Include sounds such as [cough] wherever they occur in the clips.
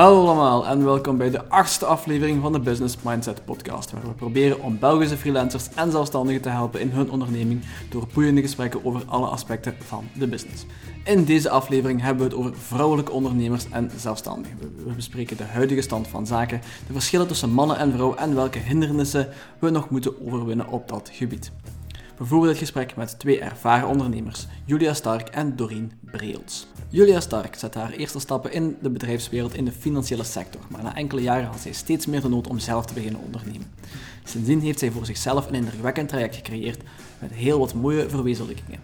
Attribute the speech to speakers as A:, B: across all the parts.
A: Hallo allemaal en welkom bij de achtste aflevering van de Business Mindset podcast, waar we proberen om Belgische freelancers en zelfstandigen te helpen in hun onderneming door boeiende gesprekken over alle aspecten van de business. In deze aflevering hebben we het over vrouwelijke ondernemers en zelfstandigen. We bespreken de huidige stand van zaken, de verschillen tussen mannen en vrouwen en welke hindernissen we nog moeten overwinnen op dat gebied. We voeren dit gesprek met twee ervaren ondernemers, Julia Stark en Doreen Breels. Julia Stark zet haar eerste stappen in de bedrijfswereld in de financiële sector, maar na enkele jaren had zij steeds meer de nood om zelf te beginnen ondernemen. Sindsdien heeft zij voor zichzelf een indrukwekkend traject gecreëerd met heel wat mooie verwezenlijkingen.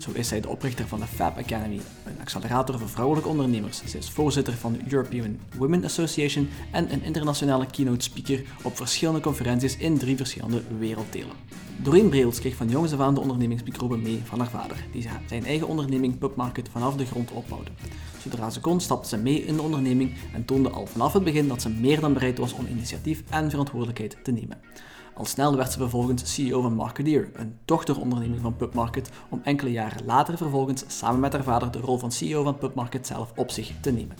A: Zo is zij de oprichter van de Fab Academy, een accelerator voor vrouwelijke ondernemers. Zij is voorzitter van de European Women Association en een internationale keynote speaker op verschillende conferenties in drie verschillende werelddelen. Doreen Breels kreeg van jongs af aan de ondernemingsmicrobe mee van haar vader, die zijn eigen onderneming Pubmarket vanaf de grond opbouwde. Zodra ze kon, stapte ze mee in de onderneming en toonde al vanaf het begin dat ze meer dan bereid was om initiatief en verantwoordelijkheid te nemen. Al snel werd ze vervolgens CEO van Marketeer, een dochteronderneming van PubMarket, om enkele jaren later vervolgens samen met haar vader de rol van CEO van PubMarket zelf op zich te nemen.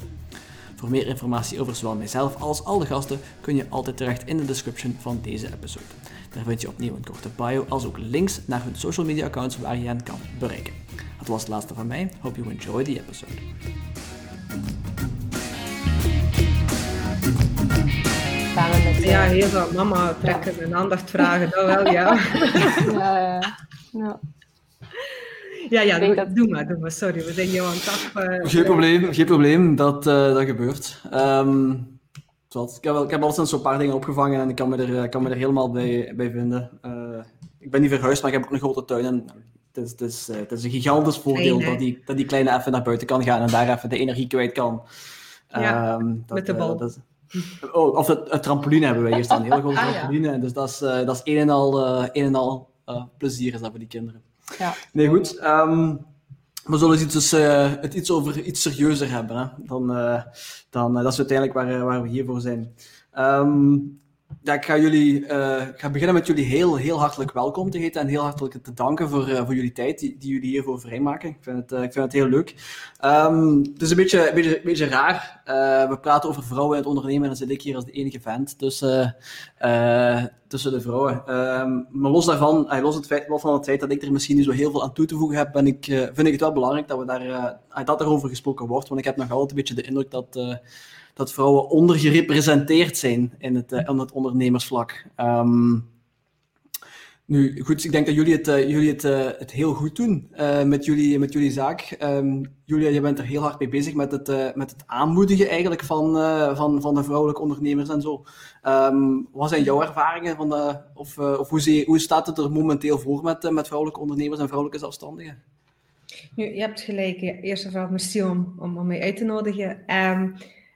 A: Voor meer informatie over zowel mijzelf als al de gasten kun je altijd terecht in de description van deze episode. Daar vind je opnieuw een korte bio, als ook links naar hun social media accounts waar je hen kan bereiken. Dat was het laatste van mij. Hope you enjoy the episode.
B: Ja, heel veel mama trekken en aandacht vragen, dat wel, ja. [laughs]
C: ja, ja. ja.
B: Ja, doe, dat... doe, maar, doe maar. Sorry, we zijn jou aan het af... Uh...
A: Geen probleem, geen probleem. Dat, uh, dat gebeurt. Um, ik heb, ik heb altijd zo'n paar dingen opgevangen en ik kan me er, kan me er helemaal bij, bij vinden. Uh, ik ben niet verhuisd, maar ik heb ook een grote tuin en het is, het is, het is een gigantisch voordeel dat die, dat die kleine even naar buiten kan gaan en daar even de energie kwijt kan.
B: Ja, um, dat, met de bal. Dat,
A: Oh, of het, het, trampoline hebben wij hier staan, een hele grote ah, trampoline. Dus dat is, uh, dat is een en al, uh, een en al uh, plezier is dat voor die kinderen.
C: Ja.
A: Nee, goed. Um, we zullen iets, dus, het iets over iets serieuzer hebben. Hè? Dan, dan, dat is uiteindelijk waar, waar we hier voor zijn. Um, ja, ik ga, jullie, uh, ik ga beginnen met jullie heel, heel hartelijk welkom te heten en heel hartelijk te danken voor, uh, voor jullie tijd die, jullie hiervoor vrijmaken. Ik vind het, uh, ik vind het heel leuk. Um, het is een beetje, een beetje, beetje raar. we praten over vrouwen in het ondernemen en dan zit ik hier als de enige vent tussen, tussen de vrouwen. Um, maar los daarvan, los, het feit, los van het feit dat ik er misschien niet zo heel veel aan toe te voegen heb, ben ik, vind ik het wel belangrijk dat, we daar, dat erover gesproken wordt. Want ik heb nog altijd een beetje de indruk dat dat vrouwen ondergerepresenteerd zijn in het, uh, het ondernemersvlak. Um, nu, goed, ik denk dat jullie het, uh, jullie het, uh, het heel goed doen met, jullie, met jullie zaak. Um, Julia, je bent er heel hard mee bezig met het, met het aanmoedigen eigenlijk van, van, van de vrouwelijke ondernemers en zo. Um, wat zijn jouw ervaringen? Van of of hoe, zie, hoe staat het er momenteel voor met, met vrouwelijke ondernemers en vrouwelijke zelfstandigen?
B: Nu, je hebt gelijk. Eerst en vooral merci om, om, om mij uit te nodigen.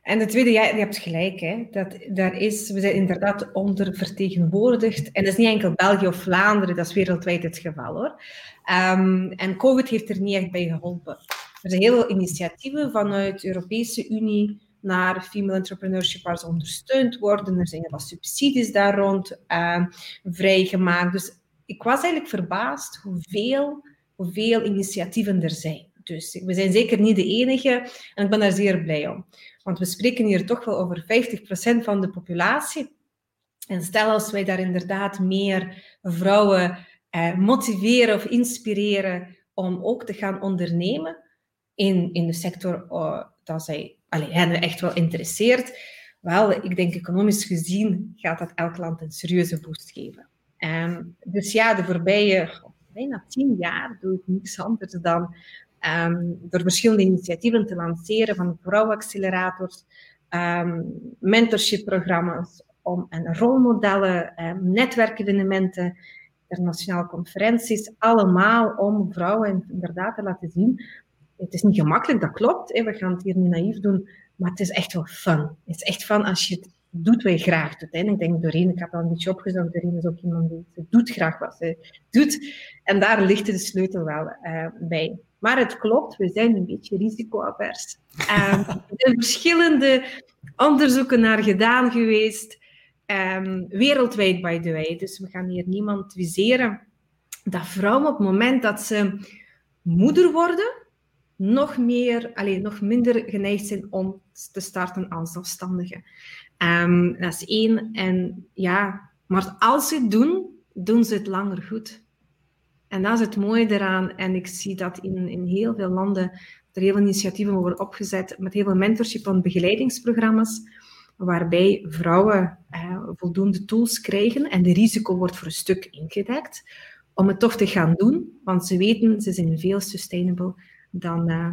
B: En de tweede, ja, je hebt gelijk. Hè, dat, daar is, we zijn inderdaad ondervertegenwoordigd. En dat is niet enkel België of Vlaanderen, dat is wereldwijd het geval hoor. Um, en COVID heeft er niet echt bij geholpen. Er zijn heel veel initiatieven vanuit de Europese Unie naar female entrepreneurship waar ze ondersteund worden. Er zijn wat subsidies daar rond uh, vrijgemaakt. Dus ik was eigenlijk verbaasd hoeveel, hoeveel initiatieven er zijn. Dus we zijn zeker niet de enige en ik ben daar zeer blij om. Want we spreken hier toch wel over 50% van de populatie. En stel als wij daar inderdaad meer vrouwen eh, motiveren of inspireren om ook te gaan ondernemen in, in de sector uh, dat zij allee, hen echt wel interesseert, wel, ik denk economisch gezien gaat dat elk land een serieuze boost geven. Um, dus ja, de voorbije bijna tien jaar doe ik niks anders dan um, door verschillende initiatieven te lanceren, van vrouwenaccelerators, um, mentorship-programma's om, en rolmodellen, um, netwerkevenementen, internationale conferenties, allemaal om vrouwen inderdaad te laten zien. Het is niet gemakkelijk, dat klopt. We gaan het hier niet naïef doen, maar het is echt wel fun. Het is echt fun als je het doet wat je graag doet. Hè. Ik denk, Doreen, ik heb al een beetje opgezocht, Doreen is ook iemand die doet graag wat ze doet. En daar ligt de sleutel wel uh, bij. Maar het klopt, we zijn een beetje risicoavers. Um, [laughs] er zijn verschillende onderzoeken naar gedaan geweest, um, wereldwijd by the way. Dus we gaan hier niemand viseren. Dat vrouwen op het moment dat ze moeder worden, nog, meer, allez, nog minder geneigd zijn om te starten als zelfstandige. Um, dat is één. En ja, maar als ze het doen, doen ze het langer goed. En dat is het mooie eraan. En ik zie dat in, in heel veel landen er heel veel initiatieven worden opgezet met heel veel mentorship en begeleidingsprogramma's, waarbij vrouwen eh, voldoende tools krijgen en de risico wordt voor een stuk ingedekt om het toch te gaan doen, want ze weten, ze zijn veel sustainable dan uh,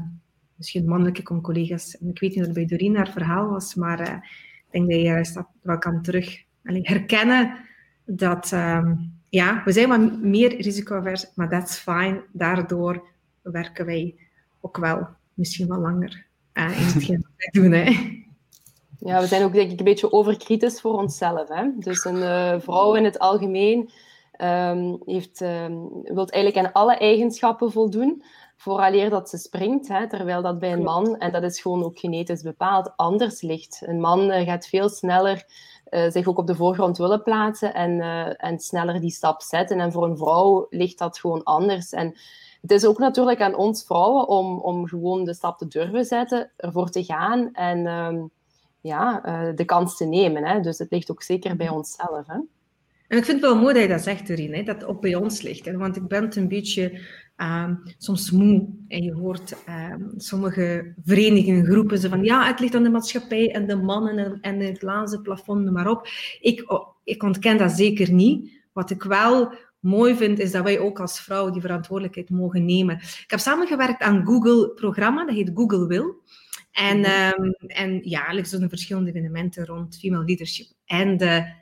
B: misschien mannelijke collega's. En ik weet niet of bij Doreen haar verhaal was, maar uh, ik denk dat je dat wel kan terug herkennen dat, uh, ja, we zijn wat meer risicoavers, maar that's fine. Daardoor werken wij ook wel misschien wel langer uh, in hetgeen wat wij doen. Hè.
C: Ja, we zijn ook denk ik een beetje overkritisch voor onszelf. Hè? Dus een uh, vrouw in het algemeen um, heeft, um, wilt eigenlijk aan alle eigenschappen voldoen vooraleer dat ze springt. Hè, terwijl dat bij een man, en dat is gewoon ook genetisch bepaald, anders ligt. Een man uh, gaat veel sneller zich ook op de voorgrond willen plaatsen en, uh, en sneller die stap zetten. En voor een vrouw ligt dat gewoon anders. En het is ook natuurlijk aan ons vrouwen om, om gewoon de stap te durven zetten, ervoor te gaan en um, ja, de kans te nemen. Hè. Dus het ligt ook zeker bij onszelf. Hè.
B: En ik vind het wel mooi dat je dat zegt, Doreen, dat het ook bij ons ligt. Hè? Want ik ben een beetje um, soms moe. En je hoort um, sommige verenigingen, groepen, ze van ja, het ligt aan de maatschappij en de mannen en, het glazen plafond, maar op. Ik, oh, ik ontken dat zeker niet. Wat ik wel mooi vind, is dat wij ook als vrouw die verantwoordelijkheid mogen nemen. Ik heb samengewerkt aan Google-programma, dat heet Google Will. En, um, en jaarlijks doen er verschillende evenementen rond female leadership. En de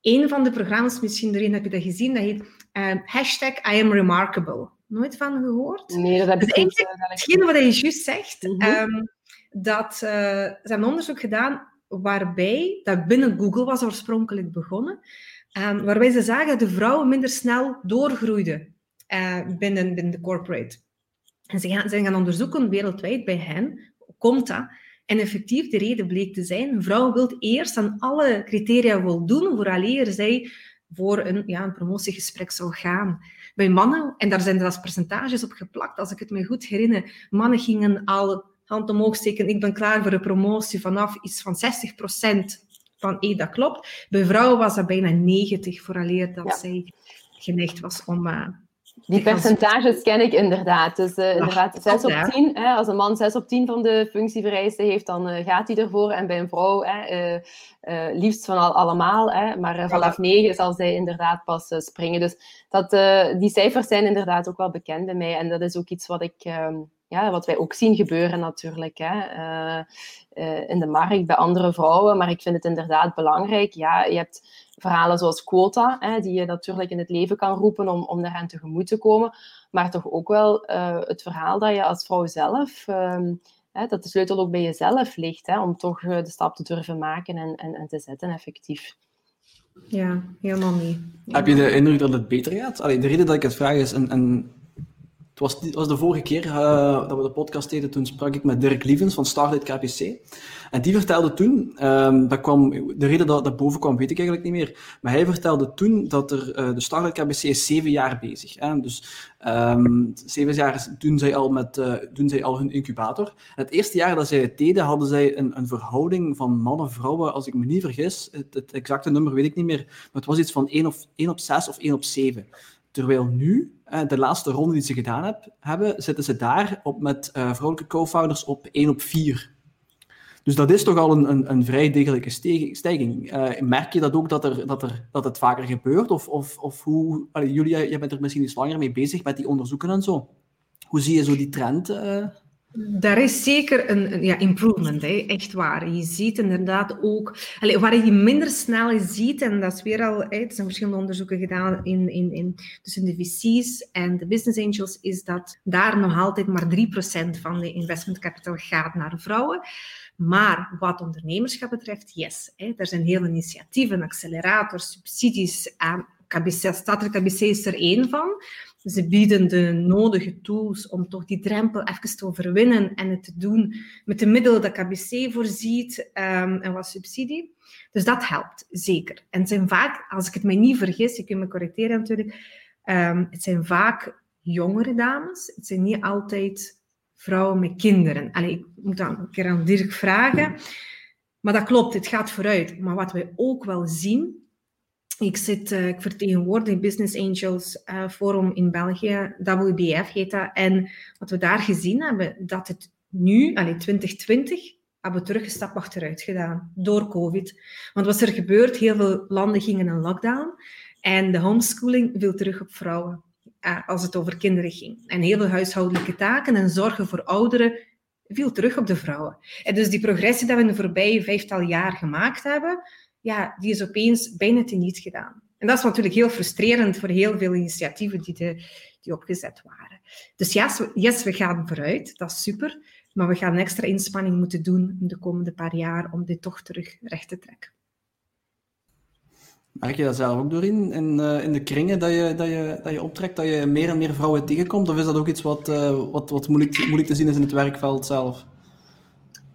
B: een van de programma's, misschien erin heb je dat gezien, dat heet uh, hashtag I am remarkable. Nooit van gehoord?
C: Nee, dat heb ik niet.
B: Hetgeen wat je juist zegt, mm -hmm. um, dat uh, ze hebben onderzoek gedaan waarbij, dat binnen Google was oorspronkelijk begonnen, um, waarbij ze zagen dat de vrouwen minder snel doorgroeiden uh, binnen, binnen de corporate. En ze gaan, ze gaan onderzoeken wereldwijd bij hen, komt dat? En effectief, de reden bleek te zijn, een vrouw wil eerst aan alle criteria voldoen vooraleer zij voor een, ja, een promotiegesprek zou gaan. Bij mannen, en daar zijn er als percentages op geplakt, als ik het me goed herinner, mannen gingen al hand omhoog steken, ik ben klaar voor een promotie vanaf iets van 60% van, hé, dat klopt. Bij vrouwen was dat bijna 90, vooraleer dat ja. zij geneigd was om, uh,
C: die percentages ken ik inderdaad. Dus uh, inderdaad, 6 op 10. Hè, als een man 6 op 10 van de functievereisten heeft, dan uh, gaat hij ervoor. En bij een vrouw hè, uh, liefst van al, allemaal. Hè, maar vanaf 9 zal zij inderdaad pas springen. Dus dat, die cijfers zijn inderdaad ook wel bekend bij mij. En dat is ook iets wat ik... Um, ja, wat wij ook zien gebeuren natuurlijk hè, in de markt bij andere vrouwen. Maar ik vind het inderdaad belangrijk. Ja, je hebt verhalen zoals quota, hè, die je natuurlijk in het leven kan roepen om, om daaraan tegemoet te komen. Maar toch ook wel uh, het verhaal dat je als vrouw zelf, um, hè, dat de sleutel ook bij jezelf ligt, hè, om toch uh, de stap te durven maken en, en, en te zetten effectief.
B: Ja, helemaal niet.
A: Heb je de indruk dat het beter gaat? Allee, de reden dat ik het vraag is, en, en het was, het was de vorige keer uh, dat we de podcast deden, toen sprak ik met Dirk Lievens van Starlight KPC. En die vertelde toen, um, dat kwam, de reden dat dat boven kwam, weet ik eigenlijk niet meer. Maar hij vertelde toen dat er, uh, de Starlight KBC zeven jaar bezig. Hè? Dus um, zeven jaar doen zij, al met, uh, doen zij al hun incubator. Het eerste jaar dat zij het deden, hadden zij een, een verhouding van mannen-vrouwen, als ik me niet vergis. Het, het, exacte nummer weet ik niet meer, maar het was iets van 1, of, 1 op 6 of 1 op 7. Terwijl nu, de laatste ronde die ze gedaan heb, hebben, zitten ze daar op met uh, vrouwelijke co-founders op 1 op 4. Dus dat is toch al een, een, een vrij degelijke stijging. Uh, merk je dat ook dat, er, dat, er, dat het vaker gebeurt? Of, of, of hoe... Allee, Julia, jij bent er misschien iets langer mee bezig met die onderzoeken en zo. Hoe zie je zo die trend? Uh...
B: Daar is zeker een, een ja, improvement, hè? echt waar. Je ziet inderdaad ook, allez, waar je minder snel ziet, en dat is weer al, hè, er zijn verschillende onderzoeken gedaan in, in, in, tussen de VC's en de business angels, is dat daar nog altijd maar 3% van de investment capital gaat naar vrouwen. Maar wat ondernemerschap betreft, yes. Hè, er zijn heel initiatieven, accelerators, subsidies. aan KBC, Statelijk KBC is er één van. Ze bieden de nodige tools om toch die drempel even te overwinnen en het te doen met de middelen dat KBC voorziet um, en wat subsidie. Dus dat helpt, zeker. En het zijn vaak, als ik het mij niet vergis, je kunt me corrigeren natuurlijk, um, het zijn vaak jongere dames. Het zijn niet altijd vrouwen met kinderen. Allee, ik moet dan een keer aan Dirk vragen. Maar dat klopt, het gaat vooruit. Maar wat wij ook wel zien, ik, zit, uh, ik vertegenwoordig Business Angels uh, Forum in België, WBF heet dat. En wat we daar gezien hebben, dat het nu, allee, 2020, hebben we terug een stap achteruit gedaan door COVID. Want wat is er gebeurd? Heel veel landen gingen in lockdown en de homeschooling viel terug op vrouwen als het over kinderen ging. En heel veel huishoudelijke taken en zorgen voor ouderen viel terug op de vrouwen. En dus die progressie die we in de voorbije vijftal jaar gemaakt hebben, ja, die is opeens bijna teniet gedaan. En dat is natuurlijk heel frustrerend voor heel veel initiatieven die, die opgezet waren. Dus yes, yes, we gaan vooruit, dat is super. Maar we gaan een extra inspanning moeten doen in de komende paar jaar om dit toch terug recht te trekken.
A: Merk je dat zelf ook doorheen in, uh, in de kringen dat je, dat, je, dat je optrekt, dat je meer en meer vrouwen tegenkomt? Of is dat ook iets wat, uh, wat, wat moeilijk, moeilijk te zien is in het werkveld zelf?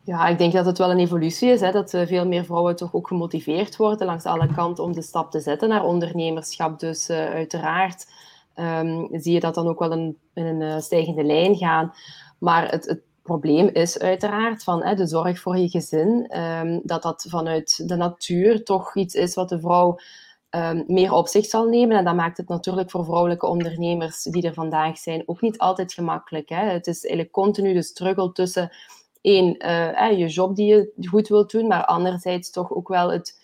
C: Ja, ik denk dat het wel een evolutie is. Hè, dat uh, veel meer vrouwen toch ook gemotiveerd worden langs alle kanten om de stap te zetten naar ondernemerschap. Dus uiteraard um, zie je dat dan ook wel in, een stijgende lijn gaan. Maar het probleem is uiteraard van hè, de zorg voor je gezin, um, dat dat vanuit de natuur toch iets is wat de vrouw um, meer op zich zal nemen. En dat maakt het natuurlijk voor vrouwelijke ondernemers die er vandaag zijn ook niet altijd gemakkelijk. Hè. Het is eigenlijk continu de struggle tussen één, uh, je job die je goed wilt doen, maar anderzijds toch ook wel het,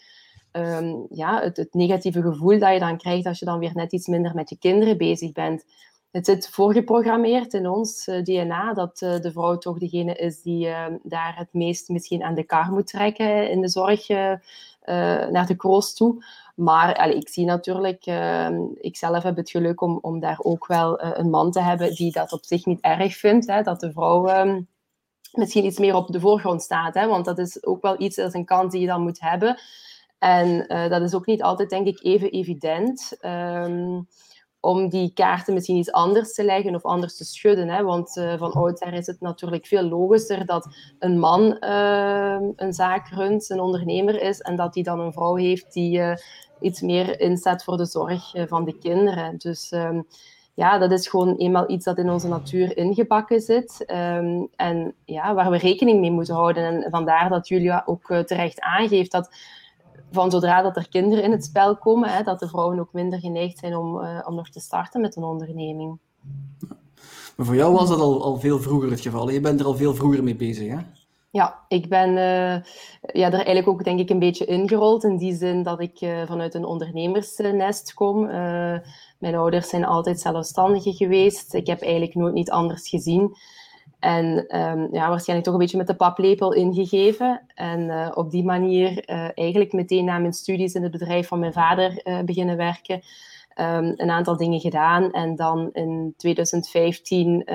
C: um, ja, het, het negatieve gevoel dat je dan krijgt als je dan weer net iets minder met je kinderen bezig bent het zit voorgeprogrammeerd in ons uh, eh, DNA dat uh, de vrouw toch degene is die uh, daar het meest misschien aan de kar moet trekken in de zorg naar de kroost toe. Maar ik zie natuurlijk, ik zelf heb het geluk om, om daar ook wel een man te hebben die dat op zich niet erg vindt, hè, dat de vrouw ehm, misschien iets meer op de voorgrond staat. Hè, want dat is ook wel iets, dat is een kans die je dan moet hebben. En dat is ook niet altijd, denk ik, even evident. Um, om die kaarten misschien iets anders te leggen of anders te schudden. Hè? Want uh, van oudsher is het natuurlijk veel logischer dat een man uh, een zaak runt, een ondernemer is, en dat hij dan een vrouw heeft die uh, iets meer inzet voor de zorg van de kinderen. Dus um, ja, dat is gewoon eenmaal iets dat in onze natuur ingebakken zit um, en ja, waar we rekening mee moeten houden. En vandaar dat Julia ook terecht aangeeft dat van zodra dat er kinderen in het spel komen, hè, dat de vrouwen ook minder geneigd zijn om, uh, om nog te starten met een onderneming.
A: Maar voor jou was dat al, al veel vroeger het geval. Je bent er al veel vroeger mee bezig, hè?
C: Ja, ik ben uh, ja, er eigenlijk ook denk ik een beetje ingerold. In die zin dat ik uh, vanuit een ondernemersnest kom. mijn ouders zijn altijd zelfstandigen geweest. Ik heb eigenlijk nooit niet anders gezien. En um, ja, waarschijnlijk toch een beetje met de paplepel ingegeven. En uh, op die manier uh, eigenlijk meteen na mijn studies in het bedrijf van mijn vader uh, beginnen werken. Um, een aantal dingen gedaan. En dan in 2015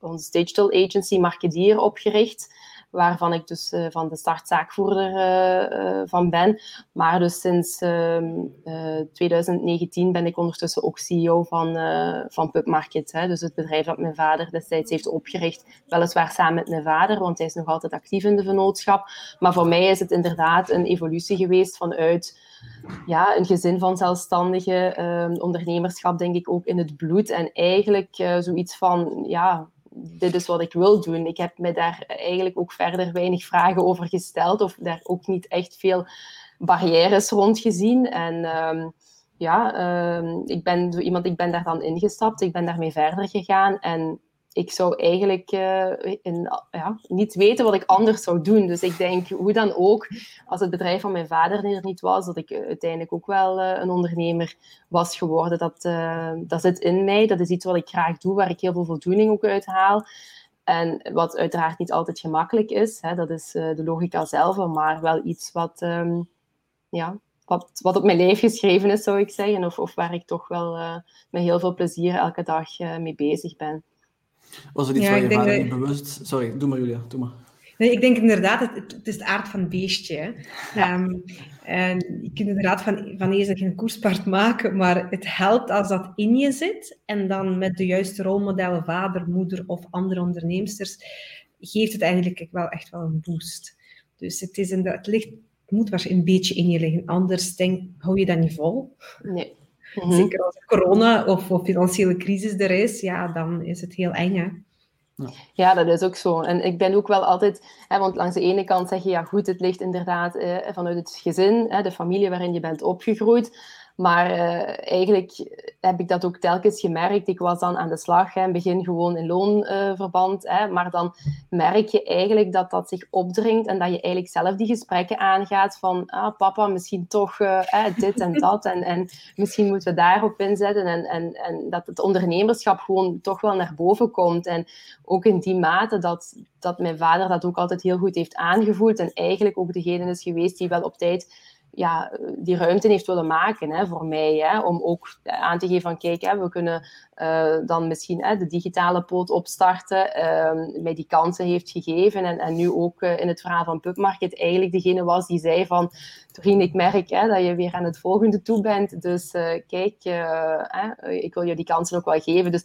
C: onze digital agency Markedier opgericht waarvan ik dus uh, van de startzaakvoerder uh, van ben. Maar dus sinds 2019 ehm, ben ik ondertussen ook CEO van, van PubMarket. Hè. Dus het bedrijf dat mijn vader destijds heeft opgericht. Weliswaar samen met mijn vader, want hij is nog altijd actief in de vennootschap. Maar voor mij is het inderdaad een evolutie geweest vanuit ja, een gezin van zelfstandigen, uh, ondernemerschap denk ik ook in het bloed. En eigenlijk zoiets van, ja, dit is wat ik wil doen. Ik heb me daar eigenlijk ook verder weinig vragen over gesteld of daar ook niet echt veel barrières rond gezien. En um, ja, um, ik ben iemand, ik ben daar dan ingestapt, ik ben daarmee verder gegaan en ik zou eigenlijk in, ja, niet weten wat ik anders zou doen. Dus ik denk, hoe dan ook, als het bedrijf van mijn vader er niet was, dat ik uiteindelijk ook wel uh, een ondernemer was geworden. Dat, dat zit in mij, dat is iets wat ik graag doe, waar ik heel veel voldoening ook uit haal. En wat uiteraard niet altijd gemakkelijk is, hè, dat is de logica zelf, maar wel iets wat, um, ja, wat, wat op mijn lijf geschreven is, zou ik zeggen. Of, of waar ik toch wel met heel veel plezier elke dag mee bezig ben.
A: Was er iets ja, waar je vader niet bewust... Sorry, doe maar Julia, doe maar.
B: Nee, ik denk inderdaad, het, het is de aard van het beestje. Ja. Um, en je kunt inderdaad van, van eerst geen koerspaard maken, maar het helpt als dat in je zit. En dan met de juiste rolmodellen, vader, moeder of andere onderneemsters, geeft het eigenlijk wel echt wel een boost. Dus het, is inderdaad, het, ligt, het moet waarschijnlijk een beetje in je liggen. Anders denk, hou je dat niet vol.
C: Nee.
B: Mhm. Zeker als corona of, of, financiële crisis er is, ja, dan is het heel eng. Hè?
C: Ja. ja. dat is ook zo. En ik ben ook wel altijd, hè, want langs de ene kant zeg je, ja goed, het ligt inderdaad eh, vanuit het gezin, hè, de familie waarin je bent opgegroeid. Maar uh, eigenlijk heb ik dat ook telkens gemerkt. Ik was dan aan de slag, in begin gewoon in loonverband. Maar dan merk je eigenlijk dat dat zich opdringt en dat je eigenlijk zelf die gesprekken aangaat van ah, papa, misschien toch uh, dit en dat. En, en misschien moeten we daarop inzetten. En, en, en dat het ondernemerschap gewoon toch wel naar boven komt. En ook in die mate dat, dat mijn vader dat ook altijd heel goed heeft aangevoeld. En eigenlijk ook degene is geweest die wel op tijd ja, die ruimte heeft willen maken hè, voor mij. Hè, om ook aan te geven van kijk, hè, we kunnen uh, dan misschien hè, de digitale poot opstarten. Uh, mij die kansen heeft gegeven. En, en nu ook uh, in het verhaal van Pubmarket eigenlijk degene was die zei van Doreen, ik merk hè, dat je weer aan het volgende toe bent. Dus kijk, ik wil je die kansen ook wel geven. Dus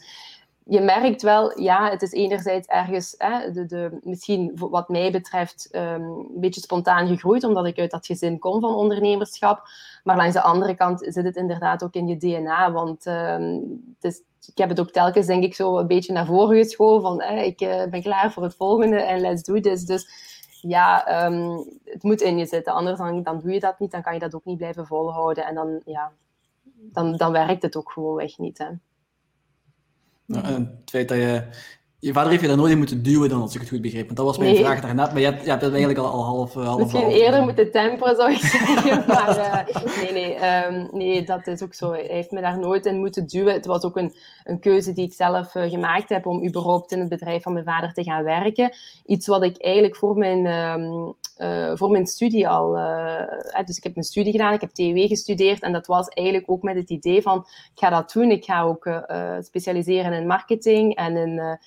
C: je merkt wel, ja, het is enerzijds ergens, hè, de, de, misschien wat mij betreft, um, een beetje spontaan gegroeid, omdat ik uit dat gezin kom van ondernemerschap. Maar langs de andere kant zit het inderdaad ook in je DNA, want um, het is, ik heb het ook telkens, denk ik, zo een beetje naar voren geschoven van, ik uh, ben klaar voor het volgende en let's do this. Dus ja, um, het moet in je zitten, anders dan, dan doe je dat niet, dan kan je dat ook niet blijven volhouden. En dan, ja, dan, dan werkt het ook gewoon weg niet, hè.
A: Nou, en dat je je vader heeft je daar nooit in moeten duwen dan, als ik het goed begreep. Want dat was mijn vraag daarnet, maar je hebt, je hebt het eigenlijk al, al half,
C: eh,
A: half
C: Misschien
A: half,
C: eerder moeten temperen, zou ik zeggen. [laughs] maar uh, nee, nee, um, nee, dat is ook zo. Hij heeft me daar nooit in moeten duwen. Het was ook een, een keuze die ik zelf uh, gemaakt heb om überhaupt in het bedrijf van mijn vader te gaan werken. Iets wat ik eigenlijk voor mijn, um, voor mijn studie al... dus ik heb mijn studie gedaan, ik heb TW gestudeerd en dat was eigenlijk ook met het idee van ik ga dat doen. Ik ga ook specialiseren in marketing en in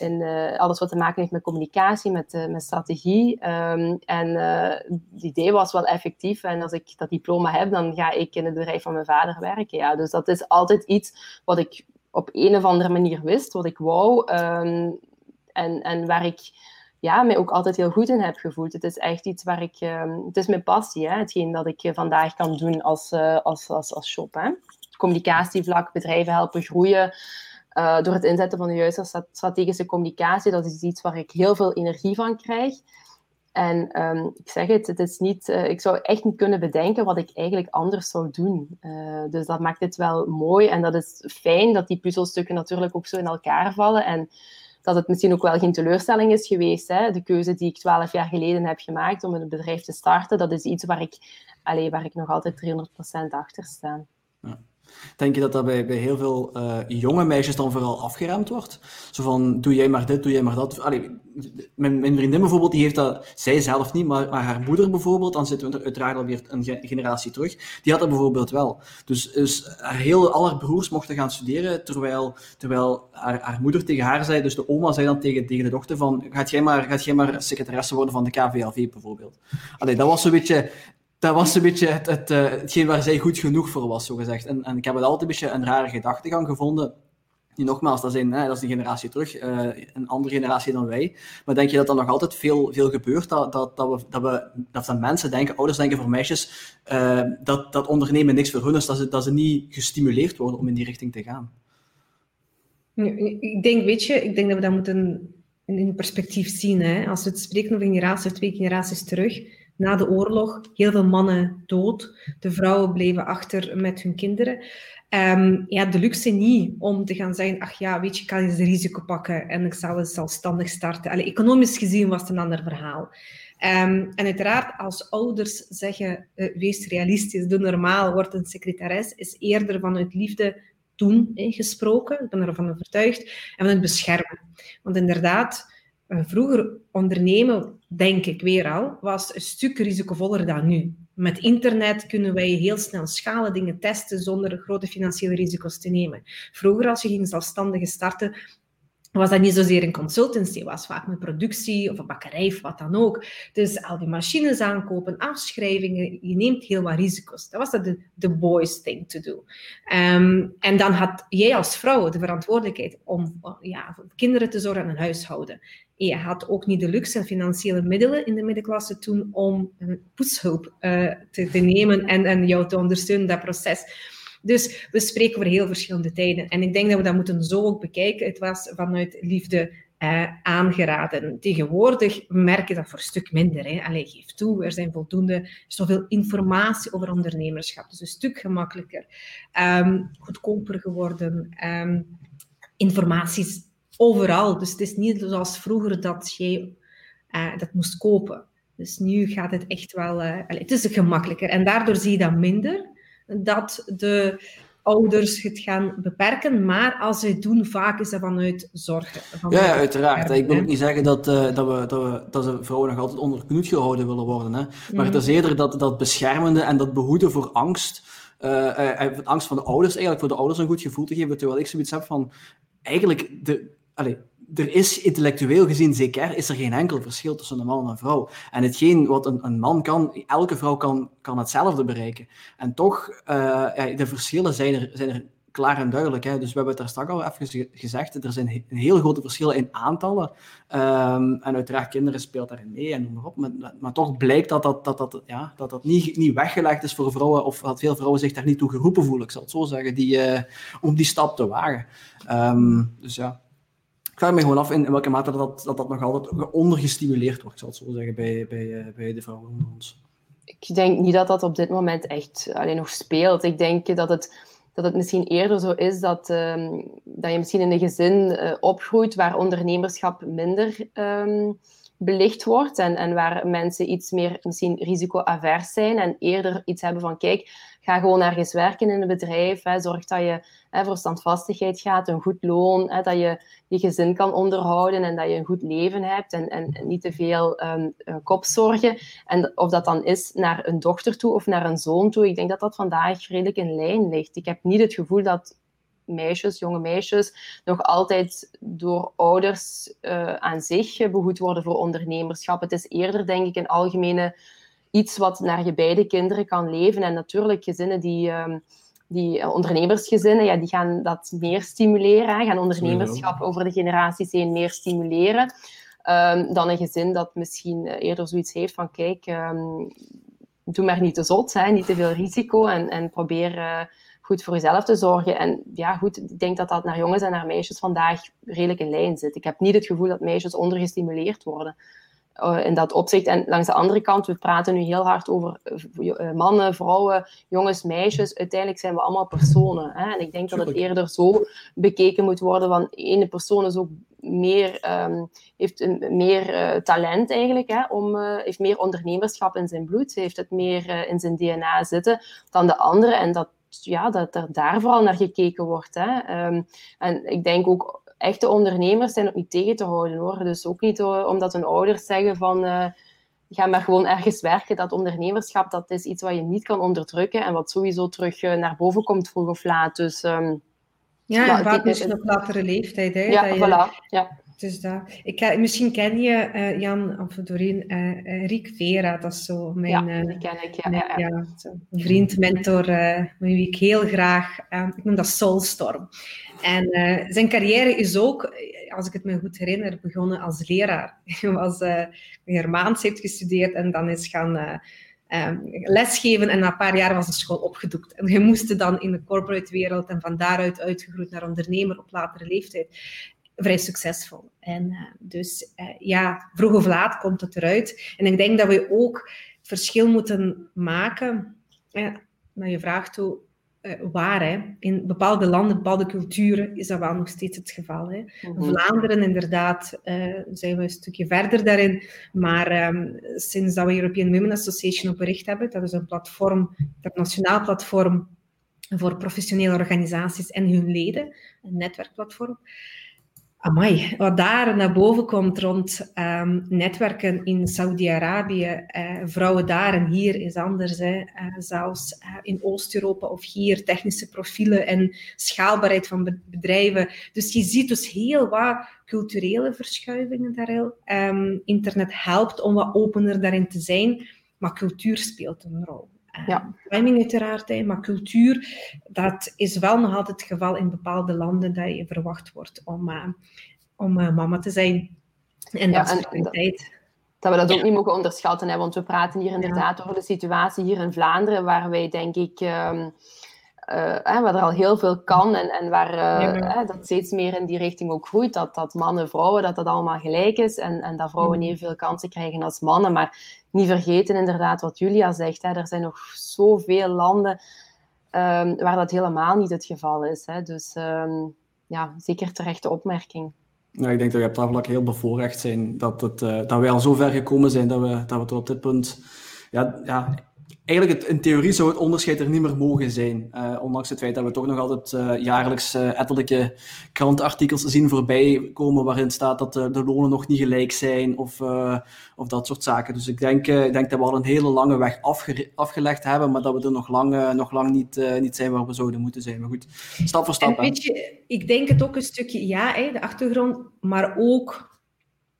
C: in uh, alles wat te maken heeft met communicatie, met, uh, met strategie. Um, en uh, het idee was wel effectief. En als ik dat diploma heb, dan ga ik in het bedrijf van mijn vader werken. Ja. Dus dat is altijd iets wat ik op een of andere manier wist, wat ik wou. Um, en, en waar ik ja, mij ook altijd heel goed in heb gevoeld. Het is echt iets waar ik... Um, het is mijn passie, hè, hetgeen dat ik vandaag kan doen als, als, als, als shop. Hè. Communicatievlak, bedrijven helpen groeien... Uh, door het inzetten van de juiste strategische communicatie, dat is iets waar ik heel veel energie van krijg. En um, ik zeg het, het is niet, uh, ik zou echt niet kunnen bedenken wat ik eigenlijk anders zou doen. Uh, dus dat maakt het wel mooi en dat is fijn dat die puzzelstukken natuurlijk ook zo in elkaar vallen. En dat het misschien ook wel geen teleurstelling is geweest. Hè? De keuze die ik twaalf jaar geleden heb gemaakt om een bedrijf te starten, dat is iets waar ik, allez, waar ik nog altijd 300% achter sta. Ja.
A: Denk je dat dat bij, bij heel veel uh, jonge meisjes dan vooral afgeremd wordt? Zo van, doe jij maar dit, doe jij maar dat. Allee, mijn, vriendin bijvoorbeeld, die heeft dat, zij zelf niet, maar, haar moeder bijvoorbeeld, dan zitten we er uiteraard alweer een generatie terug, die had dat bijvoorbeeld wel. Dus, dus heel, al haar broers mochten gaan studeren, terwijl, terwijl haar, haar moeder tegen haar zei, dus de oma zei dan tegen, tegen de dochter van, gaat jij maar, gaat jij maar secretaresse worden van de KVLV bijvoorbeeld? Allee, dat was zo'n beetje dat was een beetje het, het, uh, hetgeen waar zij goed genoeg voor was, zo gezegd. En, en ik heb het altijd een beetje een rare gedachtegang gevonden. Die nogmaals, dat, zijn, hè, dat is een generatie terug, uh, een andere generatie dan wij. Maar denk je dat er nog altijd veel, veel gebeurt? Dat, dat, dat, we, dat, we, dat, dat mensen denken, ouders denken voor meisjes, uh, dat, dat ondernemen niks voor hun is, dat ze, dat ze niet gestimuleerd worden om in die richting te gaan?
B: Ik denk, weet je, ik denk dat we dat moeten in perspectief zien. Hè? Als we het spreken over een generatie of twee generaties terug, na de oorlog heel veel mannen dood. De vrouwen bleven achter met hun kinderen. Um, ja, de luxe niet om te gaan zeggen, ach ja, weet je, ik kan eens risico pakken en ik zal eens zelfstandig starten. Economisch gezien was het een ander verhaal. Um, en uiteraard, als ouders zeggen, uh, wees realistisch, doe normaal, word een secretaris, is eerder vanuit liefde toen gesproken. Ik ben ervan overtuigd. En vanuit beschermen. Want inderdaad, vroeger ondernemen denk ik weer al, was een stuk risicovoller dan nu. Met internet kunnen wij heel snel schalen, dingen testen zonder grote financiële risico's te nemen. Vroeger, als je ging zelfstandige starten, was dat niet zozeer een consultancy, was vaak een productie of een bakkerij of wat dan ook. Dus al die machines aankopen, afschrijvingen, je neemt heel wat risico's. Dat was de, de boys thing to do. Um, en dan had jij als vrouw de verantwoordelijkheid om ja, voor kinderen te zorgen en een huishouden je had ook niet de luxe en financiële middelen in de middenklasse toen om een poetshulp uh, te, nemen en, en jou te ondersteunen, dat proces. Dus we spreken over heel verschillende tijden. En ik denk dat we dat moeten zo ook bekijken. Het was vanuit liefde aangeraden. Tegenwoordig merk je dat voor een stuk minder. Hè. Allee, geef toe, er zijn voldoende, zoveel informatie over ondernemerschap. Dus een stuk gemakkelijker. Um, goedkoper geworden. Um, informatie is overal. Dus het is niet zoals vroeger dat jij uh, dat moest kopen. Dus nu gaat het echt wel... Uh, het is gemakkelijker. En daardoor zie je dat minder. Dat de ouders het gaan beperken. Maar als ze het doen, vaak is dat vanuit zorgen.
A: ja, ja, uiteraard. Ik wil ook niet zeggen dat, uh, dat, we, dat, we, dat ze vrouwen nog altijd onder knoet gehouden willen worden. Hè. Maar het is mhm. eerder dat, dat beschermende en dat behoeden voor angst... Uh, uh, angst van de ouders, eigenlijk voor de ouders een goed gevoel te geven, terwijl ik zoiets heb van, eigenlijk, de, allez, er is intellectueel gezien zeker is er geen enkel verschil tussen een man en een vrouw. En hetgeen wat een, een man kan, elke vrouw kan, kan hetzelfde bereiken. En toch, ja, de verschillen zijn er, zijn er klaar en duidelijk. Hè? Dus we hebben het daar straks al even gezegd, er zijn een heel grote verschillen in aantallen. Um, en uiteraard kinderen speelt daarin mee en noem maar op. Maar, maar toch blijkt dat dat, dat, dat, ja, dat, dat niet, niet weggelegd is voor vrouwen, of dat veel vrouwen zich daar niet toe geroepen voelen, ik zal het zo zeggen, die, uh, om die stap te wagen. Um, dus ja vraag me gewoon af in, welke mate dat, dat, dat nog altijd ondergestimuleerd wordt, ik zal het zo zeggen, bij, bij, eh, bij de vrouwen onder ons.
C: Ik denk niet dat dat op dit moment echt alleen nog speelt. Ik denk dat het, dat het misschien eerder zo is dat, um, dat je misschien in een gezin uh, opgroeit waar ondernemerschap minder um, belicht wordt en, en waar mensen iets meer misschien risicoavers zijn en eerder iets hebben van kijk, ga gewoon ergens werken in een bedrijf, hè, zorg dat je hè, voor standvastigheid gaat, een goed loon, hè, dat je je gezin kan onderhouden en dat je een goed leven hebt en, en, niet te veel um, kopzorgen. En of dat dan is naar een dochter toe of naar een zoon toe, ik denk dat dat vandaag redelijk in lijn ligt. Ik heb niet het gevoel dat meisjes, jonge meisjes, nog altijd door ouders uh, aan zich behoed worden voor ondernemerschap. Het is eerder, denk ik, een algemene iets wat naar je beide kinderen kan leven. En natuurlijk, gezinnen die, um, die ondernemersgezinnen, ja, die gaan dat meer stimuleren, gaan ondernemerschap over de generaties heen meer stimuleren. Um, dan een gezin dat misschien eerder zoiets heeft van, kijk, um, doe maar niet te zot, hè, niet te veel risico en, en probeer... Uh, goed voor jezelf te zorgen. En ja, goed, ik denk dat dat naar jongens en naar meisjes vandaag redelijk in lijn zit. Ik heb niet het gevoel dat meisjes ondergestimuleerd worden uh, in dat opzicht. En langs de andere kant, we praten nu heel hard over uh, mannen, vrouwen, jongens, meisjes. Uiteindelijk zijn we allemaal personen. Hè? En ik denk dat het eerder zo bekeken moet worden van ene persoon is ook meer, um, heeft een, meer uh, talent eigenlijk, hè, om, uh, heeft meer ondernemerschap in zijn bloed, heeft het meer uh, in zijn DNA zitten dan de andere. En dat ja, dat er daar vooral naar gekeken wordt. Hè. Um, en ik denk ook, echte ondernemers zijn ook niet tegen te houden hoor. Dus ook niet uh, omdat hun ouders zeggen van uh, ga maar gewoon ergens werken. Dat ondernemerschap, dat is iets wat je niet kan onderdrukken en wat sowieso terug uh, naar boven komt vroeg of laat. Dus, um,
B: ja, en vaak misschien op latere leeftijd. Hè,
C: ja, dat je, voilà. Ja.
B: Dus dat. Ik, misschien ken je uh, Jan of Doreen uh, Riek Vera, dat is zo mijn
C: ja, uh, ken ik, ja, ja, ja.
B: vriend, mentor, met wie ik heel graag, ik noem dat Soulstorm. En zijn carrière is ook, als ik het me goed herinner, begonnen als leraar. [laughs] Hij was Germaans, heeft gestudeerd en dan is gaan um, lesgeven en na een paar jaar was de school opgedoekt. En hij moest dan in de corporate wereld en van daaruit uitgegroeid naar ondernemer op latere leeftijd vrij succesvol. En uh, dus uh, ja, vroeg of laat komt het eruit. En ik denk dat we ook verschil moeten maken, uh, naar je vraag toe, waar. Hè? In bepaalde landen, bepaalde culturen is dat wel nog steeds het geval. Hè? Mhm. Vlaanderen, inderdaad, zijn we een stukje verder daarin. Maar um, sinds dat we European Women Association opgericht hebben, dat is een platform, een nationaal platform voor professionele organisaties en hun leden, een netwerkplatform, Amai, wat daar naar boven komt rond um, netwerken in Saudi-Arabië, uh, vrouwen daar en hier is anders, hè. Uh, zelfs uh, in Oost-Europa of hier technische profielen en schaalbaarheid van bedrijven. Dus je ziet dus heel wat culturele verschuivingen daarin. Um, internet helpt om wat opener daarin te zijn, maar cultuur speelt een rol. Ja. Timing uiteraard, maar cultuur, dat is wel nog altijd het geval in bepaalde landen dat je verwacht wordt om, uh, om uh, mama te zijn. En ja, dat is tijd.
C: Dat we dat ook niet mogen onderschatten, hè, want we praten hier inderdaad over de situatie hier in Vlaanderen, waar wij denk ik... Um, waar er al heel veel kan en, en waar dat steeds meer in die richting ook groeit. Dat, dat mannen, vrouwen, dat dat allemaal gelijk is en, en dat vrouwen mm. evenveel kansen krijgen als mannen. Maar niet vergeten inderdaad wat Julia zegt. Hè, er zijn nog zoveel landen um, waar dat helemaal niet het geval is. Hè. Dus um, ja, zeker terechte opmerking.
A: Nou, ik denk dat we op dat vlak heel bevoorrecht zijn dat, het, uh, dat wij al zo ver gekomen zijn dat we, dat we tot op dit punt ja, ja, eigenlijk het, in theorie zou het onderscheid er niet meer mogen zijn. Uh, ondanks het feit dat we toch nog altijd uh, jaarlijks uh, etterlijke krantartikels zien voorbij komen waarin staat dat de, de lonen nog niet gelijk zijn of, of dat soort zaken. Dus ik denk, ik denk dat we al een hele lange weg afge afgelegd hebben, maar dat we er nog lang, nog lang niet, niet zijn waar we zouden moeten zijn. Maar goed, stap voor stap.
B: En weet je, ik denk het ook een stukje, ja, hè, de achtergrond, maar ook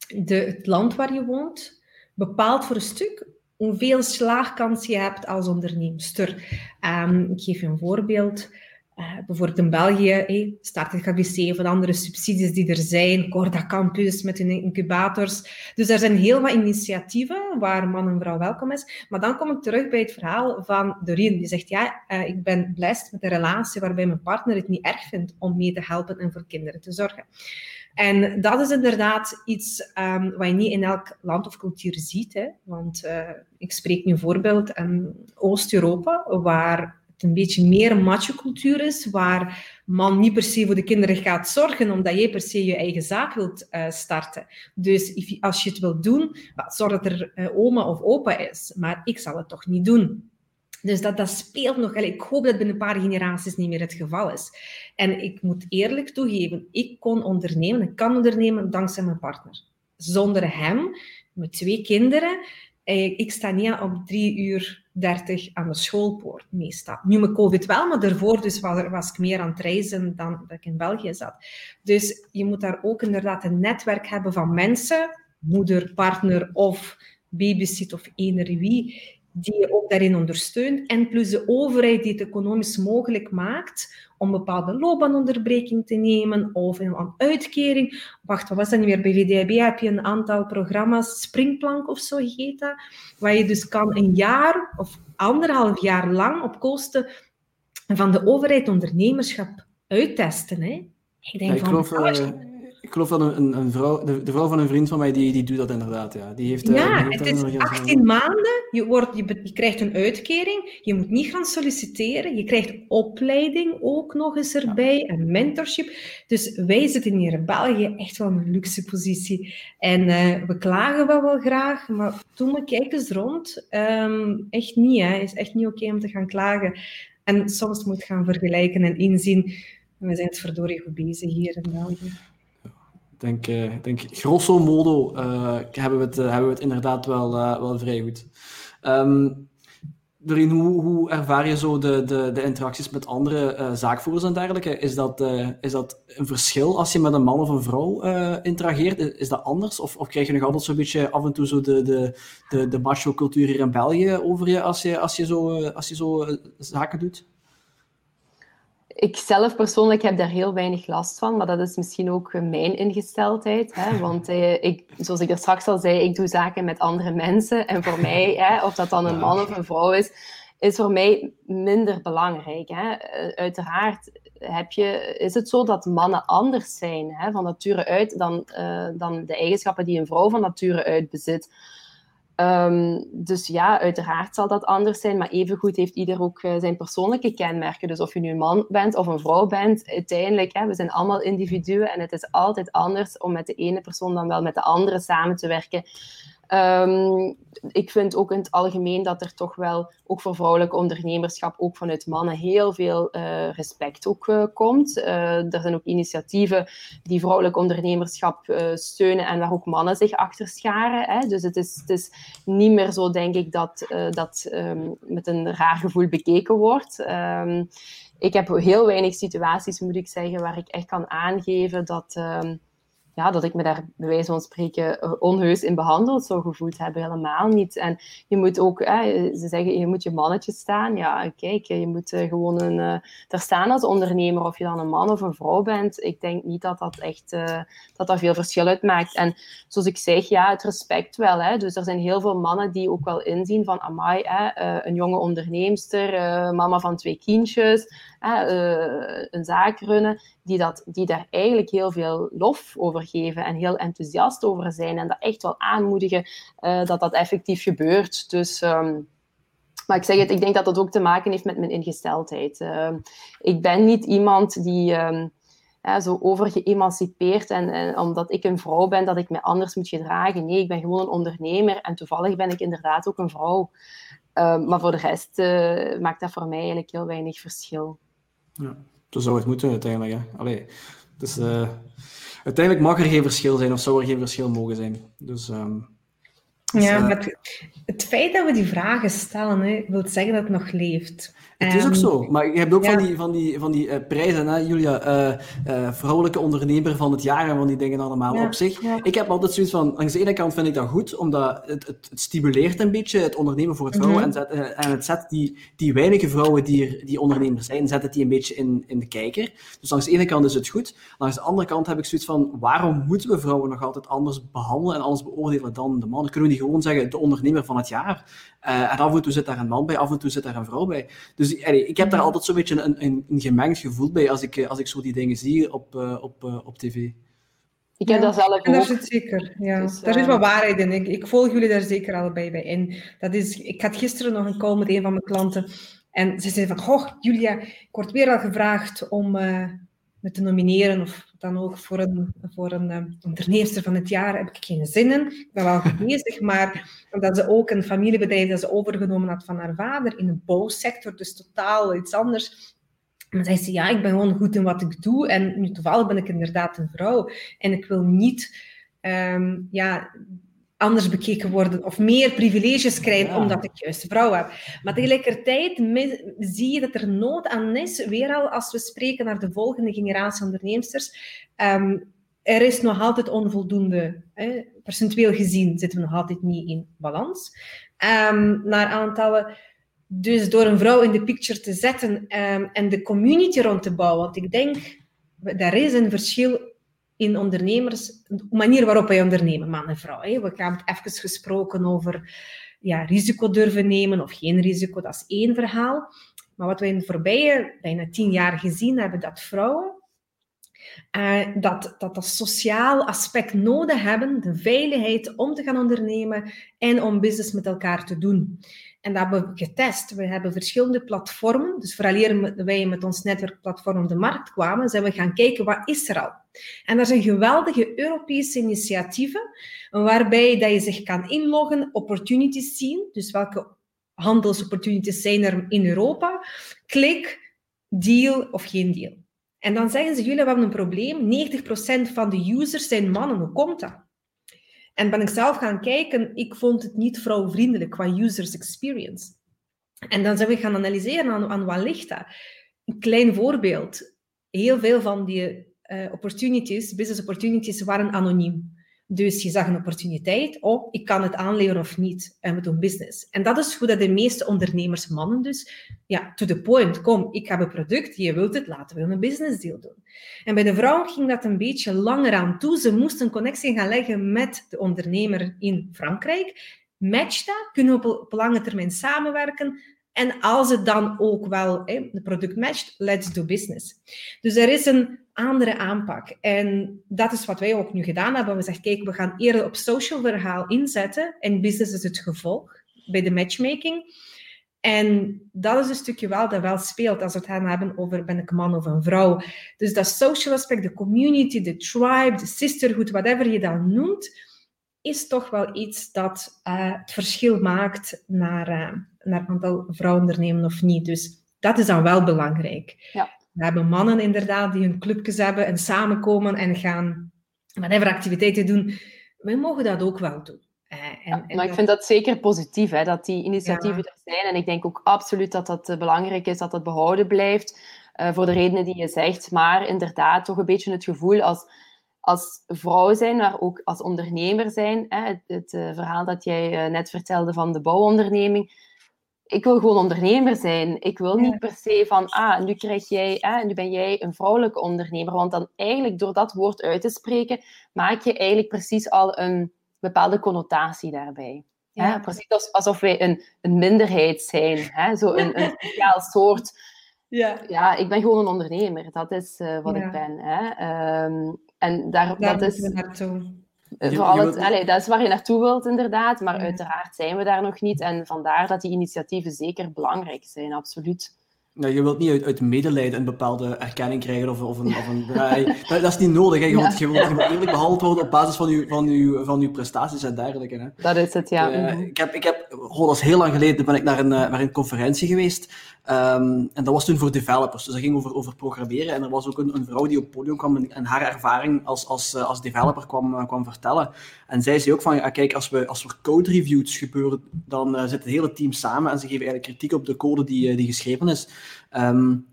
B: de, het land waar je woont bepaalt voor een stuk hoeveel slaagkans je hebt als onderneemster. Um, ik geef je een voorbeeld. Uh, bijvoorbeeld in België, hey, start het KBC of andere subsidies die er zijn, Corda Campus met hun incubators. Dus er zijn heel wat initiatieven waar man en vrouw welkom is. Maar dan kom ik terug bij het verhaal van Doreen. Die zegt, ja, uh, ik ben blessed met een relatie waarbij mijn partner het niet erg vindt om mee te helpen en voor kinderen te zorgen. En dat is inderdaad iets um, wat je niet in elk land of cultuur ziet. Hè? Want uh, ik spreek nu voorbeeld um, Oost-Europa, waar het een beetje meer macho-cultuur is, waar man niet per se voor de kinderen gaat zorgen, omdat jij per se je eigen zaak wilt uh, starten. Dus als je het wilt doen, zorg dat er uh, oma of opa is. Maar ik zal het toch niet doen. Dus dat, dat speelt nog. Ik hoop dat binnen een paar generaties niet meer het geval is. En ik moet eerlijk toegeven, ik kon ondernemen, ik kan ondernemen dankzij mijn partner. Zonder hem, met twee kinderen, eh, ik sta niet op drie uur dertig aan de schoolpoort meestal. Nu met COVID wel, maar daarvoor dus was, ik meer aan het reizen dan dat ik in België zat. Dus je moet daar ook inderdaad een netwerk hebben van mensen, moeder, partner of babysit of eender wie, die je ook daarin ondersteunt. En plus de overheid die het economisch mogelijk maakt om bepaalde loopbaanonderbreking te nemen of een uitkering. Wacht, wat was dat niet meer? Bij VDIB heb je een aantal programma's, Springplank of zo heet dat, waar je dus kan een jaar of anderhalf jaar lang op kosten van de overheid ondernemerschap uittesten. Hè?
A: Ik denk van, geloof, ik geloof dat een, een vrouw, de, de, vrouw van een vriend van mij, die, die doet dat inderdaad. Ja, die heeft,
B: eh, ja het is 18 maanden. Je, wordt, je, je, krijgt een uitkering. Je moet niet gaan solliciteren. Je krijgt opleiding ook nog eens erbij. En mentorship. Dus wij zitten hier in België echt wel in een luxe positie. En uh, we klagen wel wel graag. Maar toen we kijken eens rond. Um, echt niet. Het is echt niet oké okay om te gaan klagen. En soms moet gaan vergelijken en inzien. We zijn het verdorie goed bezig hier in België
A: denk, uh, denk grosso modo uh, hebben, we het, uh, hebben we het inderdaad wel, wel vrij goed. Um, hoe, hoe ervaar je zo de, de, de interacties met andere zaakvoerders en dergelijke? Is dat, is dat een verschil als je met een man of een vrouw interageert? Is, is, dat anders? Of, of krijg je nog altijd zo'n beetje af en toe zo de, de, de, de macho-cultuur hier in België over je als je, als je zo, als je zo zaken doet?
C: Ik zelf persoonlijk heb daar heel weinig last van, maar dat is misschien ook mijn ingesteldheid. Hè? [laughs] Want eh, ik, zoals ik er straks al zei, ik doe zaken met andere mensen. En voor mij, hè, of dat dan een man of een vrouw is, is voor mij minder belangrijk. Hè? Eh, uiteraard heb je, is het zo dat mannen anders zijn hè, van nature uit dan, uh, dan de eigenschappen die een vrouw van nature uit bezit. Um, dus ja, uiteraard zal dat anders zijn, maar evengoed heeft ieder ook uh, zijn persoonlijke kenmerken. Dus of je nu een man bent of een vrouw bent, uiteindelijk, hè, we zijn allemaal individuen en het is altijd anders om met de ene persoon dan wel met de andere samen te werken. Um, ik vind ook in het algemeen dat er toch wel, ook voor vrouwelijk ondernemerschap, ook vanuit mannen, heel veel uh, respect ook uh, komt. Uh, er zijn ook initiatieven die vrouwelijk ondernemerschap steunen en waar ook mannen zich achter scharen. Hè. Dus het is, het is niet meer zo, denk ik, dat dat um, met een raar gevoel bekeken wordt. Um, ik heb heel weinig situaties, moet ik zeggen, waar ik echt kan aangeven dat ja, dat ik me daar bij wijze van spreken eh, onheus in behandeld zou gevoeld hebben. Helemaal niet. En je moet ook, ze zeggen, je moet je mannetje staan. Ja, kijk, je moet uh, gewoon een, uh, staan als ondernemer. Of je dan een man of een vrouw bent. Ik denk niet dat dat echt dat dat veel verschil uitmaakt. En zoals ik zeg, ja, het respect wel. Hè. Dus er zijn heel veel mannen die ook wel inzien van, amai, hè, een jonge onderneemster, mama van twee kindjes, een zaak runnen die, dat, die daar eigenlijk heel veel lof over geven en heel enthousiast over zijn en dat echt wel aanmoedigen uh, dat dat effectief gebeurt. Dus, um, maar ik zeg het, ik denk dat dat ook te maken heeft met mijn ingesteldheid. Uh, ik ben niet iemand die ja, zo overgeëmancipeerd en, en omdat ik een vrouw ben, dat ik me anders moet gedragen. Nee, ik ben gewoon een ondernemer en toevallig ben ik inderdaad ook een vrouw. Maar voor de rest uh, maakt dat voor mij eigenlijk heel weinig verschil.
A: Ja. Zo zou het moeten uiteindelijk. Hè. Allee, dus, uh, uiteindelijk mag er geen verschil zijn of zou er geen verschil mogen zijn. Dus, um,
B: ja, uh, maar het, feit dat we die vragen stellen, hè, wil zeggen dat het nog leeft.
A: Het is ook ehm, zo, maar je hebt ook van die, van die, van die uh, prijzen, hè, Julia, uh, vrouwelijke ondernemer van het jaar en van die dingen allemaal op zich. Ik heb altijd zoiets van, aan de ene kant vind ik dat goed, omdat het, het, het stimuleert een beetje het ondernemen voor het vrouwen mm -hmm. en, zet, en het zet die, die weinige vrouwen die, er, die ondernemers zijn, zet het die een beetje in, in de kijker. Dus aan de ene kant is het goed, aan de andere kant heb ik zoiets van, waarom moeten we vrouwen nog altijd anders behandelen en anders beoordelen dan de mannen? Kunnen we niet gewoon zeggen, de ondernemer van het jaar? Uh, en af en toe zit daar een man bij, af en toe zit daar een vrouw bij. Dus ik heb daar altijd zo'n beetje een, een, een, gemengd gevoel bij als ik, eh, als ik zo die dingen zie op, uh, op, uh, op tv.
C: Ik heb dat zelf ook.
B: En daar zit zeker, ja. Dus, daar is wat waarheid in. Ik, ik volg jullie daar zeker allebei bij in. Dat is, ik had gisteren nog een call met een van mijn klanten. En ze zei van, goh, Julia, ik word weer al gevraagd om me te nomineren of dan ook voor een, voor een um, onderneemster van het jaar heb ik geen zin in. Ik ben wel [laughs] bezig, maar omdat ze ook een familiebedrijf dat ze overgenomen had van haar vader in de bouwsector, dus totaal iets anders. En zei ze, ja, ik ben gewoon goed in wat ik doe en nu toevallig ben ik inderdaad een vrouw en ik wil niet um, ja, anders bekeken worden of meer privileges krijgen omdat ik juist vrouw heb. Maar tegelijkertijd zie je dat er nood aan is, weer al als we spreken naar de volgende generatie onderneemsters. Um, er is nog altijd onvoldoende, hè, percentueel gezien zitten we nog altijd niet in balans. Um, naar aantallen. Dus door een vrouw in de picture te zetten um, en de community rond te bouwen, want ik denk, daar is een verschil in ondernemers, de manier waarop wij ondernemen, man en vrouw. Hè. We hebben het even gesproken over ja, risico durven nemen of geen risico, dat is één verhaal. Maar wat we in de voorbije bijna tien jaar gezien hebben, dat vrouwen uh, dat, dat dat sociaal aspect nodig hebben, de veiligheid om te gaan ondernemen en om business met elkaar te doen. En dat hebben we getest. We hebben verschillende platformen. Dus vooraleer wij met ons netwerkplatform op de markt kwamen, zijn we gaan kijken wat is er al. En er zijn geweldige Europese initiatieven waarbij dat je zich kan inloggen, opportunities zien. Dus welke handelsopportunities zijn er in Europa? Klik, deal of geen deal. En dan zeggen ze, jullie hebben een probleem. 90% van de users zijn mannen. Hoe komt dat? En ben ik zelf gaan kijken, ik vond het niet vrouwvriendelijk qua users experience. En dan zijn we gaan analyseren aan, aan wat ligt dat. Een klein voorbeeld. Heel veel van die uh, opportunities, business opportunities, waren anoniem. Dus je zag een opportuniteit, oh, ik kan het aanleveren of niet, en we doen business. En dat is hoe dat de meeste ondernemers, mannen dus, ja, to the point, kom, ik heb een product, je wilt het, laten we een business deal doen. En bij de vrouwen ging dat een beetje langer aan toe. Ze moesten een connectie gaan leggen met de ondernemer in Frankrijk. Match dat, kunnen we op lange termijn samenwerken, en als het dan ook wel de product matcht, let's do business. Dus er is een andere aanpak. En dat is wat wij ook nu gedaan hebben. We zeggen, kijk, we gaan eerder op social verhaal inzetten en business is het gevolg bij de matchmaking. En dat is een stukje wel dat wel speelt als we het gaan hebben over ben ik man of een vrouw. Dus dat social aspect, de community, de tribe, de sisterhood, whatever je dat noemt, is toch wel iets dat uh, het verschil maakt naar, uh, naar aantal vrouwen ondernemen of niet. Dus dat is dan wel belangrijk. Ja. We hebben mannen inderdaad die hun clubjes hebben en samenkomen en gaan whatever activiteiten doen. Wij mogen dat ook wel doen.
C: Uh, en, ja, maar ik vind dat zeker positief, hè, dat die initiatieven er zijn. En ik denk ook absoluut dat dat belangrijk is, dat dat behouden blijft. voor de redenen die je zegt. Maar inderdaad, toch een beetje het gevoel als als vrouw zijn, maar ook als ondernemer zijn. Hè, het, het uh, verhaal dat jij uh, net vertelde van de bouwonderneming. Ik wil gewoon ondernemer zijn. Ik wil niet per se van, ah, nu krijg jij, hè, nu ben jij een vrouwelijke ondernemer. Want dan eigenlijk door dat woord uit te spreken, maak je eigenlijk precies al een bepaalde connotatie daarbij. Ja. Hè? Precies alsof wij een, een minderheid zijn. Hè? Zo een, een [laughs] speciaal soort. Ja. ja, ik ben gewoon een ondernemer. Dat is uh, wat ja. ik ben. Hè? Um, en daar, daar dat is.
B: naartoe.
C: Vooral het, allez, dat is waar je naartoe wilt, inderdaad. Maar uiteraard zijn we daar nog niet. En vandaar dat die initiatieven zeker belangrijk zijn, absoluut.
A: Ja, je wilt niet uit, uit medelijden een bepaalde erkenning krijgen of, of een... Of een dat, dat, is niet nodig. Hè. Je, wilt, je, wilt, eerlijk behandeld worden op basis van je, van uw, van uw prestaties en dergelijke. Hè.
C: Dat is het, ja.
A: Uh, ik heb, ik heb, oh, dat is heel lang geleden, ben ik naar een, naar een conferentie geweest. Um, en dat was toen voor developers. Dus dat ging over, over programmeren. En er was ook een, een vrouw die op het podium kwam en, en, haar ervaring als, als, als developer kwam, kwam vertellen. En zij zei ook van, ja, kijk, als, we, als er code reviews gebeuren, dan uh, zit het hele team samen en ze geven eigenlijk kritiek op de code die, die geschreven is. Um,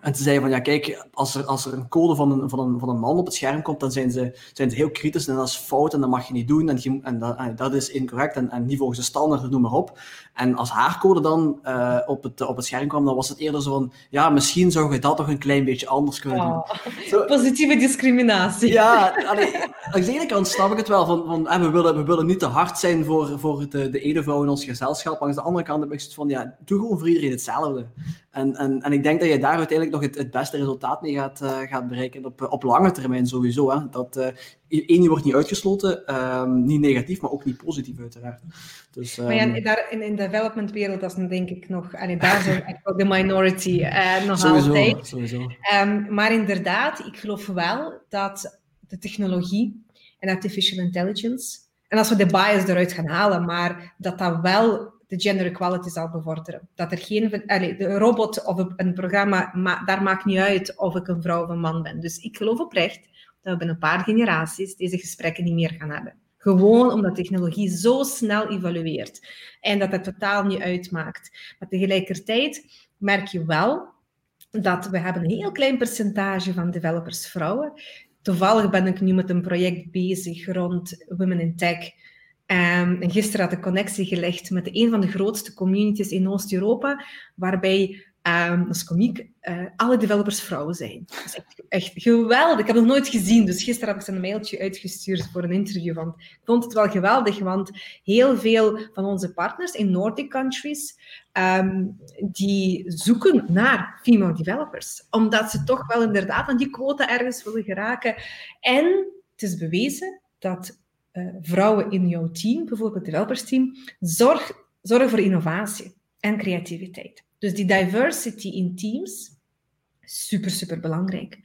A: en ze zeiden van, ja kijk, als er, als er een code van een, van, een, van een man op het scherm komt, dan zijn ze, zijn ze heel kritisch en dat is fout en dat mag je niet doen en, en dat, is incorrect en, en niet volgens de standaard, noem maar op. En als haar code dan uh, op, het, op het scherm kwam, dan was het eerder zo van, ja, misschien zou je dat toch een klein beetje anders kunnen doen. Oh,
B: zo, positieve discriminatie.
A: Ja, allee, aan de ene kant snap ik het wel, van, van eh, we, willen, we willen niet te hard zijn voor, voor de, de ene vrouw in ons gezelschap, maar aan de andere kant heb ik het van, ja, doe gewoon voor iedereen hetzelfde. En, en, en ik denk dat je daar uiteindelijk nog het, het beste resultaat mee gaat, uh, gaat bereiken. Op, op lange termijn sowieso. Hè. Dat, uh, één, je wordt niet uitgesloten. Uh, niet negatief, maar ook niet positief uiteraard. Dus,
B: um... Maar ja, ehm, daar, in, in de developmentwereld, dat is denk ik nog... En daar zijn echt wel de minority uh, nog
A: sowieso,
B: altijd.
A: Sowieso.
B: Um, maar inderdaad, ik geloof wel dat de technologie en artificial intelligence... En als we de bias eruit gaan halen, maar dat dat wel de gender equality zal bevorderen. Dat er geen, allez, de robot of een programma, ma, daar maakt niet uit of ik een vrouw of een man ben. Dus ik geloof oprecht dat we binnen een paar generaties deze gesprekken niet meer gaan hebben. Gewoon omdat technologie zo snel evolueert en dat het totaal niet uitmaakt. Maar tegelijkertijd merk je wel dat we hebben een heel klein percentage van developers vrouwen. Toevallig ben ik nu met een project bezig rond Women in Tech Um, en gisteren had ik connectie gelegd met een van de grootste communities in Oost-Europa, waarbij, um, dat is komiek, uh, alle developers vrouwen zijn. Dat is echt, geweldig. Ik heb het nog nooit gezien, dus gisteren heb ik ze een mailtje uitgestuurd voor een interview. Want ik vond het wel geweldig, want heel veel van onze partners in Nordic countries, um, die zoeken naar female developers. Omdat ze toch wel inderdaad aan die quota ergens willen geraken. En het is bewezen dat uh, vrouwen in jouw team, bijvoorbeeld het developersteam, zorg, zorgen voor innovatie en creativiteit. Dus die diversity in teams, super, super belangrijk.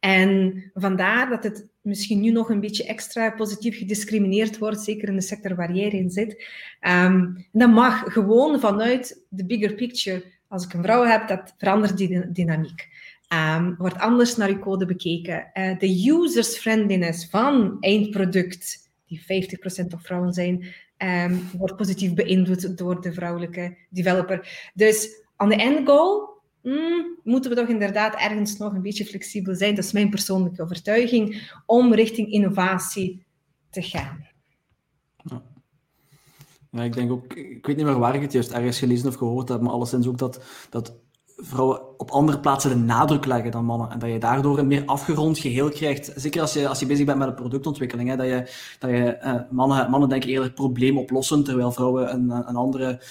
B: En vandaar dat het misschien nu nog een beetje extra positief gediscrimineerd wordt, zeker in de sector waar jij in zit. Um, dat mag gewoon vanuit de bigger picture. Als ik een vrouw heb, dat verandert die dynamiek. Um, wordt anders naar je code bekeken. Uh, de users-friendliness van eindproduct die 50% of vrouwen zijn, um, wordt positief beïnvloed door de vrouwelijke developer. Dus aan de end goal mm, moeten we toch inderdaad ergens nog een beetje flexibel zijn. Dat is mijn persoonlijke overtuiging, om richting innovatie te gaan.
A: Ja. Ik denk ook, ik weet niet meer waar ik het juist ergens gelezen of gehoord heb, maar alleszins ook dat, dat vrouwen op andere plaatsen de nadruk leggen dan mannen. En dat je daardoor een meer afgerond geheel krijgt. Zeker als je, als je bezig bent met een productontwikkeling. Hè, dat je, dat je, eh, mannen, mannen denken eerder probleemoplossend, terwijl vrouwen een, een andere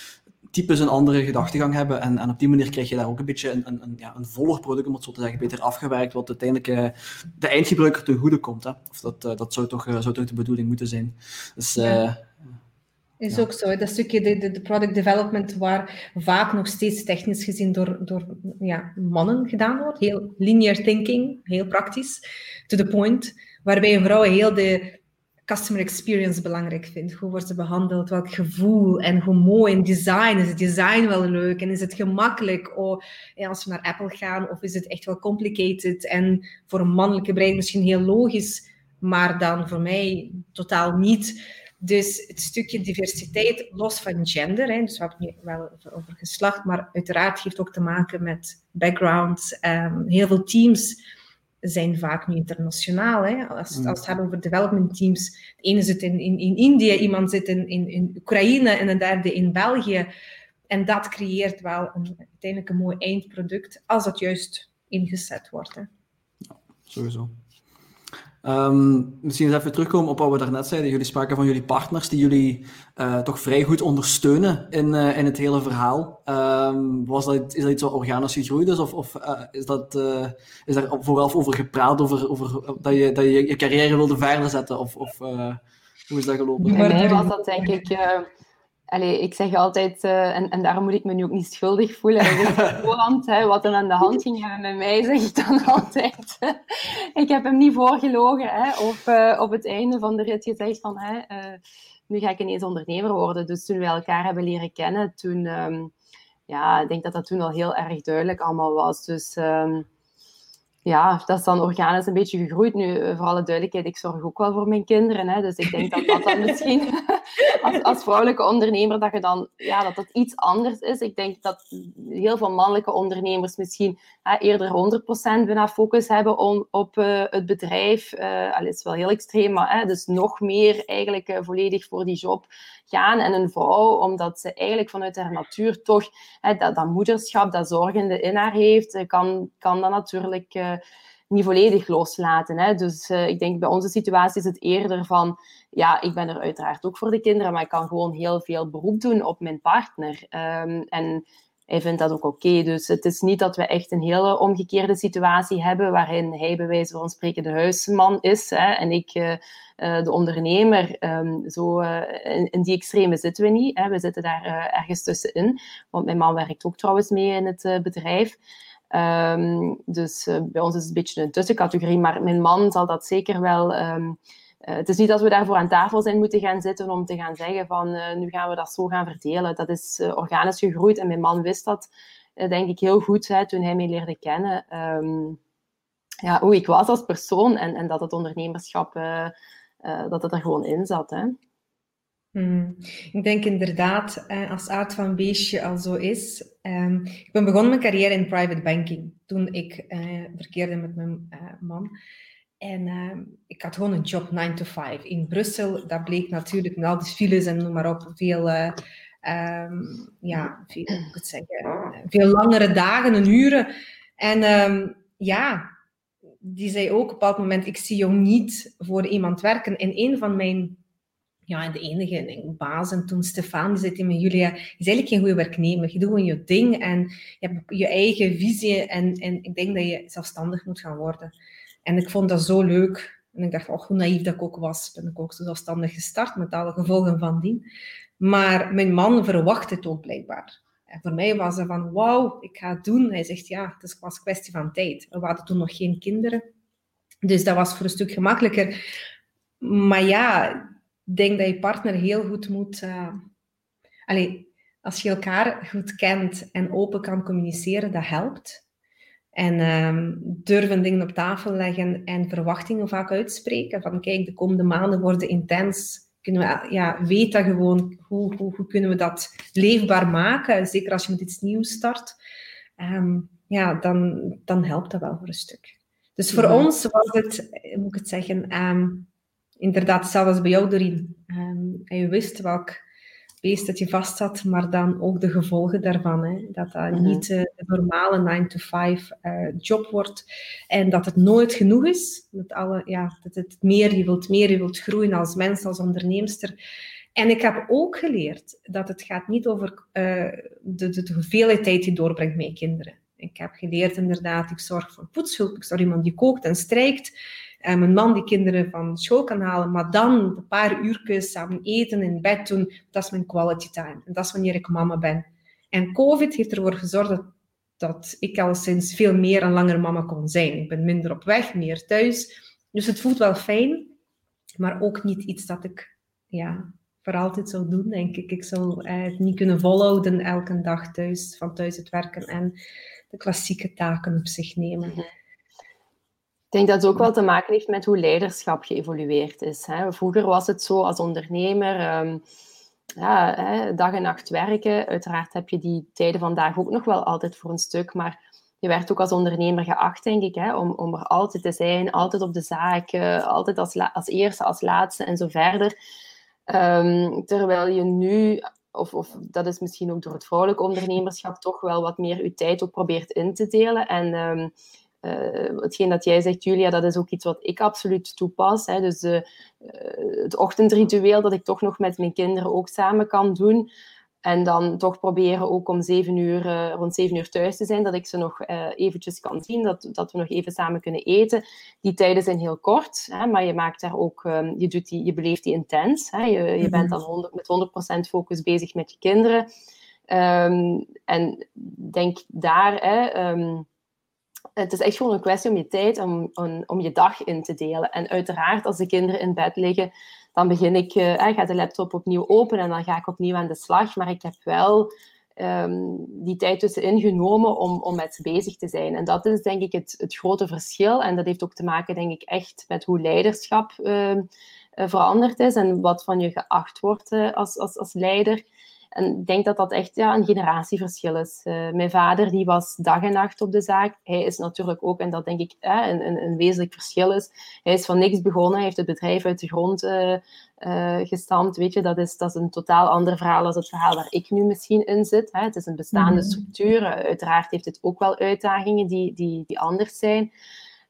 A: types een andere gedachtegang hebben. En, en op die manier krijg je daar ook een beetje een, een, ja, een voller product, om het zo te zeggen, beter afgewerkt, wat uiteindelijk uh, de eindgebruiker ten goede komt. Hè. Of dat, uh, dat zou, toch, zou toch de bedoeling moeten zijn. Dus, ja.
B: Is ook zo. Dat stukje de, de, product development waar vaak nog steeds technisch gezien door, door ja, mannen gedaan wordt. Heel linear thinking, heel praktisch, to the point. Waarbij een vrouw heel de customer experience belangrijk vindt. Hoe wordt ze behandeld? Welk gevoel? En hoe mooi in design? Is het design wel leuk? En is het gemakkelijk? Oh, als we naar Apple gaan, of is het echt wel complicated? En voor een mannelijke brein misschien heel logisch, maar dan voor mij totaal niet. Dus het stukje diversiteit, los van gender, hè, dus we hebben het wel over geslacht, maar uiteraard heeft ook te maken met background. Um, heel veel teams zijn vaak nu internationaal. Hè? Als, mm. als het gaat over development teams, de ene zit in, in, in India, iemand zit in, in, in Oekraïne en een derde in België. En dat creëert wel een, uiteindelijk een mooi eindproduct, als het juist ingezet wordt. Hè.
A: Ja, sowieso. Um, misschien eens even terugkomen op wat we daarnet zeiden. Jullie spraken van jullie partners die jullie uh, toch vrij goed ondersteunen in, uh, in het hele verhaal. Um, was dat, is dat iets wat organisch gegroeid is? Of, of uh, is, dat, is daar vooral over gepraat, over, over dat, je, dat je je carrière wilde verder zetten? Of, of hoe is dat gelopen?
C: Bij mij was dat denk ik Allee, ik zeg altijd, uh, en, en daarom moet ik me nu ook niet schuldig voelen. [laughs] Voorhand, hè, wat er aan de hand ging met mij, zeg ik dan altijd. [laughs] ik heb hem niet voorgelogen. Hè, of uh, op het einde van de rit gezegd van, hè, uh, nu ga ik ineens ondernemer worden. Dus toen we elkaar hebben leren kennen, toen, um, ja, ik denk dat dat toen al heel erg duidelijk allemaal was. Dus um, ja, dat is dan organisch een beetje gegroeid. Nu, eh, voor alle duidelijkheid, ik zorg ook wel voor mijn kinderen. Hè, dus ik denk dat dat dan misschien [laughs] als, vrouwelijke ondernemer, dat, je dan, ja, dat dat iets anders is. Ik denk dat heel veel mannelijke ondernemers misschien hè, eerder 100% bijna focus hebben op uh, het bedrijf. Uh, al is wel heel extreem, maar hè, dus nog meer eigenlijk volledig voor die job En een vrouw, omdat ze eigenlijk vanuit haar natuur toch hè, dat, dat moederschap, dat zorgende in haar heeft, kan, kan dat natuurlijk niet volledig loslaten. Hè. Dus uh, ik denk bij onze situatie is het eerder van, ja, ik ben er uiteraard ook voor de kinderen, maar ik kan gewoon heel veel beroep doen op mijn partner. Um, en hij vindt dat ook oké. Dus het is niet dat we echt een hele omgekeerde situatie hebben, waarin hij bij wijze van spreken de huisman is hè, en ik uh, uh, de ondernemer. Um, zo, in, in, die extreme zitten we niet. Hè. We zitten daar ergens tussenin. Want mijn man werkt ook trouwens mee in het bedrijf. Um, dus bij ons is het een beetje een tussencategorie, maar mijn man zal dat zeker wel. Um, uh, het is niet dat we daarvoor aan tafel zijn moeten gaan zitten om te gaan zeggen van uh, nu gaan we dat zo gaan verdelen. Dat is organisch gegroeid en mijn man wist dat denk ik heel goed hè, toen hij mij leerde kennen. Um, ja, hoe ik was als persoon en, en dat het ondernemerschap dat het er gewoon in zat. Hè.
B: Hmm. Ik denk inderdaad, eh, als aard van beestje al zo is. Um, ik ben begonnen mijn carrière in private banking toen ik verkeerde met mijn man. En uh, ik had gewoon een job 9 to 5 in Brussel. Dat bleek natuurlijk met al die files en noem maar op veel, um, ja, veel, zeggen, veel langere dagen en uren. En um, ja, die zei ook op een bepaald moment: Ik zie jou niet voor iemand werken. En een van mijn ja, de enige baas. En toen Stefan, die zei tegen me, Julia, je is eigenlijk geen goede werknemer. Je doet gewoon je ding en je hebt je eigen visie. En, en ik denk dat je zelfstandig moet gaan worden. En ik vond dat zo leuk. En ik dacht, oh, hoe naïef dat ik ook was, ben ik ook zo zelfstandig gestart met alle gevolgen van dien. Maar mijn man verwacht het ook blijkbaar. En voor mij was het van, wauw, ik ga het doen. Hij zegt, ja, het was een kwestie van tijd. We hadden toen nog geen kinderen. Dus dat was voor een stuk gemakkelijker. Maar ja, denk dat je partner heel goed moet. Uh, als je elkaar goed kent en open kan communiceren, dat helpt. En um, durven dingen op tafel leggen en verwachtingen vaak uitspreken. Van kijk, de komende maanden worden intens. Kunnen we, ja, weet dat gewoon. Hoe, hoe, hoe kunnen we dat leefbaar maken? Zeker als je met iets nieuws start. Um, ja, dan, dan helpt dat wel voor een stuk. Dus voor ons was het, moet ik het zeggen, um, inderdaad, zelfs bij jou, Doreen. En je wist welk beest dat je vast had, maar dan ook de gevolgen daarvan. Hè? Dat dat mhm. niet uh, de normale 9-to-5 uh, eh, job wordt en dat het nooit genoeg is. Met alle, ja, dat het meer, je wilt meer, je wilt groeien als mens, als onderneemster. En ik heb ook geleerd dat het gaat niet over uh, de, de, de hoeveelheid tijd die je doorbrengt met je kinderen. Ik heb geleerd inderdaad, ik zorg voor poetshulp, ik zorg iemand die kookt en strijkt. En mijn man die kinderen van school kan halen, maar dan een paar uurtjes samen eten in bed doen, dat is mijn quality time. En dat is wanneer ik mama ben. En COVID heeft ervoor gezorgd dat, ik al sinds veel meer en langer mama kon zijn. Ik ben minder op weg, meer thuis. Dus het voelt wel fijn, maar ook niet iets dat ik ja, voor altijd zou doen, denk ik. Ik zou het niet kunnen volhouden elke dag thuis, van thuis het werken en de klassieke taken op zich nemen.
C: Ik denk dat het ook wel te maken heeft met hoe leiderschap geëvolueerd is. Hè. Vroeger was het zo als ondernemer, um, ja, hè, dag en nacht werken. Uiteraard heb je die tijden vandaag ook nog wel altijd voor een stuk, maar je werd ook als ondernemer geacht, denk ik, hè, om, om er altijd te zijn, altijd op de zaak, altijd als, als eerste, als laatste en zo verder. Ehm, terwijl je nu, of, of dat is misschien ook door het vrouwelijk ondernemerschap, toch wel wat meer je tijd ook probeert in te delen. En um, hetgeen dat jij zegt, Julia, dat is ook iets wat ik absoluut toepas. Hè. Dus uh, het ochtendritueel dat ik toch nog met mijn kinderen ook samen kan doen. En dan toch proberen ook om zeven uur, uh, rond zeven uur thuis te zijn, dat ik ze nog eventjes kan zien, dat, dat we nog even samen kunnen eten. Die tijden zijn heel kort, hè, maar je maakt daar ook, um, je, doet die, je beleeft die intens. Hè. Je, je bent mhm. dan 100, met 100% focus bezig met je kinderen. Um, en denk daar, hè, um, het is echt gewoon een kwestie om je tijd, om, om, je dag in te delen. En uiteraard, als de kinderen in bed liggen, dan begin ik, uh, ga de laptop opnieuw open en dan ga ik opnieuw aan de slag. Maar ik heb wel um, die tijd tussenin genomen om, om met ze bezig te zijn. En dat is denk ik het, het grote verschil. En dat heeft ook te maken, denk ik, echt met hoe leiderschap uh, veranderd is en wat van je geacht wordt uh, als, als, als leider. En ik denk dat dat echt ja, een generatieverschil is. Uh, mijn vader die was dag en nacht op de zaak. Hij is natuurlijk ook, en dat denk ik uh, een, een, een, wezenlijk verschil is, hij is van niks begonnen. Hij heeft het bedrijf uit de grond uh, gestampt. Weet je, dat is, dat is een totaal ander verhaal dan het verhaal waar ik nu misschien in zit. Hè. Het is een bestaande mhm. structuur. uiteraard heeft het ook wel uitdagingen die, die, die anders zijn.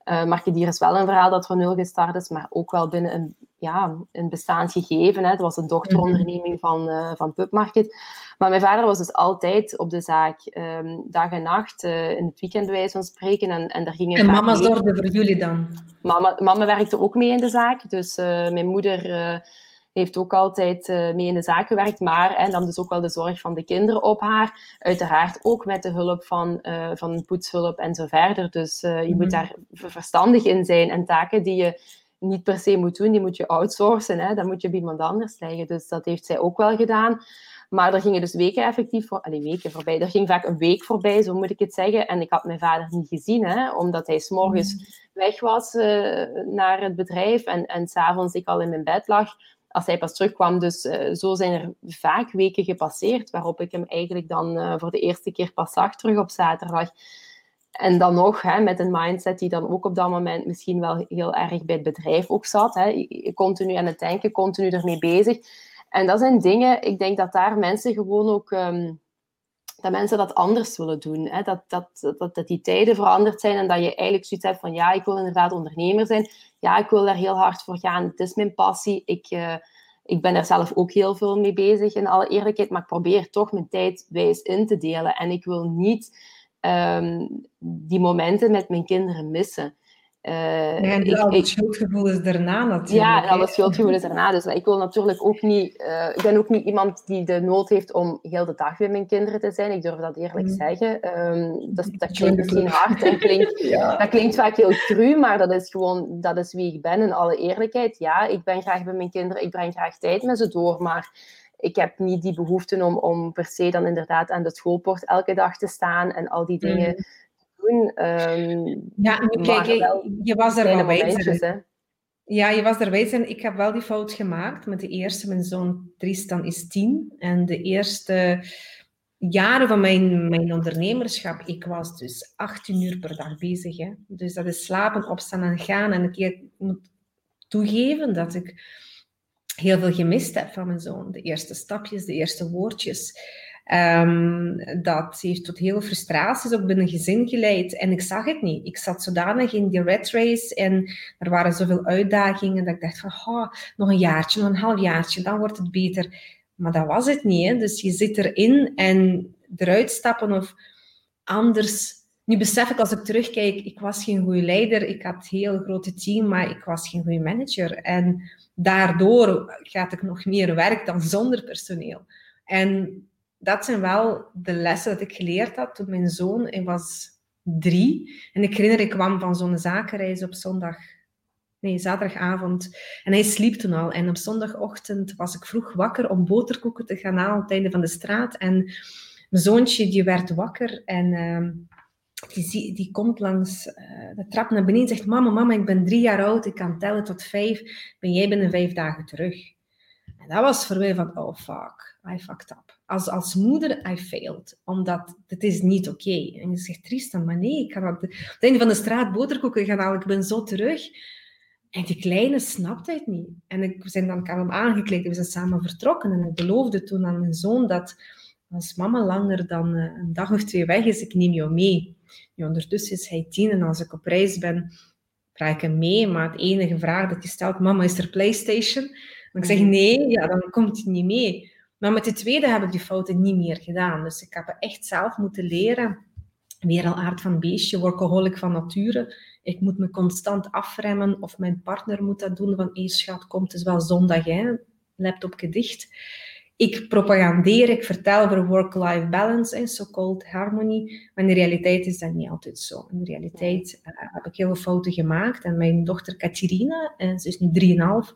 C: Uh, Markedier is wel een verhaal dat van nul gestart is, maar ook wel binnen een, ja, een bestaansgegeven. Hè. Het was een dochteronderneming van, uh, van Pubmarket. Maar mijn vader was dus altijd op de zaak, um, dag en nacht, uh, in het weekend bij wijze van spreken. En, en, daar gingen
B: en mama zorgde voor jullie dan?
C: Mama, mama werkte ook mee in de zaak. Dus mijn moeder heeft ook altijd uh, mee in de zaak gewerkt, maar en dan dus ook wel de zorg van de kinderen op haar. Uiteraard ook met de hulp van, uh, van poetshulp en zo verder. Dus uh, je moet mhm. daar verstandig in zijn en taken die je niet per se moet doen, die moet je outsourcen. Hè? Dan moet je bij iemand anders leggen. Dus dat heeft zij ook wel gedaan. Maar er gingen dus weken effectief voor, weken voorbij. Er ging vaak een week voorbij, zo moet ik het zeggen. En ik had mijn vader niet gezien, hè, omdat hij s'morgens mm. weg was uh, naar het bedrijf en, en s'avonds ik al in mijn bed lag als hij pas terugkwam. Dus uh, zo zijn er vaak weken gepasseerd, waarop ik hem eigenlijk dan uh, voor de eerste keer pas zag terug op zaterdag. En dan nog hè, met een mindset die dan ook op dat moment misschien wel heel erg bij het bedrijf ook zat. Hè. Continu aan het denken, continu ermee bezig. En dat zijn dingen, ik denk dat daar mensen gewoon ook... Um, dat mensen dat anders willen doen. Hè? Dat, dat, dat, dat die tijden veranderd zijn en dat je eigenlijk zoiets hebt van ja, ik wil inderdaad ondernemer zijn. Ja, ik wil daar heel hard voor gaan. Het is mijn passie. Ik, uh, ik ben er zelf ook heel veel mee bezig, in alle eerlijkheid. Maar ik probeer toch mijn tijd wijs in te delen. En ik wil niet um, die momenten met mijn kinderen missen.
B: Uh, ja, en al het schuldgevoel is daarna natuurlijk.
C: Ja, en al het schuldgevoel is daarna. Dus ik wil natuurlijk ook niet... Uh, ik ben ook niet iemand die de nood heeft om heel de dag bij mijn kinderen te zijn. Ik durf dat eerlijk mm. zeggen. Um, dat, dat klinkt misschien hard en klinkt, [laughs] ja. dat klinkt vaak heel cru, maar dat is gewoon dat is wie ik ben in alle eerlijkheid. Ja, ik ben graag bij mijn kinderen. Ik breng graag tijd met ze door, maar ik heb niet die behoefte om, om per se dan inderdaad aan de schoolpoort elke dag te staan en al die dingen...
B: Um, ja, kijk, je was er wel wijzer. Ja, je was er. En ik heb wel die fout gemaakt met de eerste. Mijn zoon Tristan is tien. En de eerste jaren van mijn, mijn ondernemerschap, ik was dus 18 uur per dag bezig. Hè. Dus dat is slapen, opstaan en gaan. En ik moet toegeven dat ik heel veel gemist heb van mijn zoon. De eerste stapjes, de eerste woordjes. Um, dat heeft tot heel veel frustraties ook binnen gezin geleid. En ik zag het niet. Ik zat zodanig in die red race en er waren zoveel uitdagingen dat ik dacht van, oh, nog een jaartje, nog een half jaartje, dan wordt het beter. Maar dat was het niet. Hè? Dus je zit erin en eruit stappen of anders. Nu besef ik als ik terugkijk, ik was geen goede leider. Ik had een heel grote team, maar ik was geen goede manager. En daardoor gaat ik nog meer werk dan zonder personeel. En dat zijn wel de lessen dat ik geleerd had toen mijn zoon, hij was drie. En ik herinner, ik kwam van zo'n zakenreis op zondag, nee, zaterdagavond. En hij sliep toen al. En op zondagochtend was ik vroeg wakker om boterkoeken te gaan halen op het einde van de straat. En mijn zoontje, die werd wakker en... Uh, die, die, komt langs uh, de trap naar beneden en zegt: Mama, mama, ik ben drie jaar oud, ik kan tellen tot vijf. Ben jij binnen vijf dagen terug? En dat was voor mij van, oh fuck, I fucked up. Als, als moeder, I failed. Omdat het is niet oké. En je zegt, Tristan, maar nee, ik ga op, het einde van de straat boterkoeken gaan halen. Ik ben zo terug. En die kleine snapt het niet. En ik, we zijn dan, hem aangekleed, we zijn samen vertrokken. En ik beloofde toen aan mijn zoon dat als mama langer dan eh, een dag of twee weg is, ik neem jou mee. Nu, ondertussen is hij tien en als ik op reis ben, vraag ik hem mee. Maar het enige vraag dat je stelt, mama, is er PlayStation? En ik zeg mhm. nee, ja, dan komt hij niet mee. Maar met de tweede heb ik die fouten niet meer gedaan. Dus ik heb echt zelf moeten leren. Weer al aard van beestje, workaholic van nature. Ik moet me constant afremmen of mijn partner moet dat doen van hé schat, komt het is wel zondag, hè? laptop gedicht ik propagandeer, ik vertel over work-life balance en so-called harmony, maar in de realiteit is dat niet altijd zo. In de realiteit uh, heb ik heel veel fouten gemaakt en mijn dochter Katerina, en ze is nu 3,5,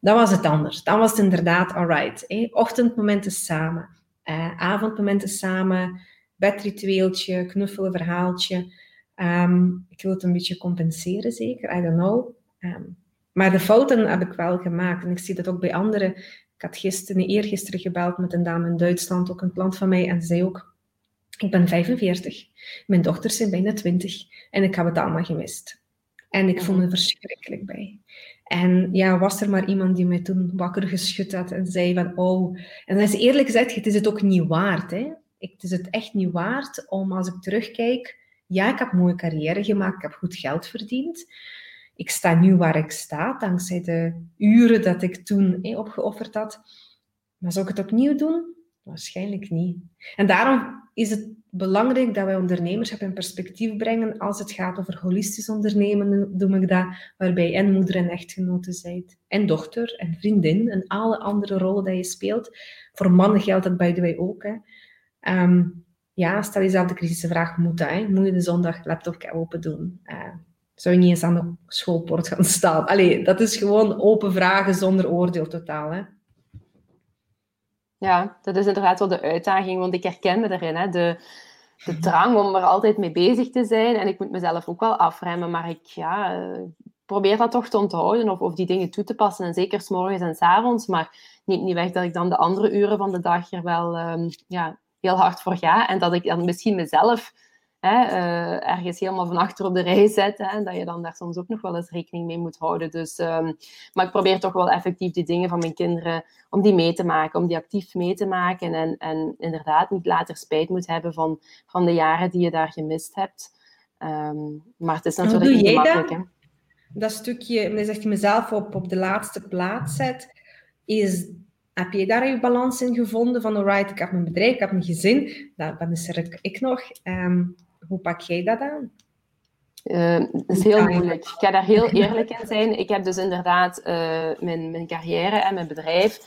B: dan was het anders. Dan was het inderdaad alright. Ochtendmomenten samen, uh, avondmomenten samen, bedritueeltje, knuffelen, verhaaltje. Um, ik wil het een beetje compenseren, zeker. I don't know. Um, maar de fouten heb ik wel gemaakt. En ik zie dat ook bij anderen ik had gisteren, eergisteren gebeld met een dame in Duitsland, ook een klant van mij, en ze zei ook, ik ben 45, mijn dochters zijn bijna 20 en ik heb het allemaal gemist. En ik voelde me verschrikkelijk bij. En ja, was er maar iemand die mij toen wakker geschud had en zei van, oh... En dan is eerlijk gezegd, het is het ook niet waard. Hè? Het is het echt niet waard om, als ik terugkijk... Ja, ik heb een mooie carrière gemaakt, ik heb goed geld verdiend ik sta nu waar ik sta, dankzij de uren dat ik toen opgeofferd had. Maar zou ik het opnieuw doen? Waarschijnlijk niet. En daarom is het belangrijk dat wij ondernemers in perspectief brengen als het gaat over holistisch ondernemen, noem ik dat, waarbij en moeder en echtgenote zijt, en dochter en vriendin en alle andere rollen die je speelt. Voor mannen geldt dat by the way ook. Hè. Ehm, ja, stel jezelf de kritische vraag, moet dat? Hè? Moet je de zondag laptop open doen? Uh, zou je niet eens aan de schoolpoort gaan staan. Allee, dat is gewoon open vragen zonder oordeel totaal. Hè?
C: Ja, dat is inderdaad wel de uitdaging, want ik herken erin. Hè? De, de drang om er altijd mee bezig te zijn. En ik moet mezelf ook wel afremmen, maar ik ja, eh, probeer dat toch te onthouden of, of die dingen toe te passen. En zeker s morgens en s avonds. Maar neemt niet weg dat ik dan de andere uren van de dag er wel um, ja, heel hard voor ga. En dat ik dan misschien mezelf hè, uh, ergens helemaal van achter op de rij zetten. en dat je dan daar soms ook nog wel eens rekening mee moet houden. Dus, um, maar ik probeer toch wel effectief die dingen van mijn kinderen, om die mee te maken, om die actief mee te maken. En, en inderdaad niet later spijt moet hebben van, van de jaren die je daar gemist hebt. Um, maar het is natuurlijk niet makkelijk. Dat? Hè?
B: dat stukje, je zegt je mezelf op, op de laatste plaats zet, is heb je daar je balans in gevonden van, alright, ik heb mijn bedrijf, ik heb mijn gezin, dan is er ik nog. Um, hoe pak jij dat aan?
C: Uh, dat is heel moeilijk. Ik ga daar heel eerlijk in zijn. Ik heb dus inderdaad uh, mijn, mijn carrière en mijn bedrijf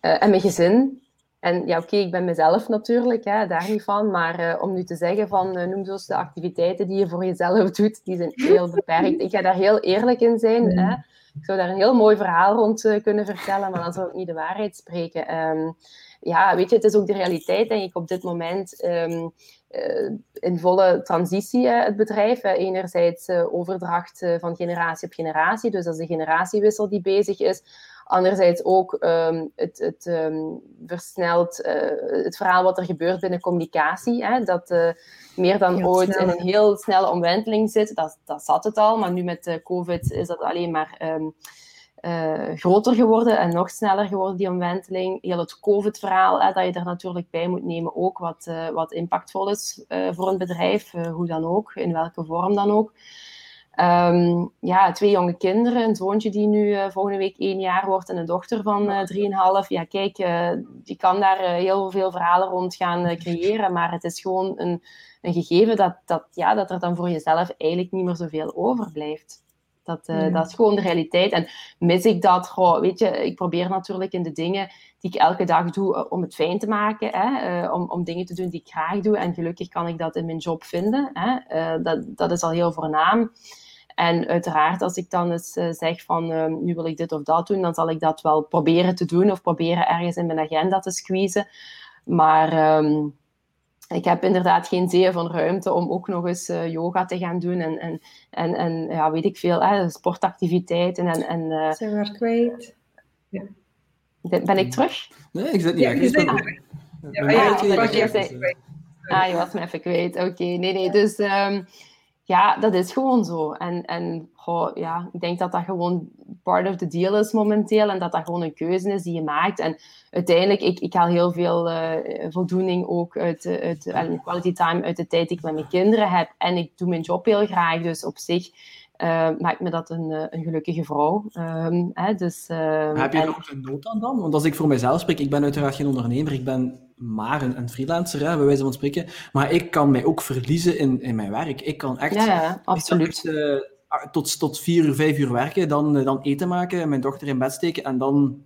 C: uh, en mijn gezin. En ja, oké, ik ben mezelf natuurlijk, hè, daar niet van. Maar om nu te zeggen van, noem zoals de activiteiten die je voor jezelf [laughs] doet, die zijn heel beperkt. Ik ga daar heel eerlijk in zijn. Mm. Hè. Ik zou daar een heel mooi verhaal rond kunnen vertellen, maar dan zou ik niet de waarheid spreken. Um, ja, weet je, het is ook de realiteit, denk ik, op dit moment. Um, uh, in volle transitie, uh, het bedrijf. Uh, enerzijds overdracht van generatie op generatie, dus dat is een generatiewissel die bezig is. Anderzijds ook um, het, het um, versnelt het verhaal wat er gebeurt binnen communicatie. Hè, dat meer dan ooit in een heel snelle omwenteling zit. Dat, dat zat het al, maar nu met COVID is dat alleen maar uh, groter geworden en nog sneller geworden, die omwenteling. Heel het COVID-verhaal, dat je er natuurlijk bij moet nemen, ook wat, uh, wat impactvol is uh, voor een bedrijf, hoe dan ook, in welke vorm dan ook. Um, ja, twee jonge kinderen, een zoontje die nu volgende week één jaar wordt en een dochter van drieënhalf. Ja, kijk, die kan daar heel veel verhalen rond gaan creëren, maar het is gewoon een, een gegeven dat, dat, ja, dat er dan voor jezelf eigenlijk niet meer zoveel overblijft. Dat, uh, dat is gewoon de realiteit. En mis ik dat, goh, weet je, ik probeer natuurlijk in de dingen die ik elke dag doe uh, om het fijn te maken, hè, uh, om, om dingen te doen die ik graag doe. En gelukkig kan ik dat in mijn job vinden. Hè. dat, dat is al heel voornaam. En uiteraard, als ik dan eens zeg van nu wil ik dit of dat doen, dan zal ik dat wel proberen te doen of proberen ergens in mijn agenda te squeezen. Maar um, ik heb inderdaad geen zee van ruimte om ook nog eens uh, yoga te gaan doen en, en, en, en ja, weet ik veel, hè, sportactiviteiten. En, en,
B: uh, Zijn we kwijt. Ja.
C: Ben ik terug?
A: Nee, ik zit niet ja.
C: Ja, ja, Ah, je was me even kwijt. Oké, nee, nee. Dus um, ja, dat is gewoon zo. En, en goh, ja, ik denk dat dat gewoon part of the deal is momenteel. En dat dat gewoon een keuze is die je maakt. En uiteindelijk, ik, ik haal heel veel uh, voldoening ook uit, uit uh, quality time uit de tijd die ik met mijn kinderen heb. En ik doe mijn job heel graag. Dus op zich uh, maakt me dat een, eh, een gelukkige vrouw. Um, hè, dus, uh,
A: Heb je ook een nood aan dan? Want als ik voor mezelf spreek, ik ben uiteraard geen ondernemer, ik ben maar een, een freelancer, hè, bij wijze van spreken. Maar ik kan mij ook verliezen in, in mijn werk. Ik kan echt...
C: Ja, ja absoluut.
A: tot, tot vier uur, vijf uur werken, dan, dan eten maken, mijn dochter in bed steken en dan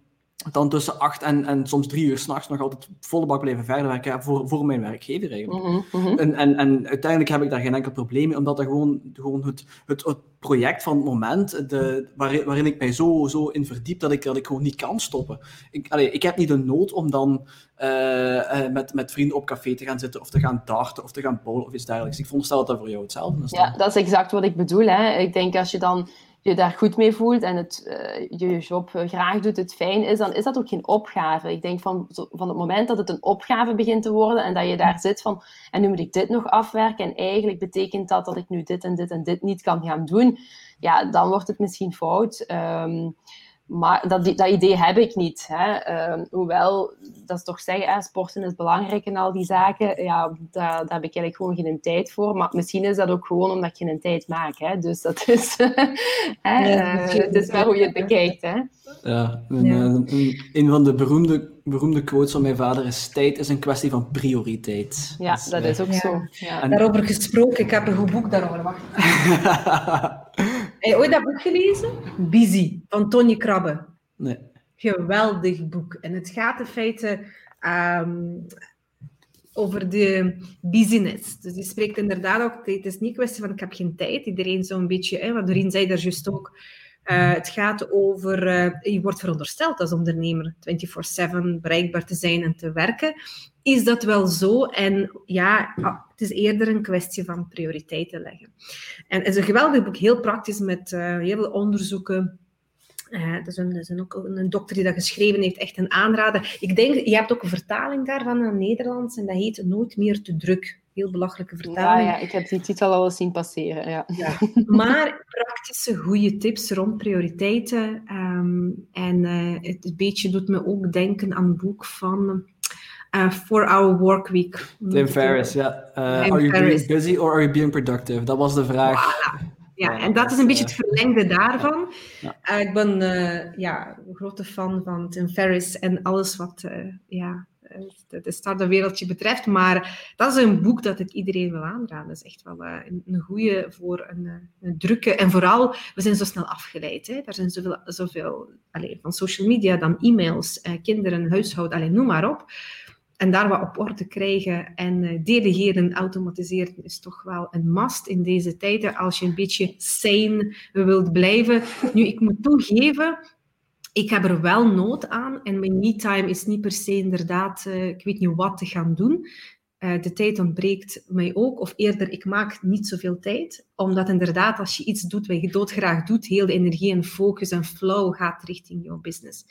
A: dan tussen acht en, en soms drie uur s'nachts nog altijd volle bak blijven verder werken voor, voor mijn werkgever eigenlijk. Mhm, mhm. En, en, en uiteindelijk heb ik daar geen enkel probleem mee, omdat dat gewoon, gewoon het, het, het project van het moment, de, waarin, waarin ik mij zo, zo in verdiep, dat ik, dat ik gewoon niet kan stoppen. Ik, allee, ik heb niet de nood om dan uh, uh, met, met vrienden op café te gaan zitten, of te gaan darten, of te gaan bowlen, of iets dergelijks. Ik veronderstel dat dat voor jou hetzelfde is.
C: Ja, dat is exact wat ik bedoel. Hè. Ik denk als je dan je daar goed mee voelt en het, uh, je job graag doet, het fijn is, dan is dat ook geen opgave. Ik denk van, van het moment dat het een opgave begint te worden en dat je daar zit van, en nu moet ik dit nog afwerken en eigenlijk betekent dat dat ik nu dit en dit en dit niet kan gaan doen, ja, dan wordt het misschien fout. Um, maar dat, dat idee heb ik niet. Hè. Uh, hoewel, dat is toch zeggen, hè, sporten is belangrijk en al die zaken. Ja, daar, daar, heb ik eigenlijk gewoon geen tijd voor. Maar misschien is dat ook gewoon omdat je geen tijd maakt. Hè. Dus dat is, [laughs] hè, ja, uh, het is wel hoe je het [laughs] bekijkt. Hè.
A: Ja, een, ja. Een, een, van de beroemde, beroemde quotes van mijn vader is: tijd is een kwestie van prioriteit.
C: Ja, dus, dat is ook zo.
B: Ja. Daarover gesproken, ik heb een goed boek daarover. Wacht. [laughs] Heb je ooit dat boek gelezen? Busy, van Tonje Krabbe.
A: Nee.
B: Geweldig boek. En het gaat in feite um, over de business. Dus die spreekt inderdaad ook, het is niet een kwestie van ik heb geen tijd. Iedereen zo'n beetje, hè, wat Doreen zei daar juist ook, uh, het gaat over, uh, je wordt verondersteld als ondernemer 24-7 bereikbaar te zijn en te werken. Is dat wel zo? En ja, ah, het is eerder een kwestie van prioriteiten leggen. En het is een geweldig boek, heel praktisch met uh, heel veel onderzoeken. Uh, dat is, een, dat is een, ook een dokter die dat geschreven heeft, echt een aanrader. Ik denk, je hebt ook een vertaling daarvan in het Nederlands en dat heet Nooit meer te druk heel belachelijke vertaling.
C: Ja, ja, ik heb die titel al eens zien passeren. Ja.
B: ja. [laughs] Maar praktische, goede tips rond prioriteiten. Um, en uh, het beetje doet me ook denken aan een boek van uh, For Our Work Week.
A: Tim Ferriss, ja. Uh, are you being busy or are you being productive? Dat was de vraag.
B: Voilà. Ja, [laughs] en dat is een beetje het verlengde daarvan. Ja. Ik ben ja, een grote fan van Tim Ferriss en alles wat ja, de start-up-wereldje betreft. Maar dat is een boek dat ik iedereen wil aanraden. Dat is echt wel een, een goede voor een, een, drukke. En vooral, we zijn zo snel afgeleid. Hè. Er zijn zoveel, zoveel allez, van social media, dan e-mails, kinderen, huishouden, alleen noem maar op. En daar wat op orde krijgen en uh, delegeren, automatiseren is toch wel een must in deze tijden als je een beetje sane wilt blijven. Nu, ik moet toegeven, ik heb er wel nood aan en mijn me-time is niet per se inderdaad, uh, ik weet niet wat te gaan doen. Uh, de tijd ontbreekt mij ook, of eerder, ik maak niet zoveel tijd, omdat inderdaad, als je iets doet wat je doodgraag doet, heel de energie en focus en flow gaat richting jouw business.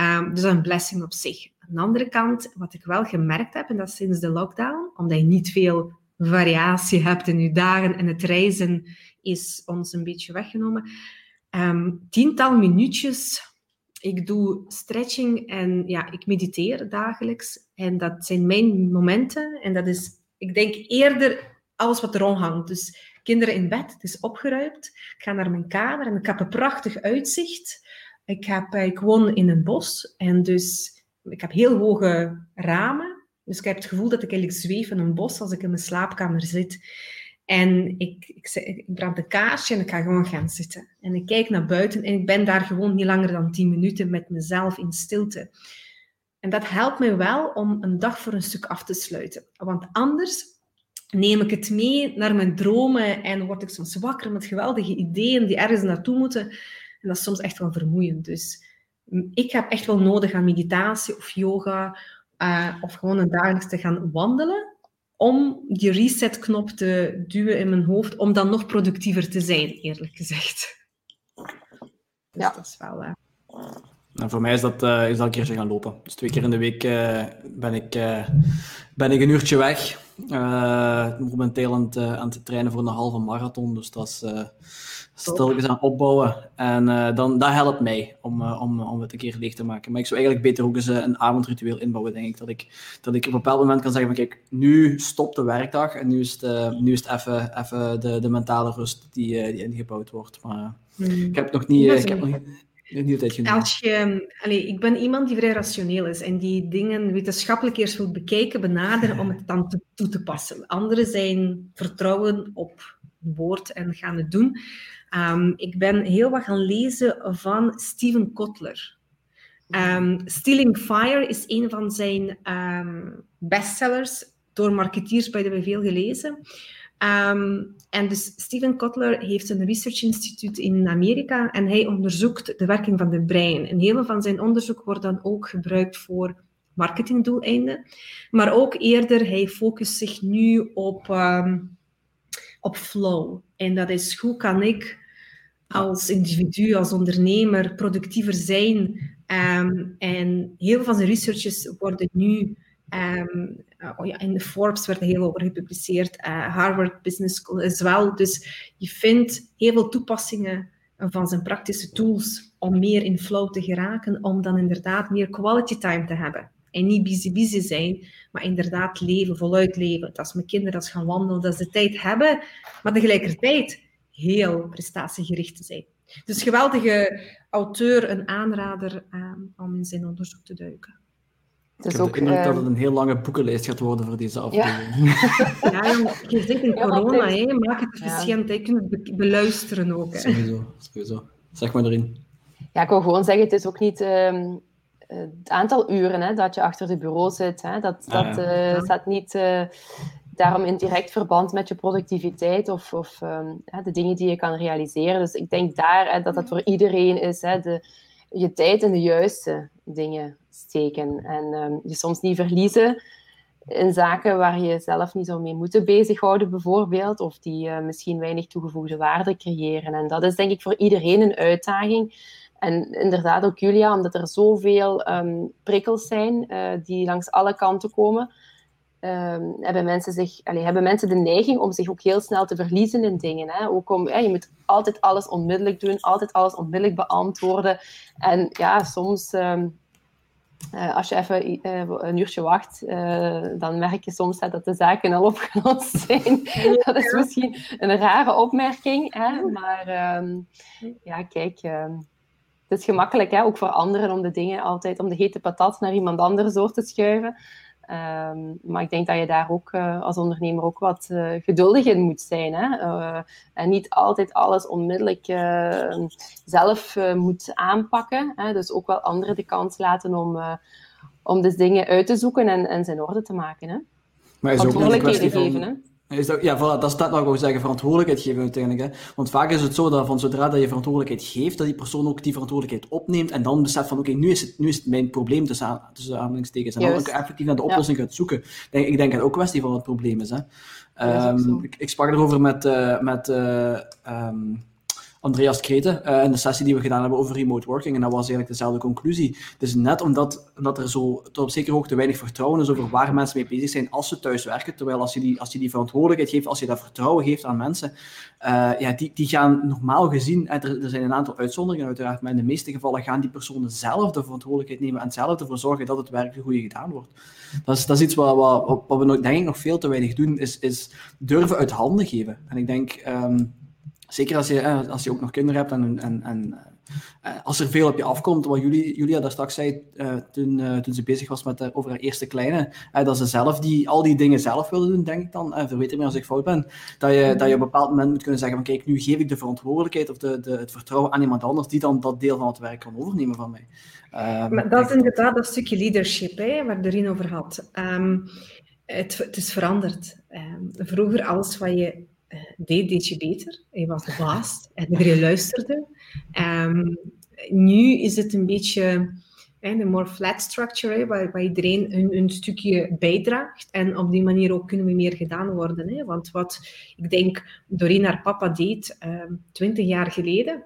B: Um, dus een blessing op zich. Aan de andere kant, wat ik wel gemerkt heb, en dat sinds de lockdown, omdat je niet veel variatie hebt in je dagen en het reizen is ons een beetje weggenomen. Um, tiental minuutjes. Ik doe stretching en ja, ik mediteer dagelijks. En dat zijn mijn momenten. En dat is, ik denk eerder alles wat erom hangt. Dus kinderen in bed, het is opgeruimd. Ik ga naar mijn kamer en ik heb een prachtig uitzicht. Eh, ik woon in een bos en dus ik heb heel hoge ramen. Dus ik heb het gevoel dat ik eigenlijk zweef in een bos als ik in mijn slaapkamer zit. En ik, ik, ik brand een kaarsje en ik ga gewoon gaan zitten. En ik kijk naar buiten en ik ben daar gewoon niet langer dan 10 minuten met mezelf in stilte. En dat helpt mij wel om een dag voor een stuk af te sluiten. Want anders neem ik het mee naar mijn dromen en word ik soms wakker met geweldige ideeën die ergens naartoe moeten. En dat is soms echt wel vermoeiend. Dus ik heb echt wel nodig aan meditatie of yoga uh, of gewoon een dagelijks te gaan wandelen om die resetknop te duwen in mijn hoofd, om dan nog productiever te zijn, eerlijk gezegd. Dus
C: ja.
B: dat is wel... Uh...
A: Nou, voor mij is dat, uh, is dat een keertje gaan lopen. Dus twee keer in de week uh, ben, ik, uh, ben ik een uurtje weg. momenteel aan het, aan het trainen voor een halve marathon. Dus dat is stilletjes aan opbouwen. En dan, dat helpt mij om, om, om het een keer leeg te maken. Maar ik zou eigenlijk beter ook eens een avondritueel inbouwen, denk ik. Dat ik, dat ik op een bepaald moment kan zeggen van kijk, nu stopt de werkdag en nu is het, nu is het even, even de, de mentale rust die, die ingebouwd wordt. Maar hmm. ik heb nog niet... ik heb nog niet
B: als je, allez, ik ben iemand die vrij rationeel is en die dingen wetenschappelijk eerst wil bekijken, benaderen om het dan te, toe te passen. Anderen zijn vertrouwen op woord en gaan het doen. Um, ik ben heel wat gaan lezen van Steven Kotler. Um, Stealing Fire is een van zijn um, bestsellers. Door marketeers bij de veel gelezen. En dus Steven Kotler heeft een research instituut in Amerika en hij onderzoekt de werking van de brein. En heel van zijn onderzoek wordt dan ook gebruikt voor marketingdoeleinden. Maar ook eerder, hij focust zich nu op, op flow. En dat is, hoe kan ik als individu, als ondernemer productiever zijn? Um, en heel veel van zijn researches worden nu Um, oh ja, in de Forbes werd er heel over gepubliceerd. Uh, Harvard Business School is wel. Dus je vindt heel veel toepassingen van zijn praktische tools om meer in flow te geraken, om dan inderdaad meer quality time te hebben. En niet busy busy zijn, maar inderdaad leven, voluit leven. Dat is mijn kinderen, dat is gaan wandelen, dat is de tijd hebben, maar tegelijkertijd heel prestatiegericht te zijn. Dus geweldige auteur, een aanrader um, om in zijn onderzoek te duiken.
A: Het is ook, de indruk dat het een heel lange boekenlijst gaat worden voor deze afdeling. [laughs]
B: Ja, ja je zit in corona, hè. maak het efficiënt. Je kunt het beluisteren ook. Hè.
A: Sowieso, sowieso. Zeg maar erin.
C: Ja, ik wil gewoon zeggen, het is ook niet uh, het aantal uren hè, dat je achter de bureau zit. Hè, dat ah, dat uh, staat niet uh, daarom in direct verband met je productiviteit of, of um, de dingen die je kan realiseren. Dus ik denk daar hè, dat dat voor iedereen is. Hè, de, je tijd in de juiste dingen steken. En ehm, je soms niet verliezen in zaken waar je zelf niet zou mee moeten bezighouden, bijvoorbeeld, of die uh, misschien weinig toegevoegde waarde creëren. En dat is denk ik voor iedereen een uitdaging. En inderdaad ook Julia, omdat er zoveel um, prikkels zijn uh, die langs alle kanten komen, um, hebben, mensen zich, hebben mensen de neiging om zich ook heel snel te verliezen in dingen. Hè? Ook om, je moet altijd alles onmiddellijk doen, altijd alles onmiddellijk beantwoorden. En ja, soms uh, als je even uh, een uurtje wacht, uh, dan merk je soms dat de zaken al opgelost zijn. dat is misschien een rare opmerking, hè? maar um, ja, kijk, ehm, het is gemakkelijk, hè? ook voor anderen, om de dingen altijd, om de hete patat naar iemand anders door te schuiven. Ehm, maar ik denk dat je daar ook uh, als ondernemer ook wat uh, geduldig in moet zijn. Hè? Uh, en niet altijd alles onmiddellijk zelf moet aanpakken. Hè? Dus ook wel anderen de kans laten om, om dus dingen uit te zoeken en, en zijn orde te maken. Hè?
A: Maar is ook een kwestie van... geven, hè? Is dat, ja, voilà, dat staat nog wel zeggen, verantwoordelijkheid geven uiteindelijk. Hè? Want vaak is het zo dat van zodra dat je verantwoordelijkheid geeft, dat die persoon ook die verantwoordelijkheid opneemt en dan beseft van oké, nu, is het, nu is het mijn probleem tussen, tussen aanhalingstekens. En dan ook effectief naar de oplossing gaat zoeken. Denk, ik denk dat het ook een kwestie van wat het probleem is. Hè? Um, ik, ik, sprak erover met, uh, met uh, um, Andreas Kreten uh, in de sessie die we gedaan hebben over remote working. En dat was eigenlijk dezelfde conclusie. Dus net omdat, omdat er zo tot op zekere hoogte weinig vertrouwen is over waar mensen mee bezig zijn als ze thuis werken. Terwijl als je die, als je die verantwoordelijkheid geeft, als je dat vertrouwen geeft aan mensen, uh, ja, die, die gaan normaal gezien, en er, zijn een aantal uitzonderingen uiteraard, maar in de meeste gevallen gaan die personen zelf de verantwoordelijkheid nemen en zelf ervoor zorgen dat het werk goed gedaan wordt. Dat is, dat is iets wat, wat, wat we nog, denk ik nog veel te weinig doen, is, is durven uit handen geven. En ik denk... Um, Zeker als je, eh, als je ook nog kinderen hebt en, en, en uh, als er veel op je afkomt, wat Julia, Julia daar straks zei uh, toen, uh, toen ze bezig was met, over haar eerste kleine, dat ze zelf die, al die dingen zelf wilde doen, denk ik dan, uh, verbeter me als ik fout ben, dat je, dat je op een bepaald moment moet kunnen zeggen van kijk, nu geef ik de verantwoordelijkheid of de, de, het vertrouwen aan iemand anders die dan dat deel van het werk kan overnemen van mij.
B: maar dat is inderdaad dat stukje leadership hè, waar Doreen over had. Um, het, het, is veranderd. Um, vroeger, alles wat je deed, deed je beter. Je was de en iedereen luisterde. Um, nu is het een beetje een more flat structure, waar, iedereen een, stukje bijdraagt. En op die manier ook kunnen we meer gedaan worden. Want wat ik denk Doreen haar papa deed um, twintig jaar geleden,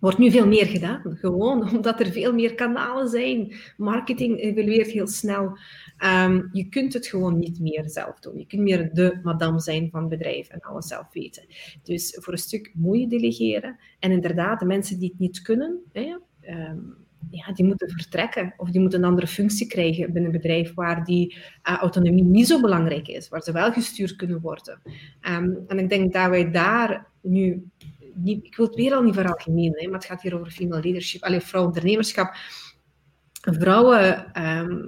B: wordt nu veel meer gedaan. Gewoon omdat er veel meer kanalen zijn. Marketing evolueert heel snel. Ehm, je kunt het gewoon niet meer zelf doen. Je kunt meer de madame zijn van het bedrijf en alles zelf weten. Dus voor een stuk moet je delegeren. En inderdaad, de mensen die het niet kunnen, hè, ehm, ja, die moeten vertrekken of die moeten een andere functie krijgen binnen een bedrijf waar die uh, autonomie niet zo belangrijk is, waar ze wel gestuurd kunnen worden. Ehm, en ik denk dat wij daar nu niet, ik wil het weer al niet veralgemenen, maar het gaat hier over female leadership, alleen. Vrouwen ehm,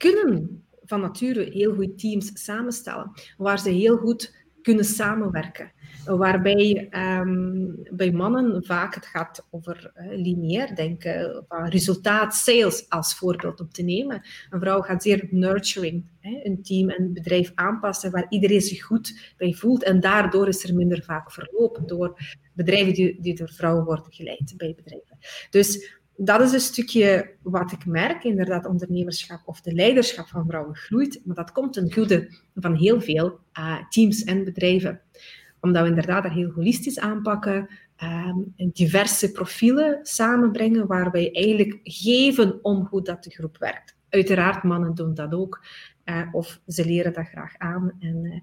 B: kunnen van nature heel goed teams samenstellen, waar ze heel goed kunnen samenwerken. Waarbij um, bij mannen vaak het gaat over uh, lineair denken, van resultaat, sales als voorbeeld om te nemen. Een vrouw gaat zeer nurturing, hè, een team en bedrijf aanpassen waar iedereen zich goed bij voelt. En daardoor is er minder vaak verloop door bedrijven die, die door vrouwen worden geleid bij bedrijven. Dus dat is een stukje wat ik merk, inderdaad, ondernemerschap of de leiderschap van vrouwen groeit, maar dat komt ten goede van heel veel uh, teams en bedrijven. Omdat we inderdaad dat heel holistisch aanpakken, uh, diverse profielen samenbrengen, waar wij eigenlijk geven om hoe dat de groep werkt. Uiteraard, mannen doen dat ook, uh, of ze leren dat graag aan. En,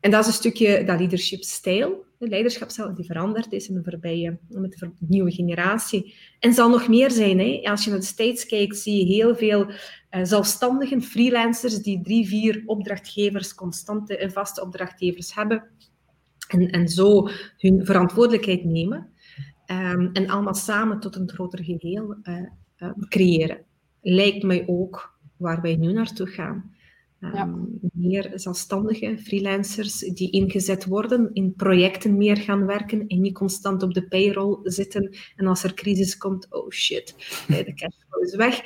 B: en dat is een stukje dat leadership-stijl, de leiderschapsstijl die veranderd is in de voorbije, met de nieuwe generatie. En zal nog meer zijn. Hè? Als je naar de States kijkt, zie je heel veel uh, zelfstandigen, freelancers, die drie, vier opdrachtgevers, constante en vaste opdrachtgevers hebben. En, en zo hun verantwoordelijkheid nemen. Um, en allemaal samen tot een groter geheel uh, uh, creëren. Lijkt mij ook waar wij nu naartoe gaan. Um, meer zelfstandige freelancers die ingezet worden, in projecten meer gaan werken en niet constant op de payroll zitten. En als er crisis komt, oh shit, de cashflow is weg.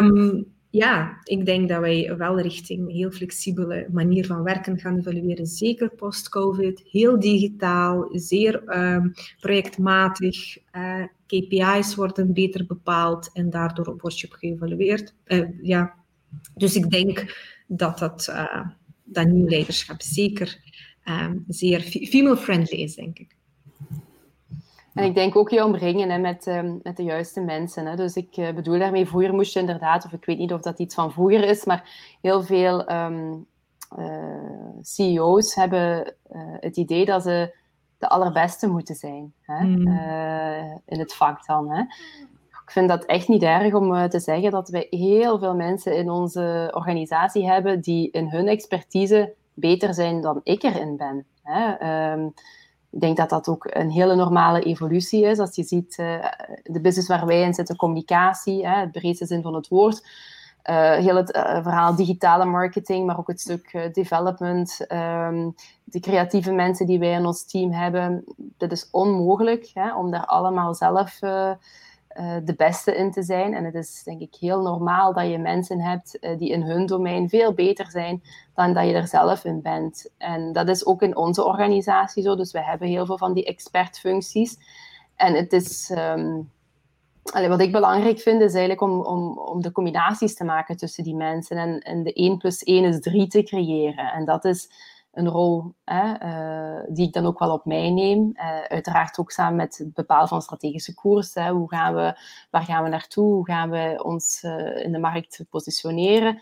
B: Um, ja, ik denk dat wij wel richting een heel flexibele manier van werken gaan evalueren. Zeker post-COVID, heel digitaal, zeer um, projectmatig. Eh, KPI's worden beter bepaald en daardoor word je geëvalueerd. Uh, ja. Dus ik denk dat dat, uh, dat nieuw leiderschap zeker um, zeer female-friendly is, denk ik.
C: En ik denk ook je omringen hè, met, um, met de juiste mensen. Hè. Dus ik uh, bedoel daarmee, vroeger moest je inderdaad, of ik weet niet of dat iets van vroeger is, maar heel veel um, uh, CEO's hebben het idee dat ze de allerbeste moeten zijn hè, mm. in het vak dan. Hè ik vind dat echt niet erg om uh, te zeggen dat wij heel veel mensen in onze organisatie hebben die in hun expertise beter zijn dan ik erin ben. Um, ik denk dat dat ook een hele normale evolutie is. Als je ziet, uh, de business waar wij in zitten, communicatie, het breedste zin van het woord. Uh, heel het verhaal digitale marketing, maar ook het stuk development, um, de creatieve mensen die wij in ons team hebben. Dat is onmogelijk om daar allemaal zelf uh, de beste in te zijn. En het is denk ik heel normaal dat je mensen hebt uh, die in hun domein veel beter zijn dan dat je er zelf in bent. En dat is ook in onze organisatie zo. Dus we hebben heel veel van die expertfuncties. En het is. Allee, wat ik belangrijk vind is eigenlijk om, om, om de combinaties te maken tussen die mensen en, en de 1 plus 1 is 3 te creëren. En dat is een rol hè, uh, die ik dan ook wel op mij neem. Uh, uiteraard ook samen met het bepalen van strategische koers. Hoe gaan we, waar gaan we naartoe? Hoe gaan we ons uh, in de markt positioneren?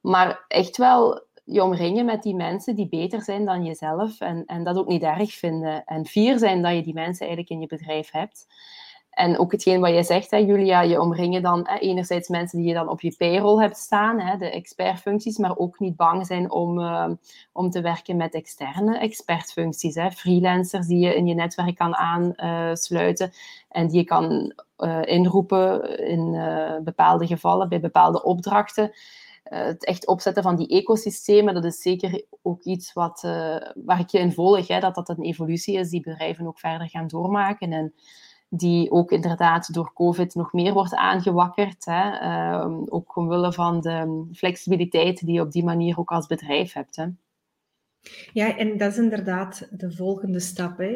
C: Maar echt wel je omringen met die mensen die beter zijn dan jezelf en, en dat ook niet erg vinden. En fier zijn dat je die mensen eigenlijk in je bedrijf hebt. En ook hetgeen wat jij zegt, hè, Julia, je omringen dan hè, enerzijds mensen die je dan op je payroll hebt staan, hè, de expertfuncties, maar ook niet bang zijn om, uh, om te werken met externe expertfuncties. Hè, freelancers die je in je netwerk kan aansluiten en die je kan uh, inroepen in bepaalde gevallen, bij bepaalde opdrachten. het echt opzetten van die ecosystemen, dat is zeker ook iets wat, waar ik je in volg, hè, dat dat een evolutie is die bedrijven ook verder gaan doormaken. En, die ook inderdaad door COVID nog meer wordt aangewakkerd. Hè? Uh, ook omwille van de flexibiliteit die je op die manier ook als bedrijf hebt. Hè?
B: Ja, en dat is inderdaad de volgende stap. Hè.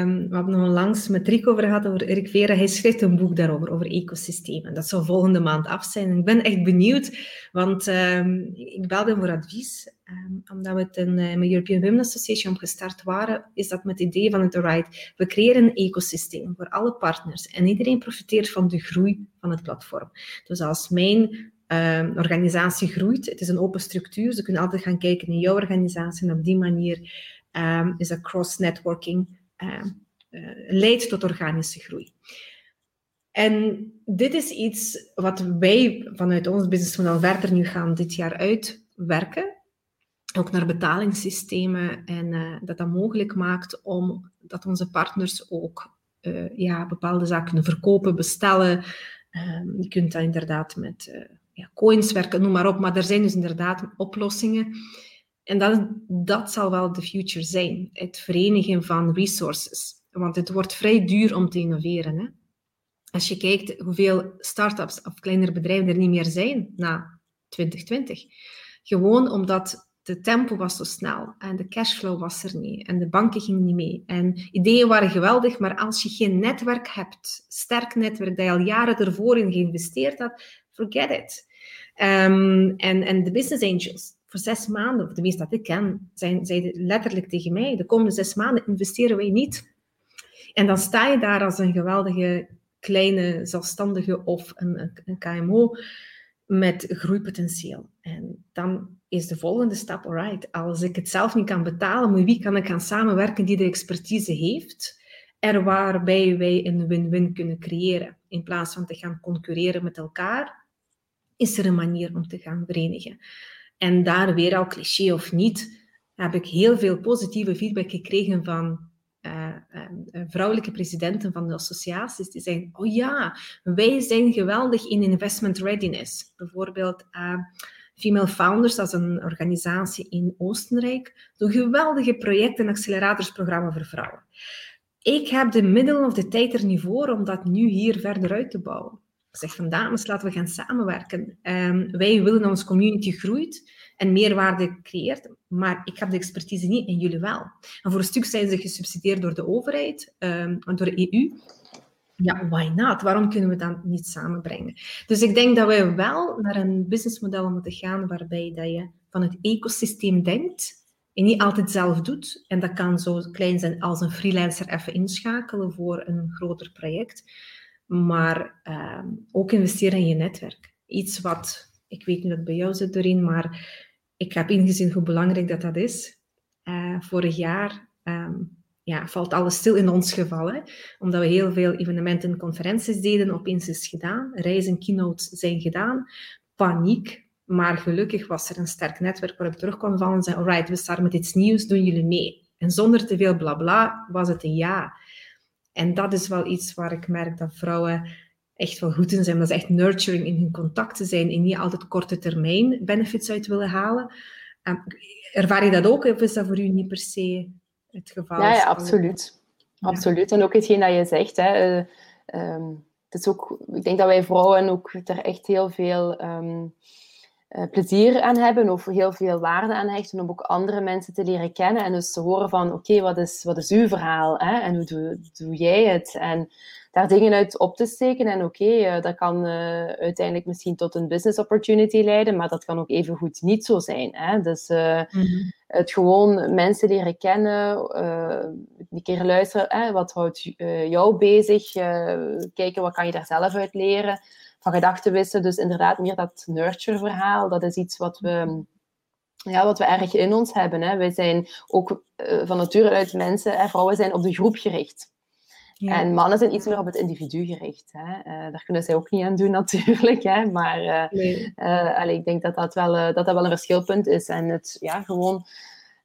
B: Um, we hebben nog onlangs met Rick over gehad, over Erik Vera. Hij schrijft een boek daarover, over ecosystemen. Dat zal volgende maand af zijn. Ik ben echt benieuwd, want um, ik belde hem voor advies. Um, omdat we in uh, met European Women Association gestart waren, is dat met het idee van het right. We creëren een ecosysteem voor alle partners. En iedereen profiteert van de groei van het platform. Dus als mijn um, organisatie groeit. Het is een open structuur. Ze kunnen altijd gaan kijken in jouw organisatie. En op die manier um, is dat cross-networking um, uh, leidt tot organische groei. En dit is iets wat wij vanuit ons businessmodel verder nu gaan dit jaar uitwerken. Ook naar betalingssystemen. En uh, dat dat mogelijk maakt om dat onze partners ook uh, ja, bepaalde zaken kunnen verkopen, bestellen. je kunt dat inderdaad met ja, coins werken, noem maar op. Maar er zijn dus inderdaad oplossingen. En dat, dat zal wel de future zijn. Het verenigen van resources. Want het wordt vrij duur om te innoveren. Hè? Als je kijkt hoeveel start-ups of kleinere bedrijven er niet meer zijn na 2020. Gewoon omdat de tempo was zo snel en de cashflow was er niet en de banken gingen niet mee. En ideeën waren geweldig, maar als je geen netwerk hebt, sterk netwerk dat je al jaren ervoor in geïnvesteerd had, forget it. Um, en, en de business angels, voor zes maanden, of de meeste dat ik ken, zijn, zeiden letterlijk tegen mij, de komende zes maanden investeren wij niet. En dan sta je daar als een geweldige kleine zelfstandige of een, een KMO met groeipotentieel. En dan is de volgende stap, alright, als ik het zelf niet kan betalen, met wie kan ik gaan samenwerken die de expertise heeft? Er waarbij wij een win-win kunnen creëren. In plaats van te gaan concurreren met elkaar, is er een manier om te gaan verenigen. En daar weer al cliché of niet, heb ik heel veel positieve feedback gekregen van uh, uh, vrouwelijke presidenten van de associaties. Die zeggen, oh ja, wij zijn geweldig in investment readiness. Bijvoorbeeld Female Founders, dat is een organisatie in Oostenrijk, zo'n geweldige project- en acceleratorsprogramma voor vrouwen. Ik heb de middelen of de tijd er niet voor om dat nu hier verder uit te bouwen. Zeg van dames, laten we gaan samenwerken. Um, wij willen dat onze community groeit en meerwaarde creëert, maar ik heb de expertise niet en jullie wel. En voor een stuk zijn ze gesubsidieerd door de overheid, um, door de EU. Ja, why not? Waarom kunnen we dat niet samenbrengen? Dus ik denk dat wij wel naar een businessmodel moeten gaan waarbij dat je van het ecosysteem denkt en niet altijd zelf doet. En dat kan zo klein zijn als een freelancer even inschakelen voor een groter project. Maar uh, ook investeren in je netwerk. Iets wat, ik weet niet het bij jou zit erin, maar ik heb ingezien hoe belangrijk dat dat is. Uh, vorig jaar um, ja, valt alles stil in ons geval. Omdat we heel veel evenementen en conferenties deden, opeens is gedaan. Reizen, keynotes zijn gedaan. Paniek. Maar gelukkig was er een sterk netwerk waarop terug kon vallen en zei, alright, we starten met iets nieuws, doen jullie mee? En zonder te veel blabla was het een ja. En dat is wel iets waar ik merk dat vrouwen echt wel goed in zijn. Dat is echt nurturing in hun contacten zijn en niet altijd korte termijn benefits uit willen halen. Um, ervaar je dat ook of is dat voor u niet per se het geval?
C: Ja, ja absoluut. Absoluut. En ook hetgeen dat je zegt. Hè, uh, um, het is ook, ik denk dat wij vrouwen ook er echt heel veel um, uh, plezier aan hebben of heel veel waarde aan hechten om ook andere mensen te leren kennen en dus te horen van oké, okay, wat, is, wat is uw verhaal hè? en hoe doe, doe jij het? En daar dingen uit op te steken en oké, okay, uh, dat kan uh, uiteindelijk misschien tot een business opportunity leiden, maar dat kan ook even goed niet zo zijn. Hè? Dus mm -hmm. het gewoon mensen leren kennen, een keer luisteren, hè? wat houdt jou bezig, kijken wat kan je daar zelf uit leren van gedachten. Dus inderdaad, meer dat nurture-verhaal, dat is iets wat we, ja, wat we erg in ons hebben. Hè. Wij zijn ook uh, van nature uit mensen, hè, vrouwen zijn op de groep gericht. Ja. En mannen zijn iets meer op het individu gericht. Hè. Uh, daar kunnen zij ook niet aan doen, [laughs] natuurlijk. Hè. Maar uh, nee. allee, ik denk dat dat, wel, dat dat wel een verschilpunt is. En het ja, gewoon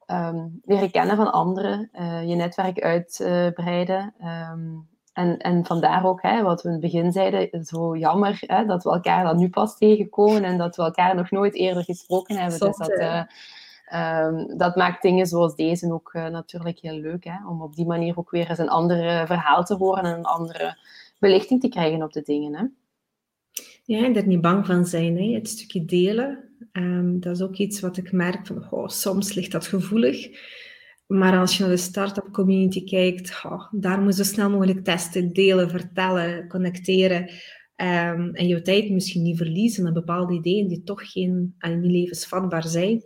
C: um, leren kennen van anderen, je netwerk uitbreiden. Um, en, en vandaar ook, hè, wat we in het begin zeiden, zo jammer hè, dat we elkaar dan nu pas tegenkomen en dat we elkaar nog nooit eerder gesproken hebben. dus dat, uh, um, dat maakt dingen zoals deze ook uh, natuurlijk heel leuk, hè, om op die manier ook weer eens een ander verhaal te horen en een andere belichting te krijgen op de dingen. Hè.
B: Ja, en er niet bang van zijn. Hè. Het stukje delen, um, dat is ook iets wat ik merk van, oh, soms ligt dat gevoelig. Maar als je naar de start-up community kijkt, daar moet je zo snel mogelijk testen, delen, vertellen, connecteren. Um, en je tijd misschien niet verliezen aan bepaalde ideeën die toch geen, aan niet levensvatbaar zijn.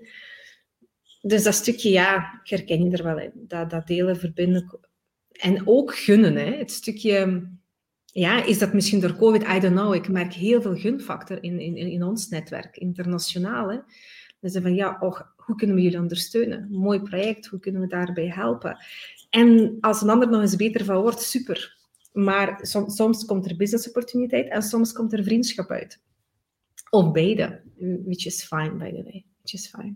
B: Dus dat stukje, ja, ik herken je er wel in. Dat, dat delen, verbinden. En ook gunnen. Hè. Het stukje ja, is dat misschien door COVID? I don't know. Ik merk heel veel gunfactor in, in, in ons netwerk, internationaal. Hè. Dus van ja, och, hoe kunnen we jullie ondersteunen? Mooi project, hoe kunnen we daarbij helpen? En als een ander nog eens beter van wordt, super. Maar soms, komt er business opportuniteit en soms komt er vriendschap uit. Of beide, which is fine, by the way. Which is fine.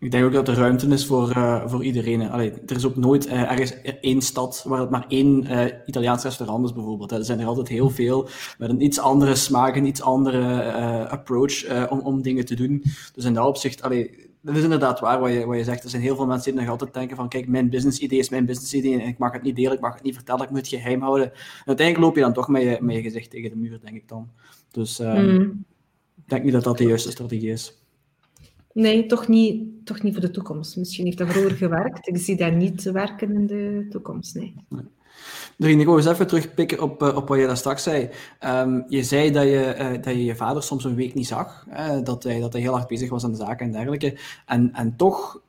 A: Ik denk ook dat er ruimte is voor, uh, voor iedereen. Allee, er is ook nooit uh, ergens één stad waar het maar één uh, Italiaans restaurant is, bijvoorbeeld. Er zijn er altijd heel veel met een iets andere smaak, een iets andere approach om, om dingen te doen. Dus in dat opzicht, allee, dat is inderdaad waar wat je, wat je zegt. Er zijn heel veel mensen die nog altijd denken van, kijk, mijn business idee is mijn business idee en ik mag het niet delen, ik mag het niet vertellen, ik moet het geheim houden. En uiteindelijk loop je dan toch met je, met je gezicht tegen de muur, denk ik dan. Dus mm. ik denk niet dat dat de juiste strategie is.
B: Nee, toch niet, toch niet voor de toekomst. Misschien heeft dat vroeger gewerkt. Ik zie dat niet werken in de toekomst, nee.
A: nee. ik wil eens even terugpikken op, eh, op wat je daar straks zei. Um, je zei dat je, uh, dat je je vader soms een week niet zag, dat, hij, dat hij heel hard bezig was aan de zaken en dergelijke. En, en toch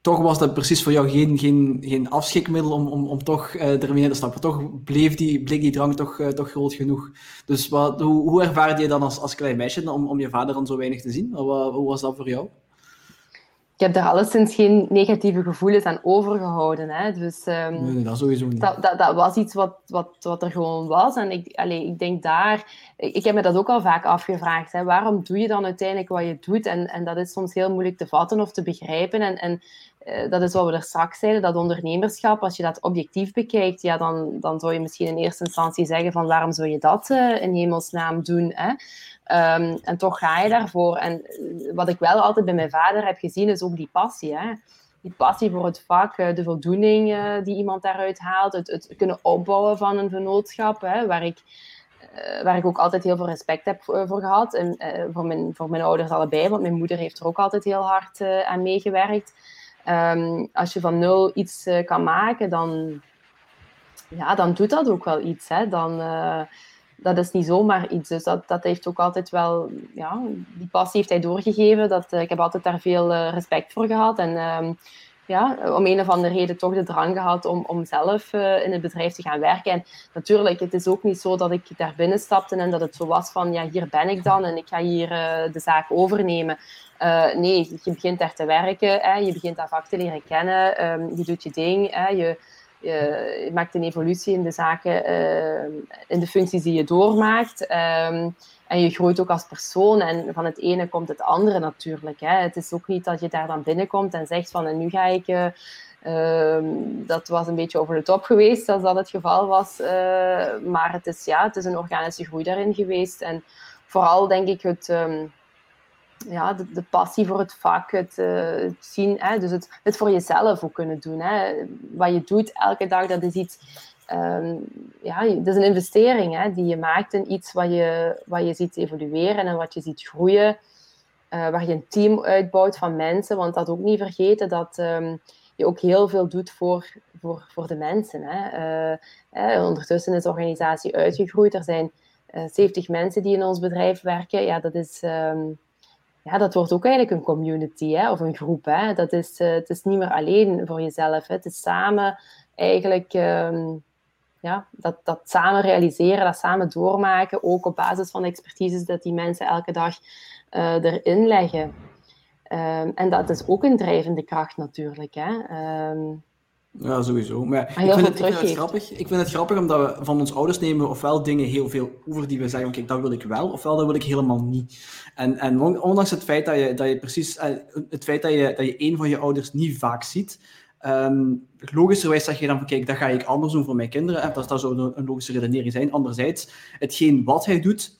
A: toch was dat precies voor jou geen, geen, geen afschikmiddel om, om, om toch uh, ermee te stappen. Toch bleef die, bleek die drang toch, uh, toch groot genoeg. Dus wat, hoe, hoe ervaarde je dan als, als klein meisje om, om je vader dan zo weinig te zien? Wat, hoe was dat voor jou?
C: Ik heb daar alleszins geen negatieve gevoelens aan overgehouden. Hè. Dus, um,
A: nee, dat sowieso niet.
C: Dat, dat, dat, was iets wat, wat, wat er gewoon was. En ik, allez, ik denk daar... Ik heb me dat ook al vaak afgevraagd. Hè. Waarom doe je dan uiteindelijk wat je doet? En, en dat is soms heel moeilijk te vatten of te begrijpen. En, en eh, dat is wat we er straks zeiden, dat ondernemerschap, als je dat objectief bekijkt, ja, dan, dan zou je misschien in eerste instantie zeggen van waarom zou je dat uh, in hemelsnaam doen? Hè? Um, en toch ga je daarvoor. En eh, wat ik wel altijd bij mijn vader heb gezien, is ook die passie. Hè? Die passie voor het vak, de voldoening die iemand daaruit haalt, het, het kunnen opbouwen van een vennootschap, waar ik waar ik ook altijd heel veel respect heb voor, gehad. En voor, mijn, voor mijn ouders allebei, want mijn moeder heeft er ook altijd heel hard aan meegewerkt. Um, als je van nul iets uh, kan maken, dan, ja, dan doet dat ook wel iets. Hè. Dan, uh, dat is niet zomaar iets. Dus dat, dat heeft ook altijd wel, ja, die passie heeft hij doorgegeven. Dat, uh, ik heb altijd daar veel respect voor gehad. En um, ja, om een of andere reden toch de drang gehad om, om zelf in het bedrijf te gaan werken. En natuurlijk, het is ook niet zo dat ik daar binnen stapte en dat het zo was van, ja, hier ben ik dan en ik ga hier de zaak overnemen. Uh, nee, je begint daar te werken, hè, je begint dat vak te leren kennen, um, je doet je ding, hè, je, maakt een evolutie in de zaken, uh, in de functies die je doormaakt. Um, en je groeit ook als persoon en van het ene komt het andere natuurlijk. Hè. Het is ook niet dat je daar dan binnenkomt en zegt van en nu ga ik... Uh, dat was een beetje over de top geweest, als dat het geval was. Maar het is, ja, het is een organische groei daarin geweest. En vooral denk ik het, ja, de, passie voor het vak, het, uh, zien, hè, dus het, het voor jezelf ook kunnen doen. Hè. Wat je doet elke dag, dat is iets, um, ja, dat is een investering hè, die je maakt in iets wat je, wat je ziet evolueren en wat je ziet groeien. Uh, waar je een team uitbouwt van mensen, want dat ook niet vergeten dat um, je ook heel veel doet voor, voor, voor de mensen. Hè. Uh, ondertussen is de organisatie uitgegroeid. Er zijn 70 mensen die in ons bedrijf werken. Ja, dat is. Um, ja, dat wordt ook eigenlijk een community hè, of een groep. Hè. Dat is, uh, het is niet meer alleen voor jezelf. Hè. Het is samen eigenlijk um, ja, dat, dat samen realiseren, dat samen doormaken, ook op basis van de expertises dat die mensen elke dag uh, erin leggen. Um, en dat is ook een drijvende kracht natuurlijk. Hè. Um,
A: ja, sowieso. Maar ik vind, het, ik vind, het, grappig. Ik vind het grappig omdat we van ons ouders nemen ofwel dingen heel veel over die we zeggen, kijk, dat wil ik wel, ofwel dat wil ik helemaal niet. En, en ondanks het feit dat je, dat je precies, eh, het feit dat je, dat je een van je ouders niet vaak ziet, um, logischerwijs zeg je dan van, kijk, dat ga ik anders doen voor mijn kinderen. En dat, dat zou een logische redenering zijn. Anderzijds, hetgeen wat hij doet,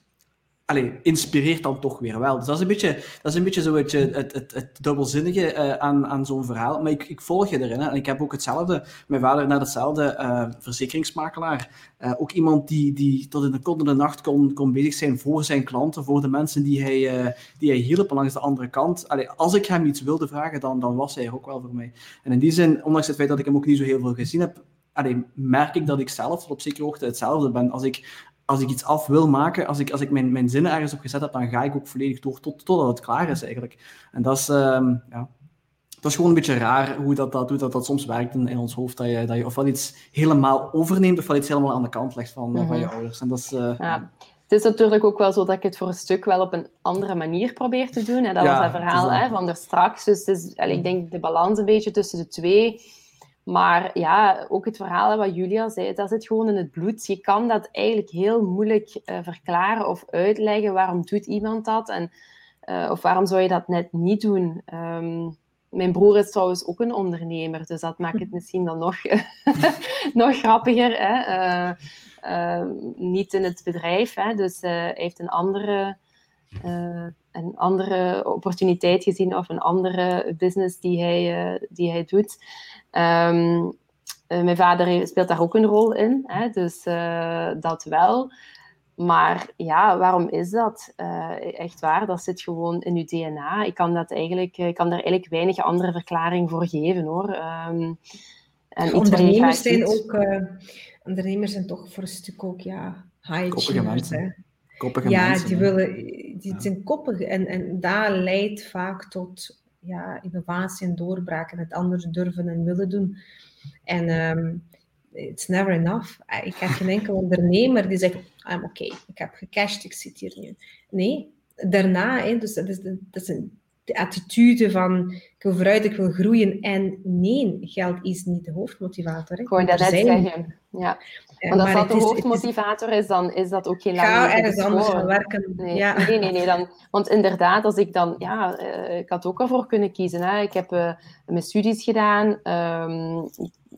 A: allee, inspireert dan toch weer wel. Dus dat is een beetje, dat is een beetje zo het, het, het, het dubbelzinnige uh, aan, aan zo'n verhaal. Maar ik, ik volg je erin. Hè. En ik heb ook hetzelfde, mijn vader naar hetzelfde uh, verzekeringsmakelaar. Ook iemand die, die tot in de konden nacht kon, kon bezig zijn voor zijn klanten, voor de mensen die hij, die hij hielp. langs de andere kant, allee, als ik hem iets wilde vragen, dan, dan was hij er ook wel voor mij. En in die zin, ondanks het feit dat ik hem ook niet zo heel veel gezien heb, allee, merk ik dat ik zelf op zekere hoogte hetzelfde ben. Als ik als ik iets af wil maken, als ik, als ik mijn, mijn zinnen ergens op gezet heb, dan ga ik ook volledig door tot, totdat het klaar is eigenlijk. En dat is, um, ja, dat is gewoon een beetje raar hoe dat, dat, hoe dat, dat soms werkt in, in ons hoofd. Dat je, dat je ofwel iets helemaal overneemt, ofwel iets helemaal aan de kant legt van, mm -hmm. van je ouders. En dat is, uh,
C: ja. Het is natuurlijk ook wel zo dat ik het voor een stuk wel op een andere manier probeer te doen. En dat ja, was het verhaal hè, van er straks. Dus het is, ik denk de balans een beetje tussen de twee maar ja, ook het verhaal wat Julia zei, dat zit gewoon in het bloed. Je kan dat eigenlijk heel moeilijk uh, verklaren of uitleggen. Waarom doet iemand dat? En, uh, of waarom zou je dat net niet doen? Um, mijn broer is trouwens ook een ondernemer, dus dat maakt het misschien dan nog, [laughs] nog grappiger. Hè? Uh, niet in het bedrijf, hè? dus hij heeft een andere een andere opportuniteit gezien of een andere business die hij, die hij doet. Um, uh, mijn vader speelt daar ook een rol in, hè, dus uh, dat wel. Maar ja, waarom is dat? echt waar, dat zit gewoon in uw DNA. Ik kan, dat eigenlijk, ik kan daar eigenlijk weinig andere verklaring voor geven hoor. Um,
B: en ondernemers, zijn ook, ondernemers zijn toch voor een stuk ook ja, high achievers.
A: Koppige
B: ja,
A: mensen,
B: die, willen, die zijn koppig en, en dat leidt vaak tot ja, innovatie en doorbraak en het anders durven en willen doen. En um, it's never enough. Ik heb geen enkel ondernemer die zegt, I'm oké, okay, ik heb gecashed, ik zit hier nu. Nee, daarna, hè, dus dat is, dat is een de attitude van ik wil vooruit, ik wil groeien. En nee, geld is niet de hoofdmotivator. Hè.
C: Gewoon dat net zeggen. Ja. Want als dat de hoofdmotivator is, dan is dat ook geen lange
B: Ga ergens anders gaan werken.
C: Nee,
B: ja.
C: nee, nee, nee. Dan, want inderdaad, als ik dan... Ja, uh, ik had ook ervoor kunnen kiezen. Hè. Ik heb uh, mijn studies gedaan. Um,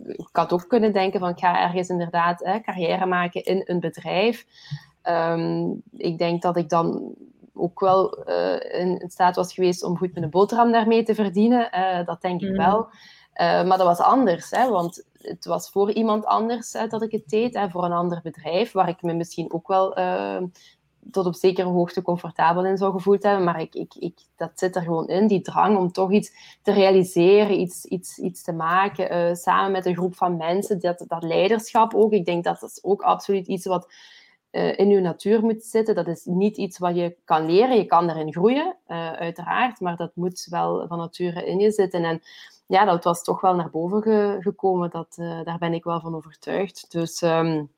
C: ik had ook kunnen denken van ik ga ergens inderdaad hè, carrière maken in een bedrijf. Um, ik denk dat ik dan ook wel uh, in, staat was geweest om goed met een boterham daarmee te verdienen. Uh, dat denk ik mm. wel. Uh, maar dat was anders, hè, want het was voor iemand anders dat ik het deed, hè, voor een ander bedrijf, waar ik me misschien ook wel tot op zekere hoogte comfortabel in zou gevoeld hebben. Maar ik, ik, ik, dat zit er gewoon in, die drang om toch iets te realiseren, iets, iets, iets te maken, samen met een groep van mensen. Dat, dat leiderschap ook, ik denk dat dat is ook absoluut iets wat uh, in je natuur moet zitten. Dat is niet iets wat je kan leren. Je kan erin groeien, uh, uiteraard, maar dat moet wel van nature in je zitten. En ja, dat was toch wel naar boven ge gekomen. Dat, uh, daar ben ik wel van overtuigd. Dus um,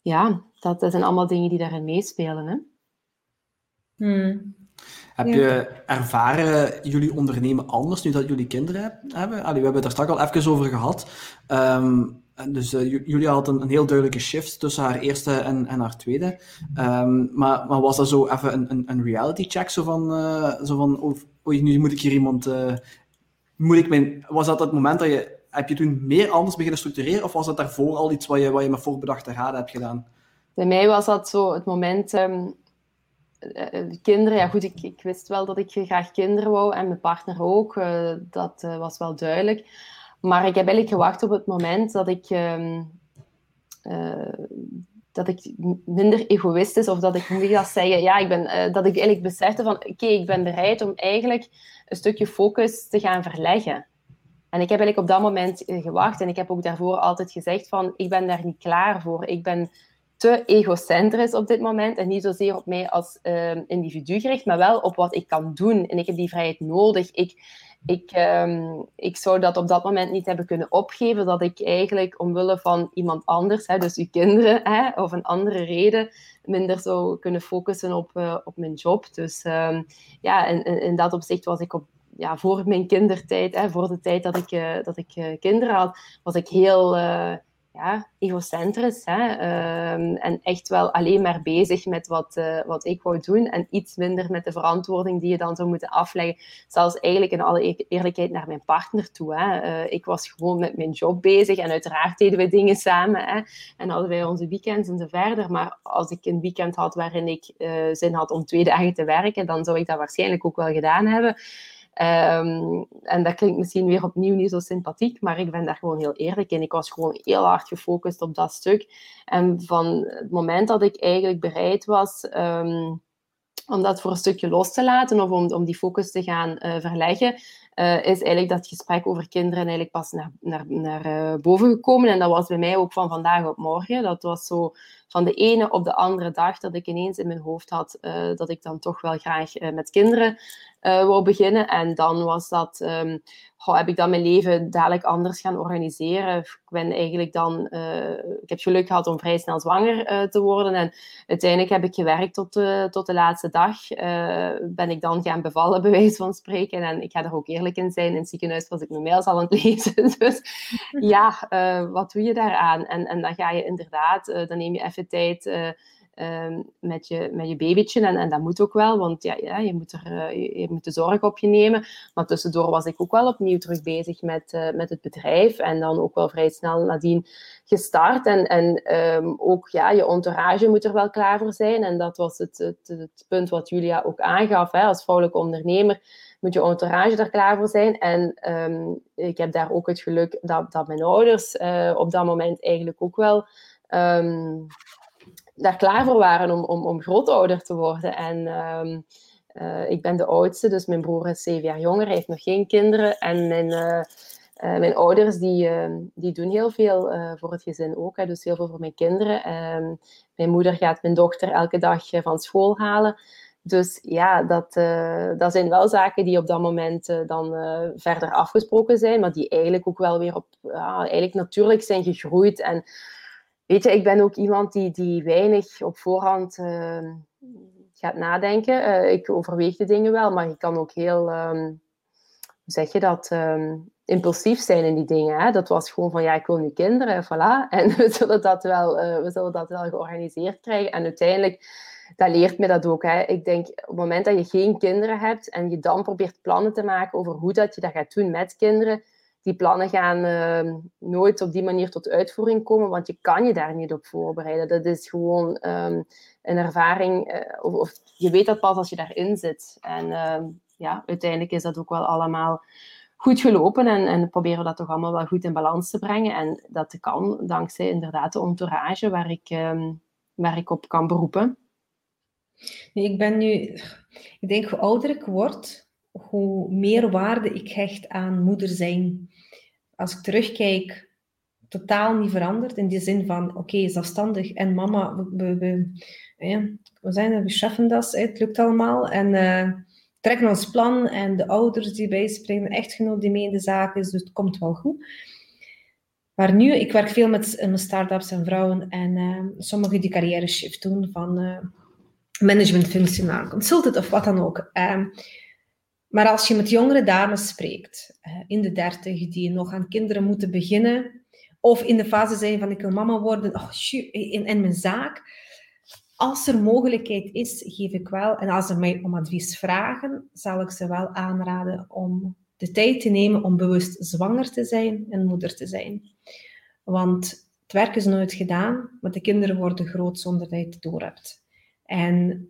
C: ja, dat, dat, zijn allemaal dingen die daarin meespelen. Hè?
B: Hmm.
A: Heb je ervaren jullie ondernemen anders nu dat jullie kinderen hebben? Allee, we hebben het daar straks al even over gehad. Um, dus uh, Julia had een, heel duidelijke shift tussen haar eerste en, en haar tweede. Um, maar, maar, was dat zo even een, een, een reality check? Zo van, uh, zo van nu moet ik hier iemand. Uh, moet ik mijn, was dat het moment dat je. Heb je toen meer anders beginnen structureren? Of was dat daarvoor al iets wat je, wat je met voorbedachte raden hebt gedaan?
C: Bij mij was dat zo het moment. Um, kinderen, ja goed, ik, ik, wist wel dat ik graag kinderen wou en mijn partner ook. dat was wel duidelijk. Maar ik heb eigenlijk gewacht op het moment dat ik, uh, uh, dat ik minder egoïstisch of dat ik, moet dat zeggen, ja, ik ben, uh, dat ik eigenlijk besefte van, oké, ik ben bereid om eigenlijk een stukje focus te gaan verleggen. En ik heb eigenlijk op dat moment eh, gewacht en ik heb ook daarvoor altijd gezegd van, ik ben daar niet klaar voor. Ik ben te egocentrisch op dit moment en niet zozeer op mij als ehm, individu gericht, maar wel op wat ik kan doen. En ik heb die vrijheid nodig. Ik, ik, um, ik zou dat op dat moment niet hebben kunnen opgeven, dat ik eigenlijk omwille van iemand anders, hè, dus uw kinderen, hè, of een andere reden, minder zou kunnen focussen op, uh, op mijn job. Dus um, ja, in, in, in, dat opzicht was ik op, ja, voor mijn kindertijd, hè, voor de tijd dat ik, uh, dat ik uh, kinderen had, was ik heel ja, egocentrisch. Hè? Ehm, en echt wel alleen maar bezig met wat, uh, wat ik wou doen. En iets minder met de verantwoording die je dan zou moeten afleggen. Zelfs eigenlijk in alle eerlijkheid naar mijn partner toe. Hè? Uh, ik was gewoon met mijn job bezig. En uiteraard deden we dingen samen. Hè? En hadden wij onze weekends en zo verder. Maar als ik een weekend had waarin ik uh, zin had om twee dagen te werken, dan zou ik dat waarschijnlijk ook wel gedaan hebben. Um, en dat klinkt misschien weer opnieuw niet zo sympathiek, maar ik ben daar gewoon heel eerlijk in. Ik was gewoon heel hard gefocust op dat stuk. En van het moment dat ik eigenlijk bereid was um, om dat voor een stukje los te laten of om, om die focus te gaan uh, verleggen, uh, is eigenlijk dat gesprek over kinderen eigenlijk pas naar, naar, naar uh, boven gekomen. En dat was bij mij ook van vandaag op morgen. Dat was zo van de ene op de andere dag dat ik ineens in mijn hoofd had uh, dat ik dan toch wel graag met kinderen wou beginnen. En dan was dat um, heb ik dan mijn leven dadelijk anders gaan organiseren. Ik ben eigenlijk dan, ik heb geluk gehad om vrij snel zwanger te worden. En uiteindelijk heb ik gewerkt tot de, tot de laatste dag. Ben ik dan gaan bevallen, bij wijze van spreken. En ik ga er ook eerlijk in zijn, in het ziekenhuis was ik mijn mails al aan het [laughs] lezen. Dus ja, wat doe je daaraan? En, en dan ga je inderdaad, dan neem je even tijd Ehm, met, je, met je babytje. En, en dat moet ook wel, want ja, ja je, moet er, je, moet de zorg op je nemen. Maar tussendoor was ik ook wel opnieuw terug bezig met, met het bedrijf. En dan ook wel vrij snel nadien gestart. En, en um, ook ja, je entourage moet er wel klaar voor zijn. En dat was het, het, het punt wat Julia ook aangaf. Hè, als vrouwelijke ondernemer moet je entourage er klaar voor zijn. En um, ik heb daar ook het geluk dat, dat mijn ouders uh, op dat moment eigenlijk ook wel um, daar klaar voor waren om, om, om grootouder te worden. En um, uh, ik ben de oudste, dus mijn broer is zeven jaar jonger, hij heeft nog geen kinderen. En mijn, uh, mijn ouders die, ehm, die doen heel veel voor het gezin ook, hè, dus heel veel voor mijn kinderen. Mijn moeder gaat mijn dochter elke dag van school halen. Dus ja, dat, dat zijn wel zaken die op dat moment dan verder afgesproken zijn, maar die eigenlijk ook wel weer op, eigenlijk natuurlijk zijn gegroeid. En Weet je, ik ben ook iemand die, die weinig op voorhand gaat nadenken. Ik overweeg de dingen wel, maar ik kan ook heel, um, hoe zeg je dat, um, impulsief zijn in die dingen. Hè? Dat was gewoon van, ja, ik wil nu kinderen, voilà. [laughs] En we zullen dat wel, we zullen dat wel georganiseerd krijgen. En uiteindelijk, dat leert me dat ook. Hè? Ik denk, op het moment dat je geen kinderen hebt en je dan probeert plannen te maken over hoe dat je dat gaat doen met kinderen, die plannen gaan uh, nooit op die manier tot uitvoering komen, want je kan je daar niet op voorbereiden. Dat is gewoon um, een ervaring, uh, of, of, je weet dat pas als je daarin zit. En uh, ja, uiteindelijk is dat ook wel allemaal goed gelopen en, en proberen we dat toch allemaal wel goed in balans te brengen. En dat kan dankzij inderdaad de entourage waar ik, waar ik op kan beroepen.
B: Ik ben nu, ik denk hoe ouder ik word, hoe meer waarde ik hecht aan moeder zijn. Als ik terugkijk, totaal niet veranderd. In die zin van, oké, okay, zelfstandig en mama, we, we, we, zijn er, we schaffen dat, het lukt allemaal. En uh, trekken ons plan en de ouders die bijspringen, echtgenoot die mee in de zaak is, dus het komt wel goed. Maar nu, ik werk veel met, start-ups en vrouwen en uh, sommigen die carrière shift doen van uh, managementfunctie naar consultant of wat dan ook. Maar als je met jongere dames spreekt, eh, in de dertig, die nog aan kinderen moeten beginnen, of in de fase zijn van ik wil mama worden, oh, in, in mijn zaak, als er mogelijkheid is, geef ik wel, en als ze mij om advies vragen, zal ik ze wel aanraden om de tijd te nemen om bewust zwanger te zijn en moeder te zijn. Want het werk is nooit gedaan, maar de kinderen worden groot zonder dat je het door hebt. En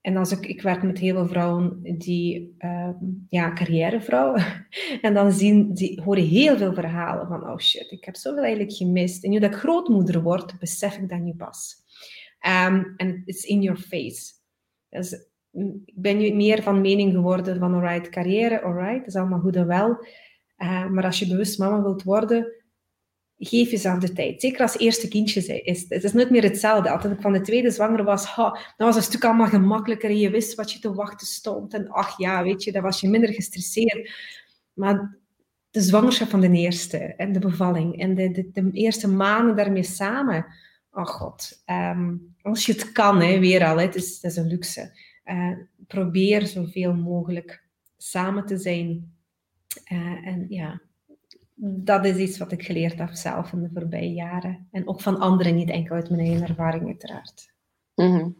B: en als ik, ik werk met heel veel vrouwen die, uh, ja, carrièrevrouwen. [laughs] En dan zien, die, horen heel veel verhalen van, oh shit, ik heb zoveel eigenlijk gemist. En nu dat ik grootmoeder word, besef ik dat nu pas. Um, en it's in your face. Dus ik ben nu meer van mening geworden van, alright, carrière, alright, is allemaal goed en wel. Uh, maar als je bewust mama wilt worden, geef jezelf de tijd. Zeker als eerste kindje is. Het is nooit meer hetzelfde. Als ik van de tweede zwanger was, dan was het stuk allemaal gemakkelijker. En je wist wat je te wachten stond. En ach ja, weet je, dan was je minder gestresseerd. Maar de zwangerschap van de eerste en de bevalling en de, de, de eerste maanden daarmee samen. Oh god, um, als je het kan, hè, weer al, hè, is, een luxe. Uh, probeer zoveel mogelijk samen te zijn. Uh, en ja, dat is iets wat ik geleerd heb zelf in de voorbije jaren. En ook van anderen, niet enkel uit mijn eigen ervaring uiteraard.
C: Mm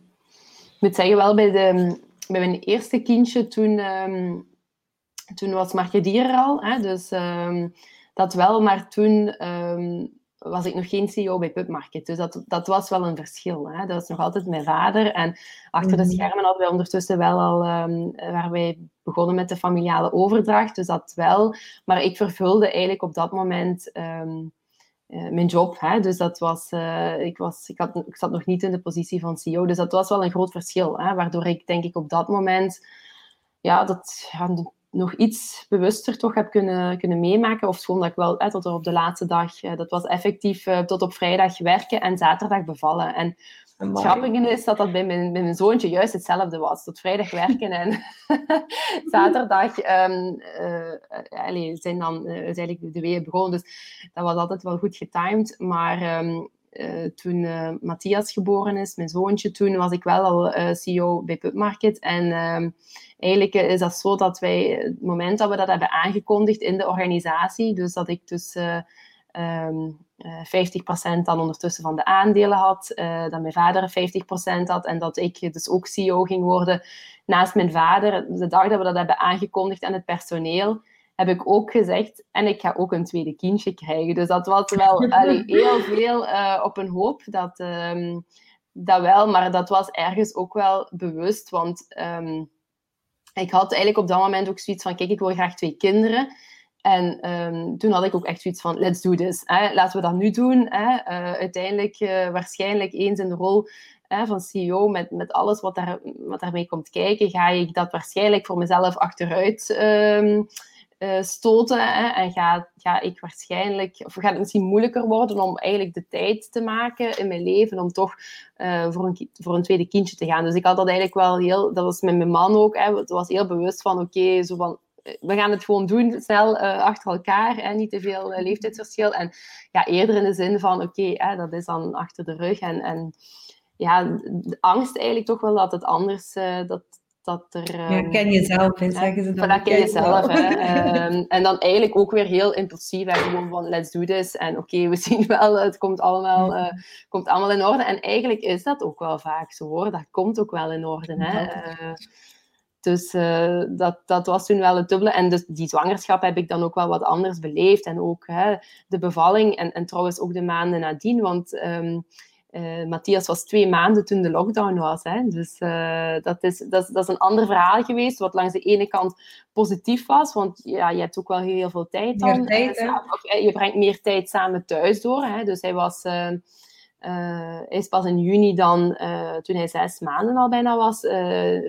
C: Ik moet zeggen, wel bij, de, bij mijn eerste kindje, toen, um, toen was Marke al. Hè, dus ehm, dat wel, maar toen ehm, was ik nog geen CEO bij Pubmarket. Dus dat, dat was wel een verschil. Hè. Dat was nog altijd mijn vader. En achter de mhm. schermen hadden wij ondertussen wel al, um, waar wij begonnen met de familiale overdracht. Dus dat wel. Maar ik vervulde eigenlijk op dat moment ehm, eh, mijn job. Hè. Dus dat was, uh, ik, was ik, had, ik zat nog niet in de positie van CEO. Dus dat was wel een groot verschil. Hè. Waardoor ik denk ik op dat moment ja, dat, ja, nog iets bewuster toch heb kunnen, kunnen meemaken. Of gewoon dat ik wel tot op de laatste dag, eh, dat was effectief uh, tot op vrijdag werken en zaterdag bevallen. En het grappige is dat dat bij mijn, bij mijn zoontje juist hetzelfde was. Tot vrijdag werken en [laughs] zaterdag um, uh, zijn dan uiteindelijk de weeën begonnen. Dus dat was altijd wel goed getimed. Maar um, toen Matthias geboren is, mijn zoontje, toen was ik wel al CEO bij Pubmarket. En um, eigenlijk is dat zo dat wij, het moment dat we dat hebben aangekondigd in de organisatie, dus dat ik dus uh, um, uh, 50% dan ondertussen van de aandelen had, dat mijn vader 50% had en dat ik dus ook CEO ging worden naast mijn vader. De dag dat we dat hebben aangekondigd aan het personeel, heb ik ook gezegd, en ik ga ook een tweede kindje krijgen. Dus dat was wel heel veel uh, op een hoop. Dat, um, dat wel, maar dat was ergens ook wel bewust, want um, ik had eigenlijk op dat moment ook zoiets van, kijk, ik wil graag twee kinderen. En um, toen had ik ook echt zoiets van, let's do this. Hè? Laten we dat nu doen. Hè? Uh, uiteindelijk, uh, waarschijnlijk eens in de rol van CEO, met, met alles wat, daar, wat daarmee komt kijken, ga ik dat waarschijnlijk voor mezelf achteruit uh, stoten. Hè? En ga, ga ik waarschijnlijk, of gaat het misschien moeilijker worden om eigenlijk de tijd te maken in mijn leven om toch uh, voor, een, voor een tweede kindje te gaan. Dus ik had dat eigenlijk wel heel, dat was met mijn man ook, het was heel bewust van oké, zo van eh, we gaan het gewoon doen, snel achter elkaar, hè, niet te veel leeftijdsverschil. En ja, eerder in de zin van, oké, dat is dan achter de rug. En, en ja, de angst eigenlijk toch wel dat het anders, dat, dat er...
B: Um, ja, ehm, ken jezelf, hè, zeggen ze dan.
C: Voilà, ken jezelf. Hè. um, [laughs] en dan eigenlijk ook weer heel impulsief. Gewoon van, let's do this. En oké, okay, we [laughs] zien wel, het komt allemaal, uh, komt allemaal in orde. En eigenlijk is dat ook wel vaak zo, hoor. Dat komt ook wel in orde. Hè. Uh, dus uh, dat, dat was toen wel het dubbele. En dus die zwangerschap heb ik dan ook wel wat anders beleefd. En ook hè, de bevalling en, en trouwens ook de maanden nadien. Want... Um, uh, Matthias was twee maanden toen de lockdown was. Hè? Dus uh, dat, is, dat, is, dat is een ander verhaal geweest, wat langs de ene kant positief was, want ja, je hebt ook wel heel veel tijd dan.
B: Tijd, uh,
C: of, je brengt meer tijd samen thuis door. Hè? Dus hij was... hij is pas in juni dan, toen hij zes maanden al bijna was,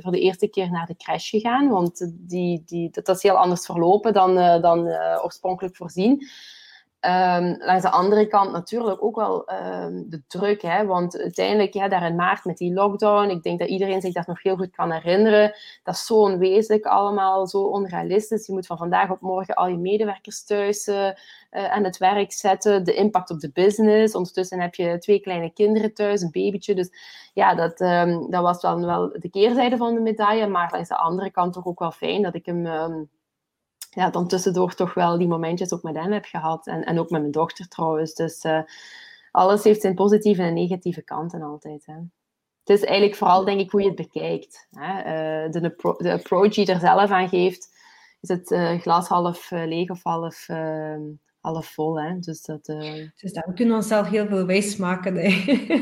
C: voor de eerste keer naar de crash gegaan. Want die, die, dat, is heel anders verlopen dan, dan oorspronkelijk voorzien. Um, langs de andere kant natuurlijk ook wel um, de druk, hè? want uiteindelijk ja, daar in maart met die lockdown, ik denk dat iedereen zich dat nog heel goed kan herinneren, dat is zo onwezenlijk allemaal, zo onrealistisch. Je moet van vandaag op morgen al je medewerkers thuis uh, aan het werk zetten, de impact op de business. Ondertussen heb je twee kleine kinderen thuis, een babytje, dus ja, dat, um, dat was dan wel de keerzijde van de medaille, maar langs de andere kant toch ook wel fijn dat ik hem ja, dan tussendoor toch wel die momentjes ook met hem heb gehad. En, en ook met mijn dochter trouwens. Dus uh, alles heeft zijn positieve en negatieve kanten altijd. Hè. Het is eigenlijk vooral, denk ik, hoe je het bekijkt. Hè. Uh, de, de approach die er zelf aan geeft. Is het uh, glas half leeg of half, ehm, half vol? Hè. Dus dat,
B: dus dat, we kunnen onszelf heel veel wijs maken.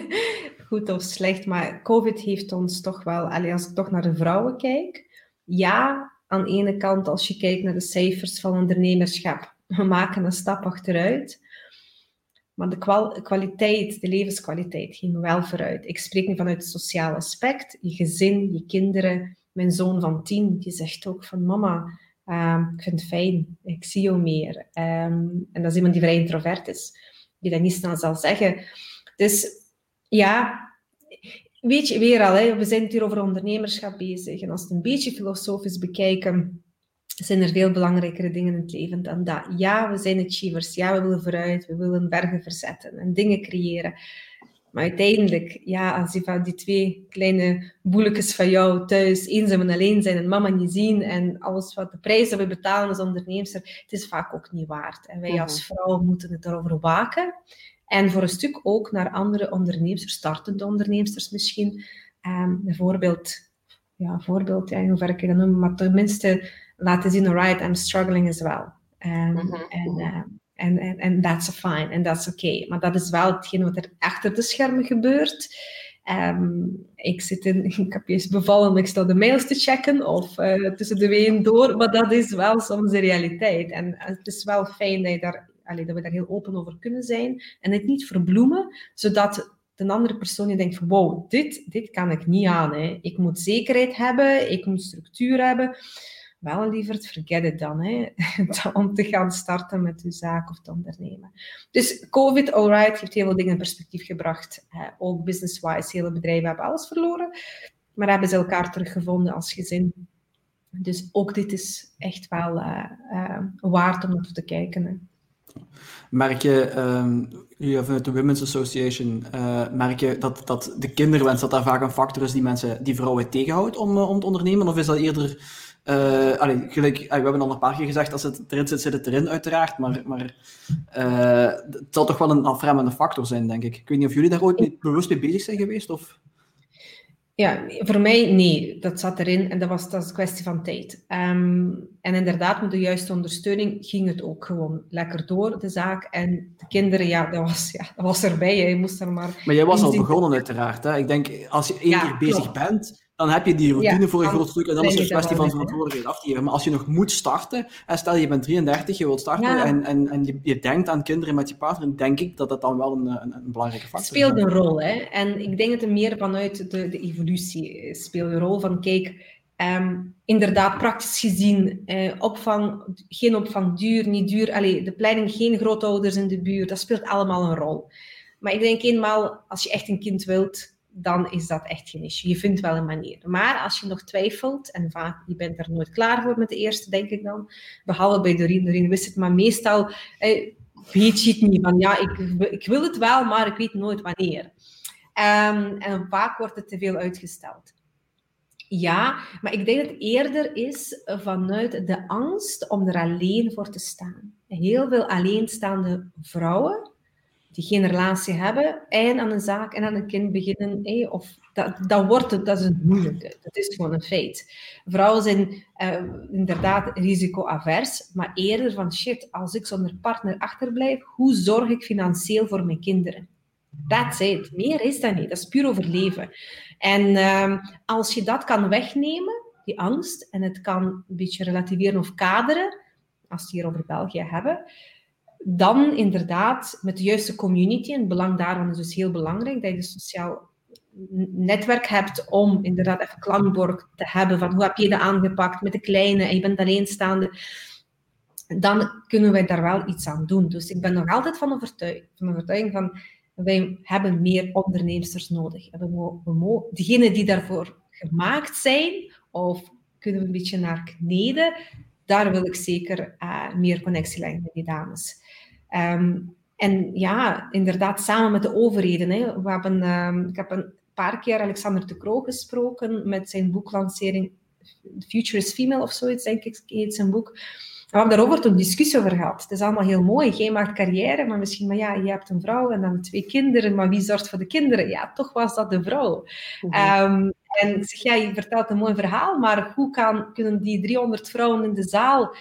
B: [laughs] Goed of slecht. Maar COVID heeft ons toch wel... Als ik toch naar de vrouwen kijk... Ja, aan de ene kant, als je kijkt naar de cijfers van ondernemerschap, we maken een stap achteruit. Maar de kwaliteit, de levenskwaliteit ging wel vooruit. Ik spreek nu vanuit het sociale aspect. Je gezin, je kinderen. Mijn zoon van tien, die zegt ook van mama, uh, ik vind het fijn, ik zie jou meer. Um, en dat is iemand die vrij introvert is, die dat niet snel zal zeggen. Dus ja, weet je, weer al, hè, we zijn hier over ondernemerschap bezig. En als we het een beetje filosofisch bekijken, zijn er veel belangrijkere dingen in het leven dan dat. Ja, we zijn achievers. Ja, we willen vooruit. We willen bergen verzetten en dingen creëren. Maar uiteindelijk, ja, als die, van die twee kleine boelekjes van jou thuis eenzaam en alleen zijn en mama niet zien en alles wat de prijs dat we betalen als ondernemer, het is vaak ook niet waard. En wij als mhm. vrouw moeten het erover waken. En voor een stuk ook naar andere ondernemers, startende ondernemers misschien. Um, bijvoorbeeld, ja, voorbeeld, ja, in hoeverre ik dat noemen, maar tenminste laten zien, alright, I'm struggling as well. Um, En uh, en, en, en that's fine, en that's okay. Maar dat is wel hetgeen wat er achter de schermen gebeurt. Um, ik zit in, [laughs] ik heb je bevallen ik stel de mails te checken of uh, tussen de ween door, maar dat is wel soms de realiteit. En het is wel fijn dat, je daar, dat we daar heel open over kunnen zijn en het niet verbloemen, zodat de andere persoon je denkt van wow, dit, dit kan ik niet aan. Hè. Ik moet zekerheid hebben, ik moet structuur hebben wel liever forget it dan, hè, [laughs] om te gaan starten met je zaak of te ondernemen. Dus COVID, alright, heeft heel veel dingen in perspectief gebracht. ook business-wise, hele bedrijven hebben alles verloren, maar hebben ze elkaar teruggevonden als gezin. Dus ook dit is echt wel uh, uh, waard om op te kijken.
A: Merk je, um, vanuit de Women's Association, uh, merk je dat, dat de kinderwens, dat daar vaak een factor is die mensen, die vrouwen tegenhoudt om, om te ondernemen? Of is dat eerder uh, allee, gelijk, we hebben al een paar keer gezegd, als het erin zit, zit het erin uiteraard, maar, maar het zal toch wel een afremmende factor zijn, denk ik. Ik weet niet of jullie daar ooit mee, bewust mee bezig zijn geweest? Of?
B: Ja, voor mij nee, dat zat erin en dat was, dat een kwestie van tijd. Um, en inderdaad, met de juiste ondersteuning ging het ook gewoon lekker door, de zaak. En de kinderen, ja, dat was, ja, dat was erbij, je moest er maar...
A: Maar jij was al begonnen uiteraard, hè? Ik denk, als je één keer bezig bent, dan heb je die routine voor een groot stuk en dan is het een kwestie van verantwoordelijkheid af te geven. Maar als je nog moet starten, en stel je bent 33, je wilt starten en, en, en je, je, denkt aan kinderen met je partner, denk ik dat dat dan wel een, een, een belangrijke factor
B: is. Het speelt een rol, hè. En ik denk dat het meer vanuit de, de evolutie speelt een rol van, kijk, Um, inderdaad, praktisch gezien, eh, opvang, geen opvang duur, niet duur. Allee, de planning, geen grootouders in de buurt, dat speelt allemaal een rol. Maar ik denk eenmaal, als je echt een kind wilt, dan is dat echt geen issue. Je vindt wel een manier. Maar als je nog twijfelt, en vaak, je bent er nooit klaar voor met de eerste, denk ik dan, behalve bij Doreen, Doreen wist het, maar meestal eh, weet je het niet. Van ja, ik, ik wil het wel, maar ik weet nooit wanneer. Um, en vaak wordt het te veel uitgesteld. Ja, maar ik denk dat het eerder is vanuit de angst om er alleen voor te staan. Heel veel alleenstaande vrouwen die geen relatie hebben en aan een zaak en aan een kind beginnen, of dat, dat wordt het, dat is het moeilijke. Dat is gewoon een feit. Vrouwen zijn uh, inderdaad risicoavers, maar eerder van shit, als ik zonder partner achterblijf, hoe zorg ik financieel voor mijn kinderen? That's it. Meer is dat niet. Dat is puur overleven. En uh, als je dat kan wegnemen, die angst, en het kan een beetje relativeren of kaderen, als we het hier over België hebben, dan inderdaad met de juiste community, en het belang daarvan is dus heel belangrijk, dat je een sociaal netwerk hebt om inderdaad even klankbord te hebben van hoe heb je dat aangepakt met de kleine en je bent alleenstaande, dan kunnen wij daar wel iets aan doen. Dus ik ben nog altijd van overtuigd, van overtuiging van wij hebben meer ondernemers nodig. En we degenen die daarvoor gemaakt zijn, of kunnen we een beetje naar kneden, daar wil ik zeker uh, meer connectie leggen met die dames. Um, en ja, inderdaad, samen met de overheden. Hè. We hebben, um, ik heb een paar keer Alexander de Croo gesproken met zijn boeklancering The Future is Female of zoiets, denk ik, heet zijn boek. we hebben daarover een discussie over gehad. Het is allemaal heel mooi. Jij maakt carrière, maar misschien, maar ja, je hebt een vrouw en dan twee kinderen, maar wie zorgt voor de kinderen? Ja, toch was dat de vrouw. um, en ik zeg, ja, je vertelt een mooi verhaal, maar hoe kan, kunnen die 300 vrouwen in de zaal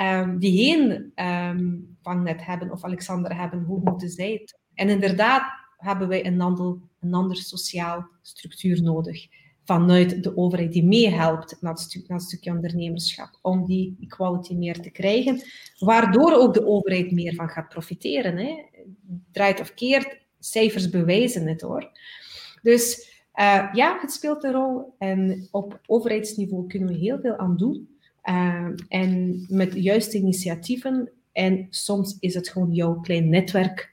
B: um, die geen um, vangnet hebben of Alexander hebben, hoe moeten zij het? En inderdaad hebben wij een ander, een ander sociaal structuur nodig vanuit de overheid die meehelpt naar het, stukje ondernemerschap, om die equality meer te krijgen, waardoor ook de overheid meer van gaat profiteren. Hè. Draait of keert, cijfers bewijzen het hoor. Dus uh, ja, het speelt een rol en op overheidsniveau kunnen we heel veel aan doen. Uh, en met juiste initiatieven, en soms is het gewoon jouw klein netwerk,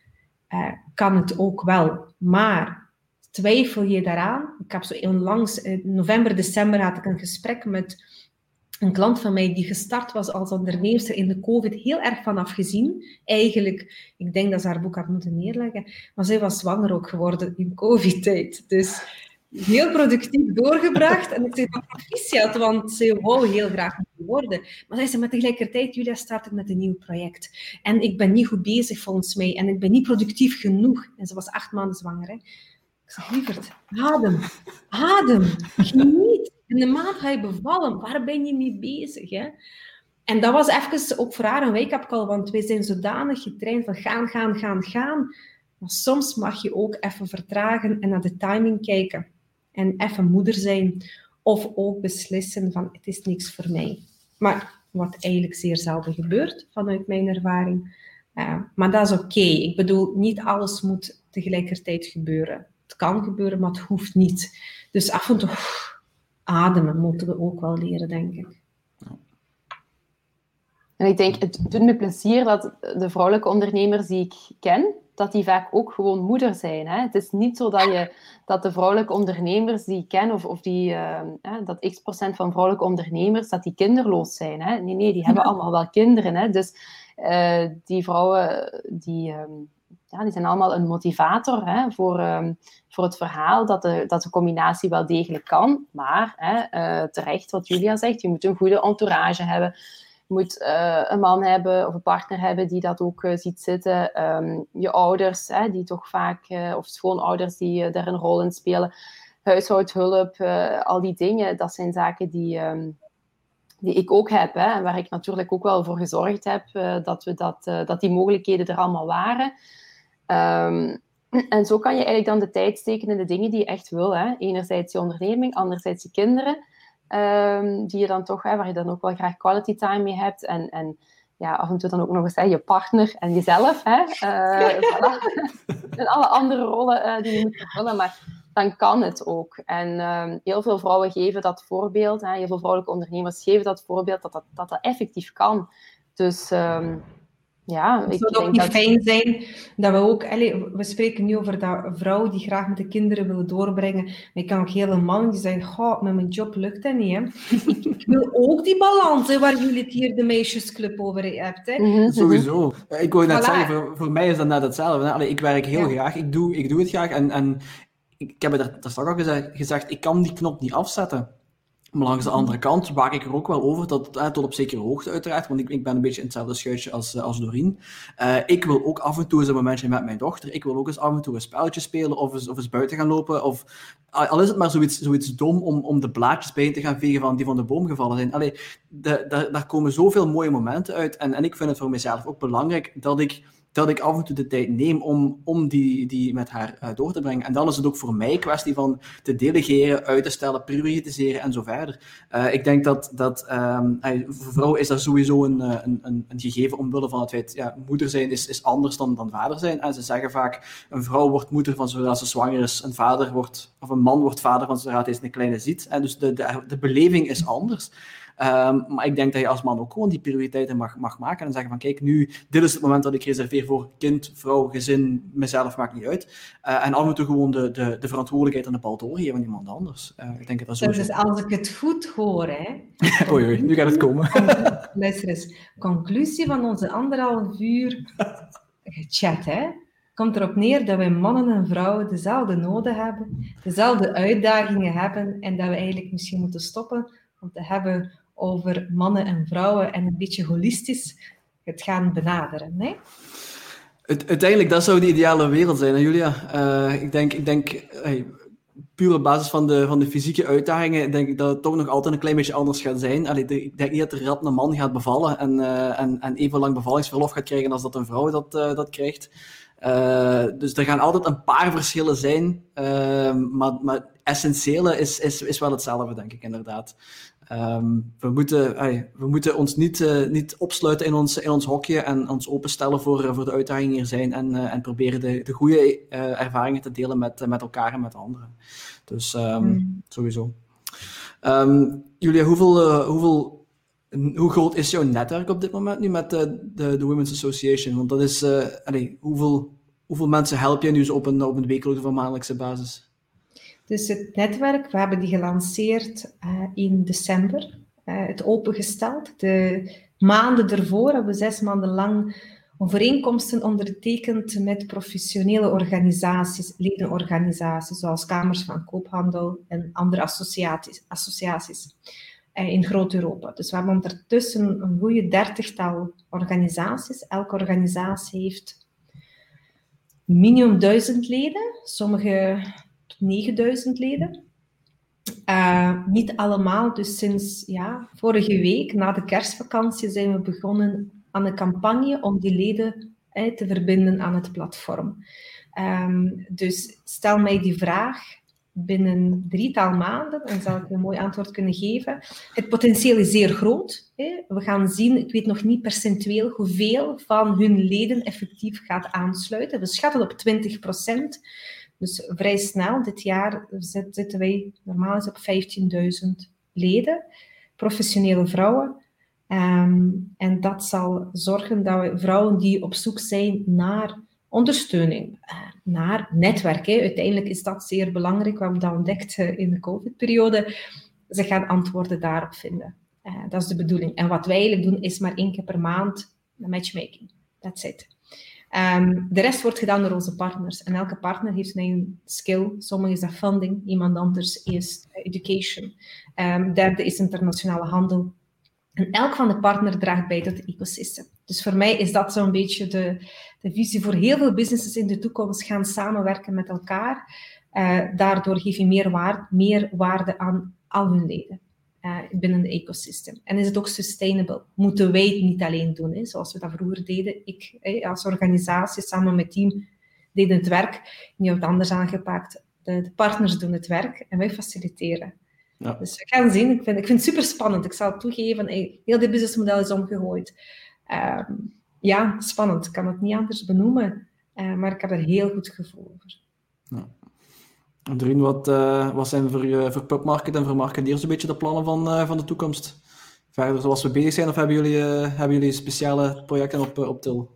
B: uh, kan het ook wel. Maar twijfel je daaraan? Ik heb zo onlangs, in november, december, had ik een gesprek met een klant van mij die gestart was als onderneemster in de COVID, heel erg vanaf gezien. Eigenlijk, ik denk dat ze haar boek had moeten neerleggen. Maar zij was zwanger ook geworden in COVID-tijd. Dus heel productief doorgebracht. En ik zei proficiat, want ze wou heel graag worden. Maar zij zei, maar tegelijkertijd, Julia, start ik met een nieuw project. En ik ben niet goed bezig volgens mij. En ik ben niet productief genoeg. En ze was acht maanden zwanger. Hè. Ik zei, lieverd, adem. Adem. Geniet. In de maand ga je bevallen. Waar ben je mee bezig? Hè? En dat was even ook voor haar een wake-up call, want wij zijn zodanig getraind van gaan, gaan, gaan, gaan. Maar soms mag je ook even vertragen en naar de timing kijken. En even moeder zijn. Of ook beslissen van het is niks voor mij. Maar wat eigenlijk zeer zelden gebeurt vanuit mijn ervaring. Uh, maar dat is oké. Ik bedoel, niet alles moet tegelijkertijd gebeuren. Het kan gebeuren, maar het hoeft niet. Dus af en toe ademen moeten we ook wel leren, denk ik.
C: En ik denk, het doet me plezier dat de vrouwelijke ondernemers die ik ken, dat die vaak ook gewoon moeder zijn. Hè? Het is niet zo dat, je, dat de vrouwelijke ondernemers die ik ken, of, of die, uh, dat x procent van vrouwelijke ondernemers, dat die kinderloos zijn. Hè? Nee, nee, die hebben allemaal wel kinderen. Hè? Dus uh, die vrouwen, die, um, ja, die zijn allemaal een motivator hè, voor, um, voor het verhaal dat de, dat de combinatie wel degelijk kan. Maar hè, uh, terecht, wat Julia zegt, je moet een goede entourage hebben. Moet uh, een man hebben of een partner hebben die dat ook uh, ziet zitten. Um, je ouders, hè, die toch vaak, of schoonouders die daar een rol in spelen. Huishoudhulp, al die dingen, dat zijn zaken die, um, die ik ook heb. Hè, en waar ik natuurlijk ook wel voor gezorgd heb dat, we dat, dat die mogelijkheden er allemaal waren. Um, en zo kan je eigenlijk dan de tijd steken in de dingen die je echt wil. Hè. Enerzijds je onderneming, anderzijds je kinderen. Um, die je dan toch, hè, waar je dan ook wel graag quality time mee hebt. En, en ja, af en toe dan ook nog eens hè, je partner en jezelf. Hè. [laughs] Uh, en alle andere rollen uh, die je moet vervullen. Maar dan kan het ook. En um, heel veel vrouwen geven dat voorbeeld. Hè, heel veel vrouwelijke ondernemers geven dat voorbeeld dat dat, dat, dat effectief kan. Dus um, ja,
B: ik zou het ook niet dat... fijn zijn dat we ook... Allez, we spreken nu over dat vrouwen die graag met de kinderen willen doorbrengen. Maar ik kan ook hele mannen die zeggen, goh, met mijn job lukt dat niet. Hè. [laughs] ik wil ook die balans hè, waar jullie het hier de meisjesclub over hebt. Hè.
A: Mm -hmm. Sowieso. Ik wou net voilà. zeggen, voor, voor, mij is dat net hetzelfde. Allee, ik werk heel ja. graag, ik doe, ik doe het graag. En, en ik, ik heb het daar straks al gezegd, gezegd, ik kan die knop niet afzetten. Maar langs de andere kant waak ik er ook wel over, dat, eh, tot op zekere hoogte uiteraard, want ik, ik ben een beetje in hetzelfde schuitje als, uh, als Doreen. Uh, ik wil ook af en toe eens een momentje met mijn dochter, ik wil ook eens af en toe een spelletje spelen of eens, of eens buiten gaan lopen. Of, al is het maar zoiets, zoiets dom om, om de blaadjes bij te gaan vegen van die van de boom gevallen zijn. Allee, de, daar komen zoveel mooie momenten uit en, en ik vind het voor mezelf ook belangrijk dat ik dat ik af en toe de tijd neem om, om die, die met haar uh, door te brengen. En dan is het ook voor mij kwestie van te delegeren, uit te stellen, prioritiseren en zo verder. Uh, ik denk dat, dat um, voor vrouwen is dat sowieso een, een, een, een gegeven omwille van het feit, ja, moeder zijn is, is anders dan, dan vader zijn. En ze zeggen vaak, een vrouw wordt moeder van zodra ze zwanger is, een vader wordt, of een man wordt vader van zodra hij een kleine ziet. En dus de, de, de beleving is anders. Um, maar ik denk dat je als man ook gewoon die prioriteiten mag, mag maken en zeggen van kijk, nu, dit is het moment dat ik reserveer voor kind, vrouw, gezin, mezelf, maakt niet uit. Uh, en af en toe gewoon de, de, de verantwoordelijkheid aan de bal doorgeven aan iemand anders. Uh, ik denk dat dat zo
B: Dus als ik het goed hoor, hè. [laughs]
A: oei, oei, nu gaat het komen. [laughs]
B: Luister eens, conclusie van onze anderhalf uur chat, hè komt erop neer dat wij mannen en vrouwen dezelfde noden hebben, dezelfde uitdagingen hebben en dat we eigenlijk misschien moeten stoppen om te hebben over mannen en vrouwen en een beetje holistisch het gaan benaderen.
A: Uiteindelijk, dat zou de ideale wereld zijn, Julia. Uh, ik denk, ik denk hey, puur op basis van de, van de fysieke uitdagingen, denk ik dat het toch nog altijd een klein beetje anders gaat zijn. Allee, ik denk niet dat er rap een man gaat bevallen en, uh, en, en even lang bevallingsverlof gaat krijgen als dat een vrouw dat, uh, dat krijgt. dus er gaan altijd een paar verschillen zijn, maar, maar essentiële is, is, is wel hetzelfde, denk ik inderdaad. Um, we, moeten, ay, we moeten ons niet, uh, niet opsluiten in ons, in ons hokje en ons openstellen voor, uh, voor de uitdagingen die er zijn en, uh, en proberen de, de goede ervaringen te delen met, met elkaar en met anderen. Dus um, mm. sowieso. Um, Julia, hoeveel, hoeveel, hoe groot is jouw netwerk op dit moment nu met de, de, de Women's Association? Want dat is, allee, hoeveel, hoeveel mensen help je nu op een, op een wekelijkse of maandelijkse basis?
B: Dus het netwerk, we hebben die gelanceerd uh, in december het opengesteld. De maanden ervoor hebben we zes maanden lang overeenkomsten ondertekend met professionele organisaties, ledenorganisaties, zoals Kamers van Koophandel en andere associaties, associaties in Groot-Europa. Dus we hebben ondertussen een goede dertigtal organisaties. Elke organisatie heeft minimum duizend leden, sommige 9000 leden. Uh, niet allemaal, dus sinds ja, vorige week, na de kerstvakantie, zijn we begonnen aan een campagne om die leden te verbinden aan het platform. Um, dus stel mij die vraag binnen drietal maanden, dan zal ik een mooi antwoord kunnen geven. Het potentieel is zeer groot. Hè. We gaan zien, ik weet nog niet percentueel hoeveel van hun leden effectief gaat aansluiten. We schatten op 20 procent. Dus vrij snel, dit jaar zitten wij normaal eens op 15.000 leden, professionele vrouwen. Ehm, en dat zal zorgen dat we vrouwen die op zoek zijn naar ondersteuning, eh, naar netwerken. Uiteindelijk is dat zeer belangrijk. We hebben dat ontdekt eh, in de COVID-periode. Ze gaan antwoorden daarop vinden. Uh, dat is de bedoeling. En wat wij eigenlijk doen, is maar één keer per maand matchmaking. That's it. Um, de rest wordt gedaan door onze partners. En elke partner heeft een skill. Sommige is dat funding, iemand anders is education. Um, derde is internationale handel. En elk van de partners draagt bij tot het ecosysteem. Dus voor mij is dat zo'n beetje de, de visie voor heel veel businesses in de toekomst gaan samenwerken met elkaar. Uh, daardoor geef je meer waarde, meer waarde aan al hun leden uh, binnen het ecosysteem. En is het ook sustainable? Moeten wij het niet alleen doen, hè, zoals we dat vroeger deden. Ik als organisatie samen met team deden het werk. Nu het anders aangepakt. De, de partners doen het werk en wij faciliteren. Ja. Dus we gaan zien. Ik vind, ik vind het super spannend. Ik zal toegeven, heel dit businessmodel is omgegooid. Ehm, ja, spannend. Ik kan het niet anders benoemen. Uh, maar ik heb er heel goed gevoel over. Ja.
A: Doreen, wat, uh, wat zijn voor, uh, voor pubmarket en voor marketeers een beetje de plannen van, uh, van de toekomst? Verder zoals we bezig zijn, of hebben jullie, hebben jullie speciale projecten op, op til?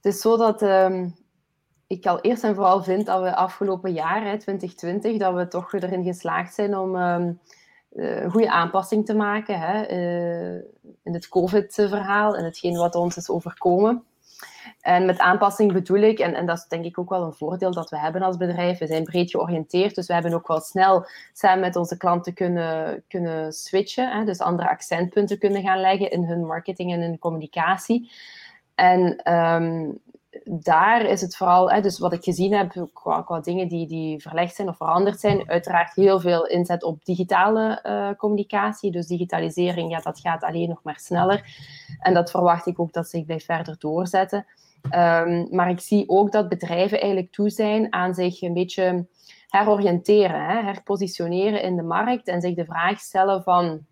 C: Het is zo dat um, ik al eerst en vooral vind dat we afgelopen jaar, hè, 2020, dat we toch erin geslaagd zijn om um, een goede aanpassing te maken hè, in het COVID-verhaal en hetgeen wat ons is overkomen. En met aanpassing bedoel ik, en, en dat is denk ik ook wel een voordeel dat we hebben als bedrijf, we zijn breed georiënteerd, dus we hebben ook wel snel samen met onze klanten kunnen, kunnen switchen, hè, dus andere accentpunten kunnen gaan leggen in hun marketing en in communicatie. En um, daar is het vooral, hè, dus wat ik gezien heb qua, qua dingen die, die verlegd zijn of veranderd zijn, uiteraard heel veel inzet op digitale uh, communicatie. Dus digitalisering, ja, dat gaat alleen nog maar sneller. En dat verwacht ik ook dat zich blijft verder doorzetten. Um, maar ik zie ook dat bedrijven eigenlijk toe zijn aan zich een beetje heroriënteren, hè, herpositioneren in de markt en zich de vraag stellen van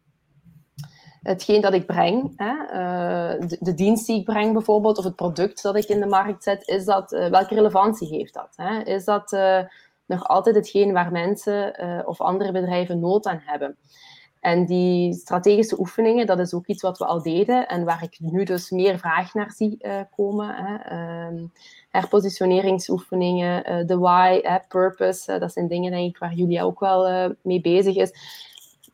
C: hetgeen dat ik breng, hè, uh, de, de, dienst die ik breng bijvoorbeeld, of het product dat ik in de markt zet, is dat, uh, welke relevantie heeft dat? Hè? Is dat uh, nog altijd hetgeen waar mensen of andere bedrijven nood aan hebben? En die strategische oefeningen, dat is ook iets wat we al deden en waar ik nu dus meer vraag naar zie komen. Hè? Um, herpositioneringsoefeningen, de why, purpose, dat zijn dingen denk ik waar Julia ook wel mee bezig is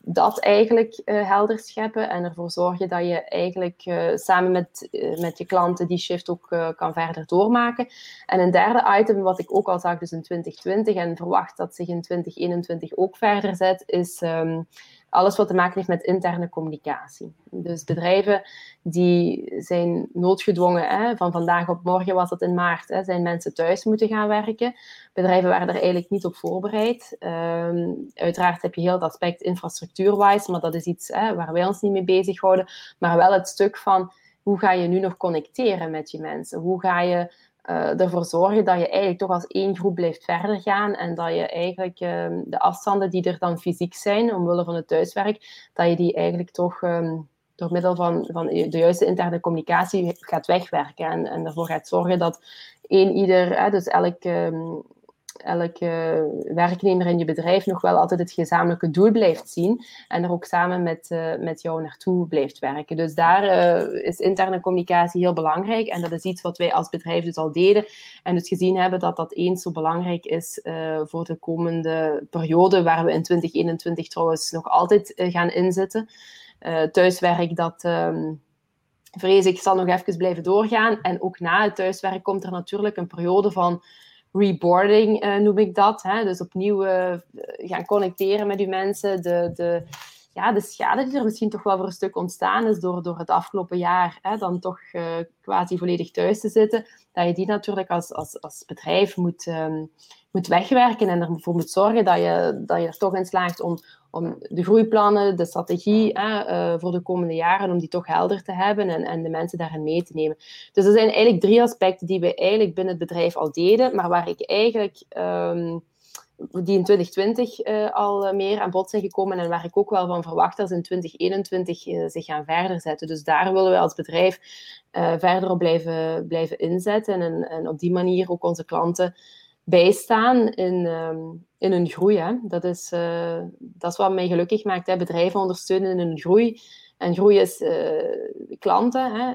C: dat eigenlijk uh, helder scheppen en ervoor zorgen dat je eigenlijk uh, samen met, uh, met je klanten die shift ook kan verder doormaken. En een derde item, wat ik ook al zag dus in 2020 en verwacht dat zich in 2021 ook verder zet, is um, alles wat te maken heeft met interne communicatie. Dus bedrijven die zijn noodgedwongen, hè, van vandaag op morgen was het in maart, hè, zijn mensen thuis moeten gaan werken. Bedrijven waren er eigenlijk niet op voorbereid. Um, uiteraard heb je heel het aspect infrastructuurwise, maar dat is iets hè, waar wij ons niet mee bezighouden. Maar wel het stuk van hoe ga je nu nog connecteren met je mensen? Hoe ga je uh, ervoor zorgen dat je eigenlijk toch als één groep blijft verder gaan en dat je eigenlijk uh, de afstanden die er dan fysiek zijn, omwille van het thuiswerk, dat je die eigenlijk toch um, door middel van, van de juiste interne communicatie gaat wegwerken en, en ervoor gaat zorgen dat één ieder, dus elk, um, elke werknemer in je bedrijf nog wel altijd het gezamenlijke doel blijft zien en er ook samen met, uh, met jou naartoe blijft werken. Dus daar uh, is interne communicatie heel belangrijk en dat is iets wat wij als bedrijf dus al deden en dus gezien hebben dat dat eens zo belangrijk is uh, voor de komende periode, waar we in 2021 trouwens nog altijd gaan inzetten. thuiswerk, dat... Um, vrees ik zal nog even blijven doorgaan. En ook na het thuiswerk komt er natuurlijk een periode van reboarding uh, noem ik dat. Hè? Dus opnieuw uh, gaan connecteren met uw mensen. De, de, ja, de schade die er misschien toch wel voor een stuk ontstaan is door, door het afgelopen jaar hè, dan toch uh, quasi volledig thuis te zitten, dat je die natuurlijk als, als, als bedrijf moet, um, moet wegwerken en ervoor moet zorgen dat je, dat je er toch in slaagt om, om de groeiplannen, de strategie hè, uh, voor de komende jaren, om die toch helder te hebben en, en de mensen daarin mee te nemen. Dus er zijn eigenlijk drie aspecten die we eigenlijk binnen het bedrijf al deden, maar waar ik eigenlijk... Um, die in 2020 uh, eh, al meer aan bod zijn gekomen en waar ik ook wel van verwacht dat ze in 2021 uh, zich gaan verder zetten. Dus daar willen we als bedrijf verder op blijven, blijven inzetten en, en op die manier ook onze klanten bijstaan in, um, in hun groei. Hè. Dat, is, uh, dat is wat mij gelukkig maakt. Hè. Bedrijven ondersteunen in hun groei. En groei is uh, klanten. Hè.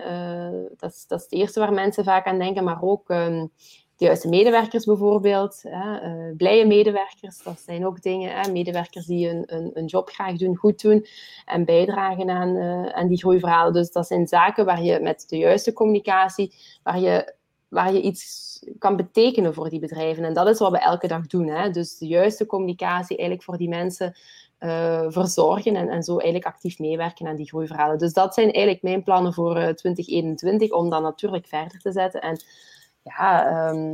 C: Uh, dat, is, dat is het eerste waar mensen vaak aan denken. Maar ook um, de juiste medewerkers bijvoorbeeld. Hè. blije medewerkers, dat zijn ook dingen. Hè. Medewerkers die een, een, job graag doen, goed doen. En bijdragen aan, aan die groeiverhalen. Dus dat zijn zaken waar je met de juiste communicatie... Waar je waar je iets kan betekenen voor die bedrijven. En dat is wat we elke dag doen. Hè? Dus de juiste communicatie eigenlijk voor die mensen uh, verzorgen en, en zo eigenlijk actief meewerken aan die groeiverhalen. Dus dat zijn eigenlijk mijn plannen voor uh, eh, 2021, om dat natuurlijk verder te zetten. En ja, um,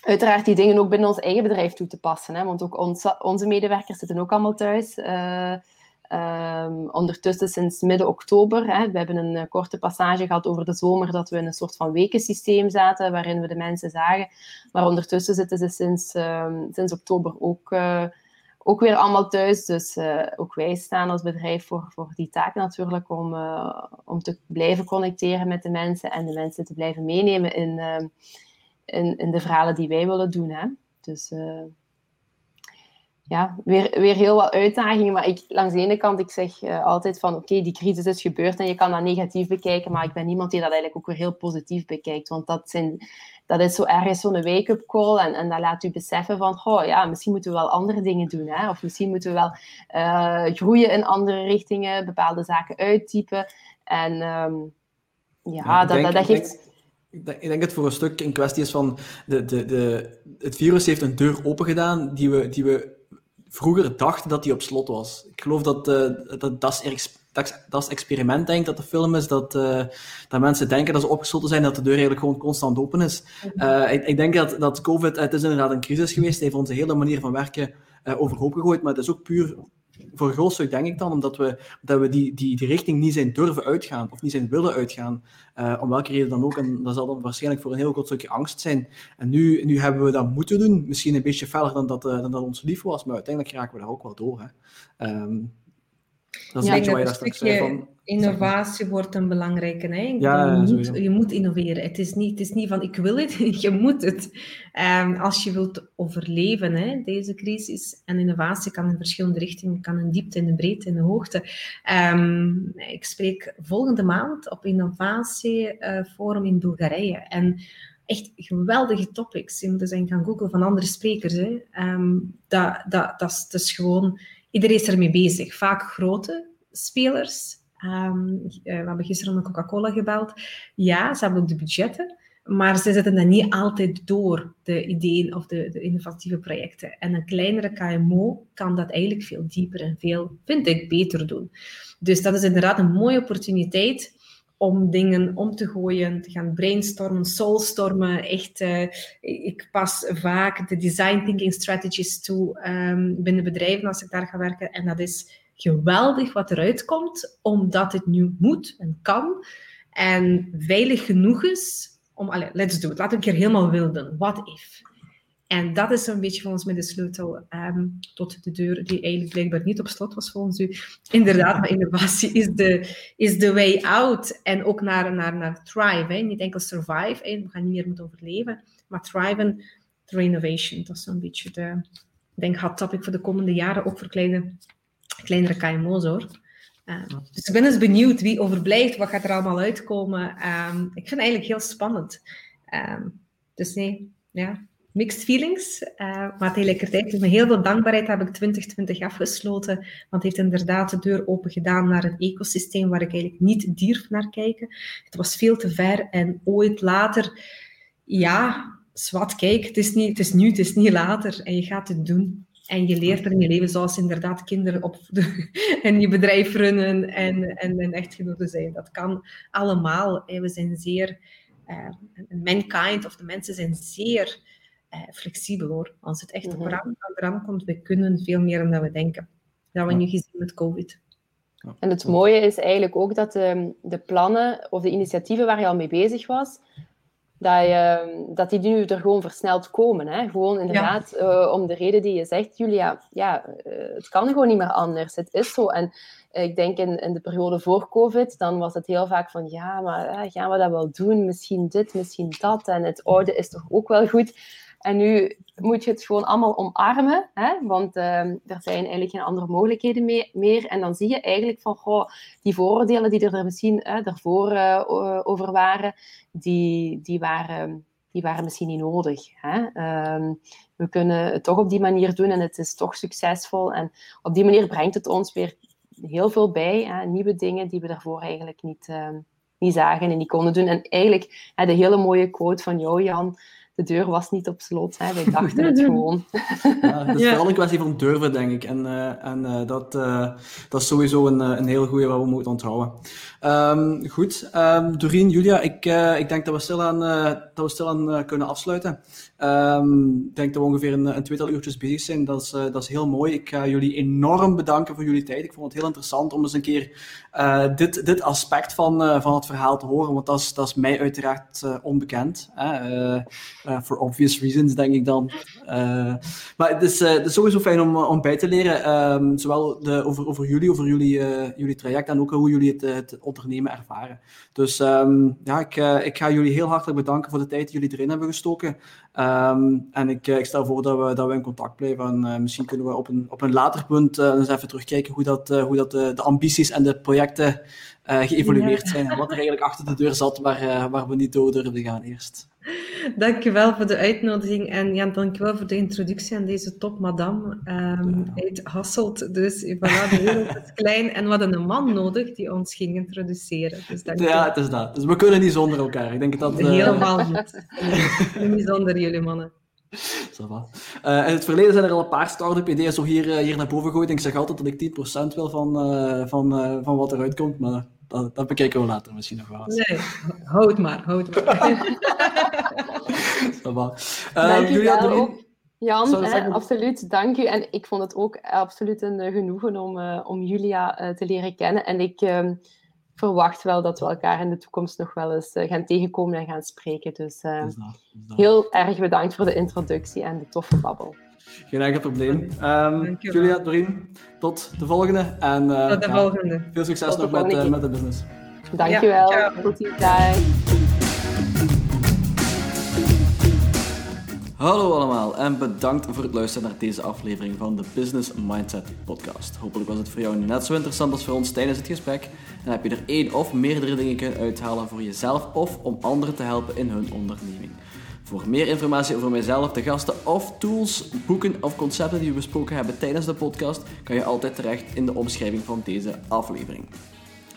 C: uiteraard die dingen ook binnen ons eigen bedrijf toe te passen. Hè? Want ook onze medewerkers zitten ook allemaal thuis. Uh, Um, ondertussen sinds midden oktober. Hè, we hebben een uh, korte passage gehad over de zomer dat we in een soort van wekensysteem zaten waarin we de mensen zagen. Maar ondertussen zitten ze sinds, um, sinds oktober ook, uh, ook weer allemaal thuis. Dus uh, ook wij staan als bedrijf voor, voor die taak natuurlijk om, om te blijven connecteren met de mensen en de mensen te blijven meenemen in, in, in de verhalen die wij willen doen. Hè. Dus ja, weer, weer heel wat uitdagingen. Maar ik, langs de ene kant, ik zeg uh, altijd van oké, die crisis is gebeurd en je kan dat negatief bekijken. Maar ik ben iemand die dat eigenlijk ook weer heel positief bekijkt. Want dat, zijn, dat is zo ergens zo'n wake-up call. En, en dat laat u beseffen van, oh ja, misschien moeten we wel andere dingen doen. Hè? Of misschien moeten we wel uh, groeien in andere richtingen, bepaalde zaken uittypen. En um, ja, ja dat, dat, dat geeft
A: ik denk, ik denk dat het voor een stuk een kwestie is van de, de, de, het virus heeft een deur open gedaan die we, die we vroeger dachten dat die op slot was. Ik geloof dat uh, dat, dat, is, dat is experiment, denk dat de film is, dat, uh, dat mensen denken dat ze opgesloten zijn, dat de deur eigenlijk gewoon constant open is. Uh, ik, ik, denk dat, dat COVID, het is inderdaad een crisis geweest, heeft onze hele manier van werken overhoop gegooid, maar het is ook puur voor een groot stuk denk ik dan, omdat we, dat we die, die, die richting niet zijn durven uitgaan, of niet zijn willen uitgaan, uh, om welke reden dan ook. En dat zal dan waarschijnlijk voor een heel groot stukje angst zijn. En nu, nu hebben we dat moeten doen, misschien een beetje feller dan dat, uh, dan dat ons lief was, maar uiteindelijk raken we daar ook wel door. Hè. Um,
B: dat is ja, een beetje wat je daar straks zei van Innovatie wordt een belangrijke. Hè? Ja, je, moet, je, moet, innoveren. Het is, niet, het is niet van ik wil het, [laughs] je moet het. Um, als je wilt overleven, hè, deze crisis. En innovatie kan in verschillende richtingen, kan in diepte, in de breedte, in de hoogte. Um, ik spreek volgende maand op innovatieforum in Bulgarije. En echt geweldige topics. Je moet eens gaan googlen van andere sprekers. Hè. Um, dat, dat, dat, is, dat is gewoon... Iedereen is ermee bezig. Vaak grote spelers, Um, we hebben gisteren met Coca-Cola gebeld. Ja, ze hebben ook de budgetten, maar ze zetten dat niet altijd door, de ideeën of de, de, innovatieve projecten. En een kleinere KMO kan dat eigenlijk veel dieper en veel, vind ik, beter doen. Dus dat is inderdaad een mooie opportuniteit om dingen om te gooien, te gaan brainstormen, soulstormen. Echt, uh, ik pas vaak de design thinking strategies toe um, binnen bedrijven als ik daar ga werken. En dat is geweldig wat eruit komt, omdat het nu moet en kan en veilig genoeg is om, allez, let's do it, we een keer helemaal wilden. What if? En dat is een beetje voor ons met de sleutel um, tot de deur, die eigenlijk blijkbaar niet op slot was volgens u. Inderdaad, maar innovatie is de, is de way out. En ook naar, naar, naar thrive. Niet enkel survive, hè. we gaan niet meer moeten overleven, maar thriven renovation. Dat is zo'n beetje de, ik denk, hot topic voor de komende jaren, ook voor kleine, kleinere KMO's hoor. Uh, dus ik ben eens benieuwd wie overblijft, wat gaat er allemaal uitkomen. Um, ik vind het eigenlijk heel spannend. Dus nee, ja, mixed feelings. Uh, maar tegelijkertijd, met heel veel dankbaarheid heb ik 2020 afgesloten. Want het heeft inderdaad de deur open gedaan naar een ecosysteem waar ik eigenlijk niet durf naar kijken. Het was veel te ver en ooit later, ja, zwart, kijk, het is, niet, het is nu, het is niet later. En je gaat het doen. En je leert er in je leven, zoals inderdaad kinderen opvoeden [laughs] en je bedrijf runnen en, en een echtgenote zijn. Dat kan allemaal. We zijn zeer, uh, mankind of de mensen zijn zeer flexibel hoor. Als het echt mm -hmm. op eraan komt, we kunnen veel meer dan we denken. Dat hebben we nu gezien met COVID.
C: En het mooie is eigenlijk ook dat de, de plannen of de initiatieven waar je al mee bezig was, dat, je, dat die nu er gewoon versneld komen. Hè? Gewoon inderdaad, ja. uh, om de reden die je zegt, Julia, ja, uh, het kan gewoon niet meer anders. Het is zo. En uh, ik denk in, in de periode voor COVID, dan was het heel vaak van, ja, maar gaan we dat wel doen? Misschien dit, misschien dat. En het oude is toch ook wel goed. En nu moet je het gewoon allemaal omarmen, hè? want uh, er zijn eigenlijk geen andere mogelijkheden mee, meer. En dan zie je eigenlijk van, die vooroordelen die er misschien daarvoor uh, over waren, die, die, waren, die waren misschien niet nodig. Hè? Um, we kunnen het toch op die manier doen en het is toch succesvol. En op die manier brengt het ons weer heel veel bij, nieuwe dingen die we daarvoor eigenlijk niet, niet zagen en niet konden doen. En eigenlijk de hele mooie quote van jou, Jan, de deur was niet op slot. Hè. Wij [laughs] dachten het gewoon.
A: Ja, het is ja. vooral een kwestie van durven, denk ik. En, uh, en uh, dat, uh, dat is sowieso een, een heel goede waar we moeten onthouden. Um, goed, um, Doreen, Julia, ik, ik denk dat we stilaan, dat we stilaan kunnen afsluiten. Um, ik denk dat we ongeveer een, een tweetal uurtjes bezig zijn. Dat is, dat is heel mooi. Ik ga jullie enorm bedanken voor jullie tijd. Ik vond het heel interessant om eens een keer dit, dit aspect van, van het verhaal te horen. Want dat is, dat is mij uiteraard onbekend. For obvious reasons, denk ik dan. Maar het is, het is sowieso fijn om, om bij te leren, um, zowel de, over, over jullie, over jullie, jullie traject en ook hoe jullie het, het ondernemen ervaren. Dus um, ja, ik, ik ga jullie heel hartelijk bedanken voor de tijd die jullie erin hebben gestoken. Um, en ik, ik stel voor dat we, dat we in contact blijven. En misschien kunnen we op een, op een later punt eens even terugkijken hoe, dat, hoe dat de, de ambities en de projecten geëvolueerd ja. zijn. En wat er eigenlijk achter de deur zat waar, waar we niet door durfden gaan eerst.
B: Dankjewel voor de uitnodiging en Jan, dankjewel voor de introductie aan deze top madame um, uit Hasselt. Dus voilà, de wereld [laughs] is klein en we hadden een man nodig die ons ging introduceren. Dus
A: ja, het is dat. Dus we kunnen niet zonder elkaar. Ik denk dat...
B: Uh... Helemaal niet. [laughs] niet zonder jullie mannen.
A: Uh, in het verleden zijn er al een paar start-up ideeën zo hier, uh, hier naar boven gegooid. Ik zeg altijd dat ik 10% wil van, uh, van, van wat eruit komt, maar dat, dat, bekijken we later misschien nog wel eens.
B: Nee, houd maar, houd maar. [laughs]
C: uh, Julia, ook, Jan, hè, absoluut, dank u. En ik vond het ook absoluut een uh, genoegen om, uh, om Julia uh, te leren kennen. En ik ehm, verwacht wel dat we elkaar in de toekomst nog wel eens gaan tegenkomen en gaan spreken. Dus dat, dat. heel erg bedankt voor de introductie en de toffe babbel.
A: Geen enkel probleem. Um, Julia, Doreen, tot de volgende. En, uh,
B: tot de ja, volgende.
A: Veel succes nog met, uh, met de business.
C: Dankjewel. Ja, tot ziens.
A: Hallo allemaal en bedankt voor het luisteren naar deze aflevering van de Business Mindset Podcast. Hopelijk was het voor jou net zo interessant als voor ons tijdens het gesprek en heb je er één of meerdere dingen kunnen uithalen voor jezelf of om anderen te helpen in hun onderneming. Voor meer informatie over mijzelf, de gasten of tools, boeken of concepten die we besproken hebben tijdens de podcast, kan je altijd terecht in de omschrijving van deze aflevering.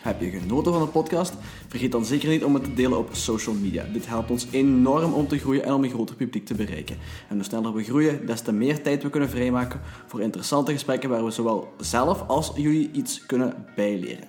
A: Heb je genoten van de podcast? Vergeet dan zeker niet om het te delen op social media. Dit helpt ons enorm om te groeien en om een groter publiek te bereiken. En hoe sneller we groeien, des te meer tijd we kunnen vrijmaken voor interessante gesprekken waar we zowel zelf als jullie iets kunnen bijleren.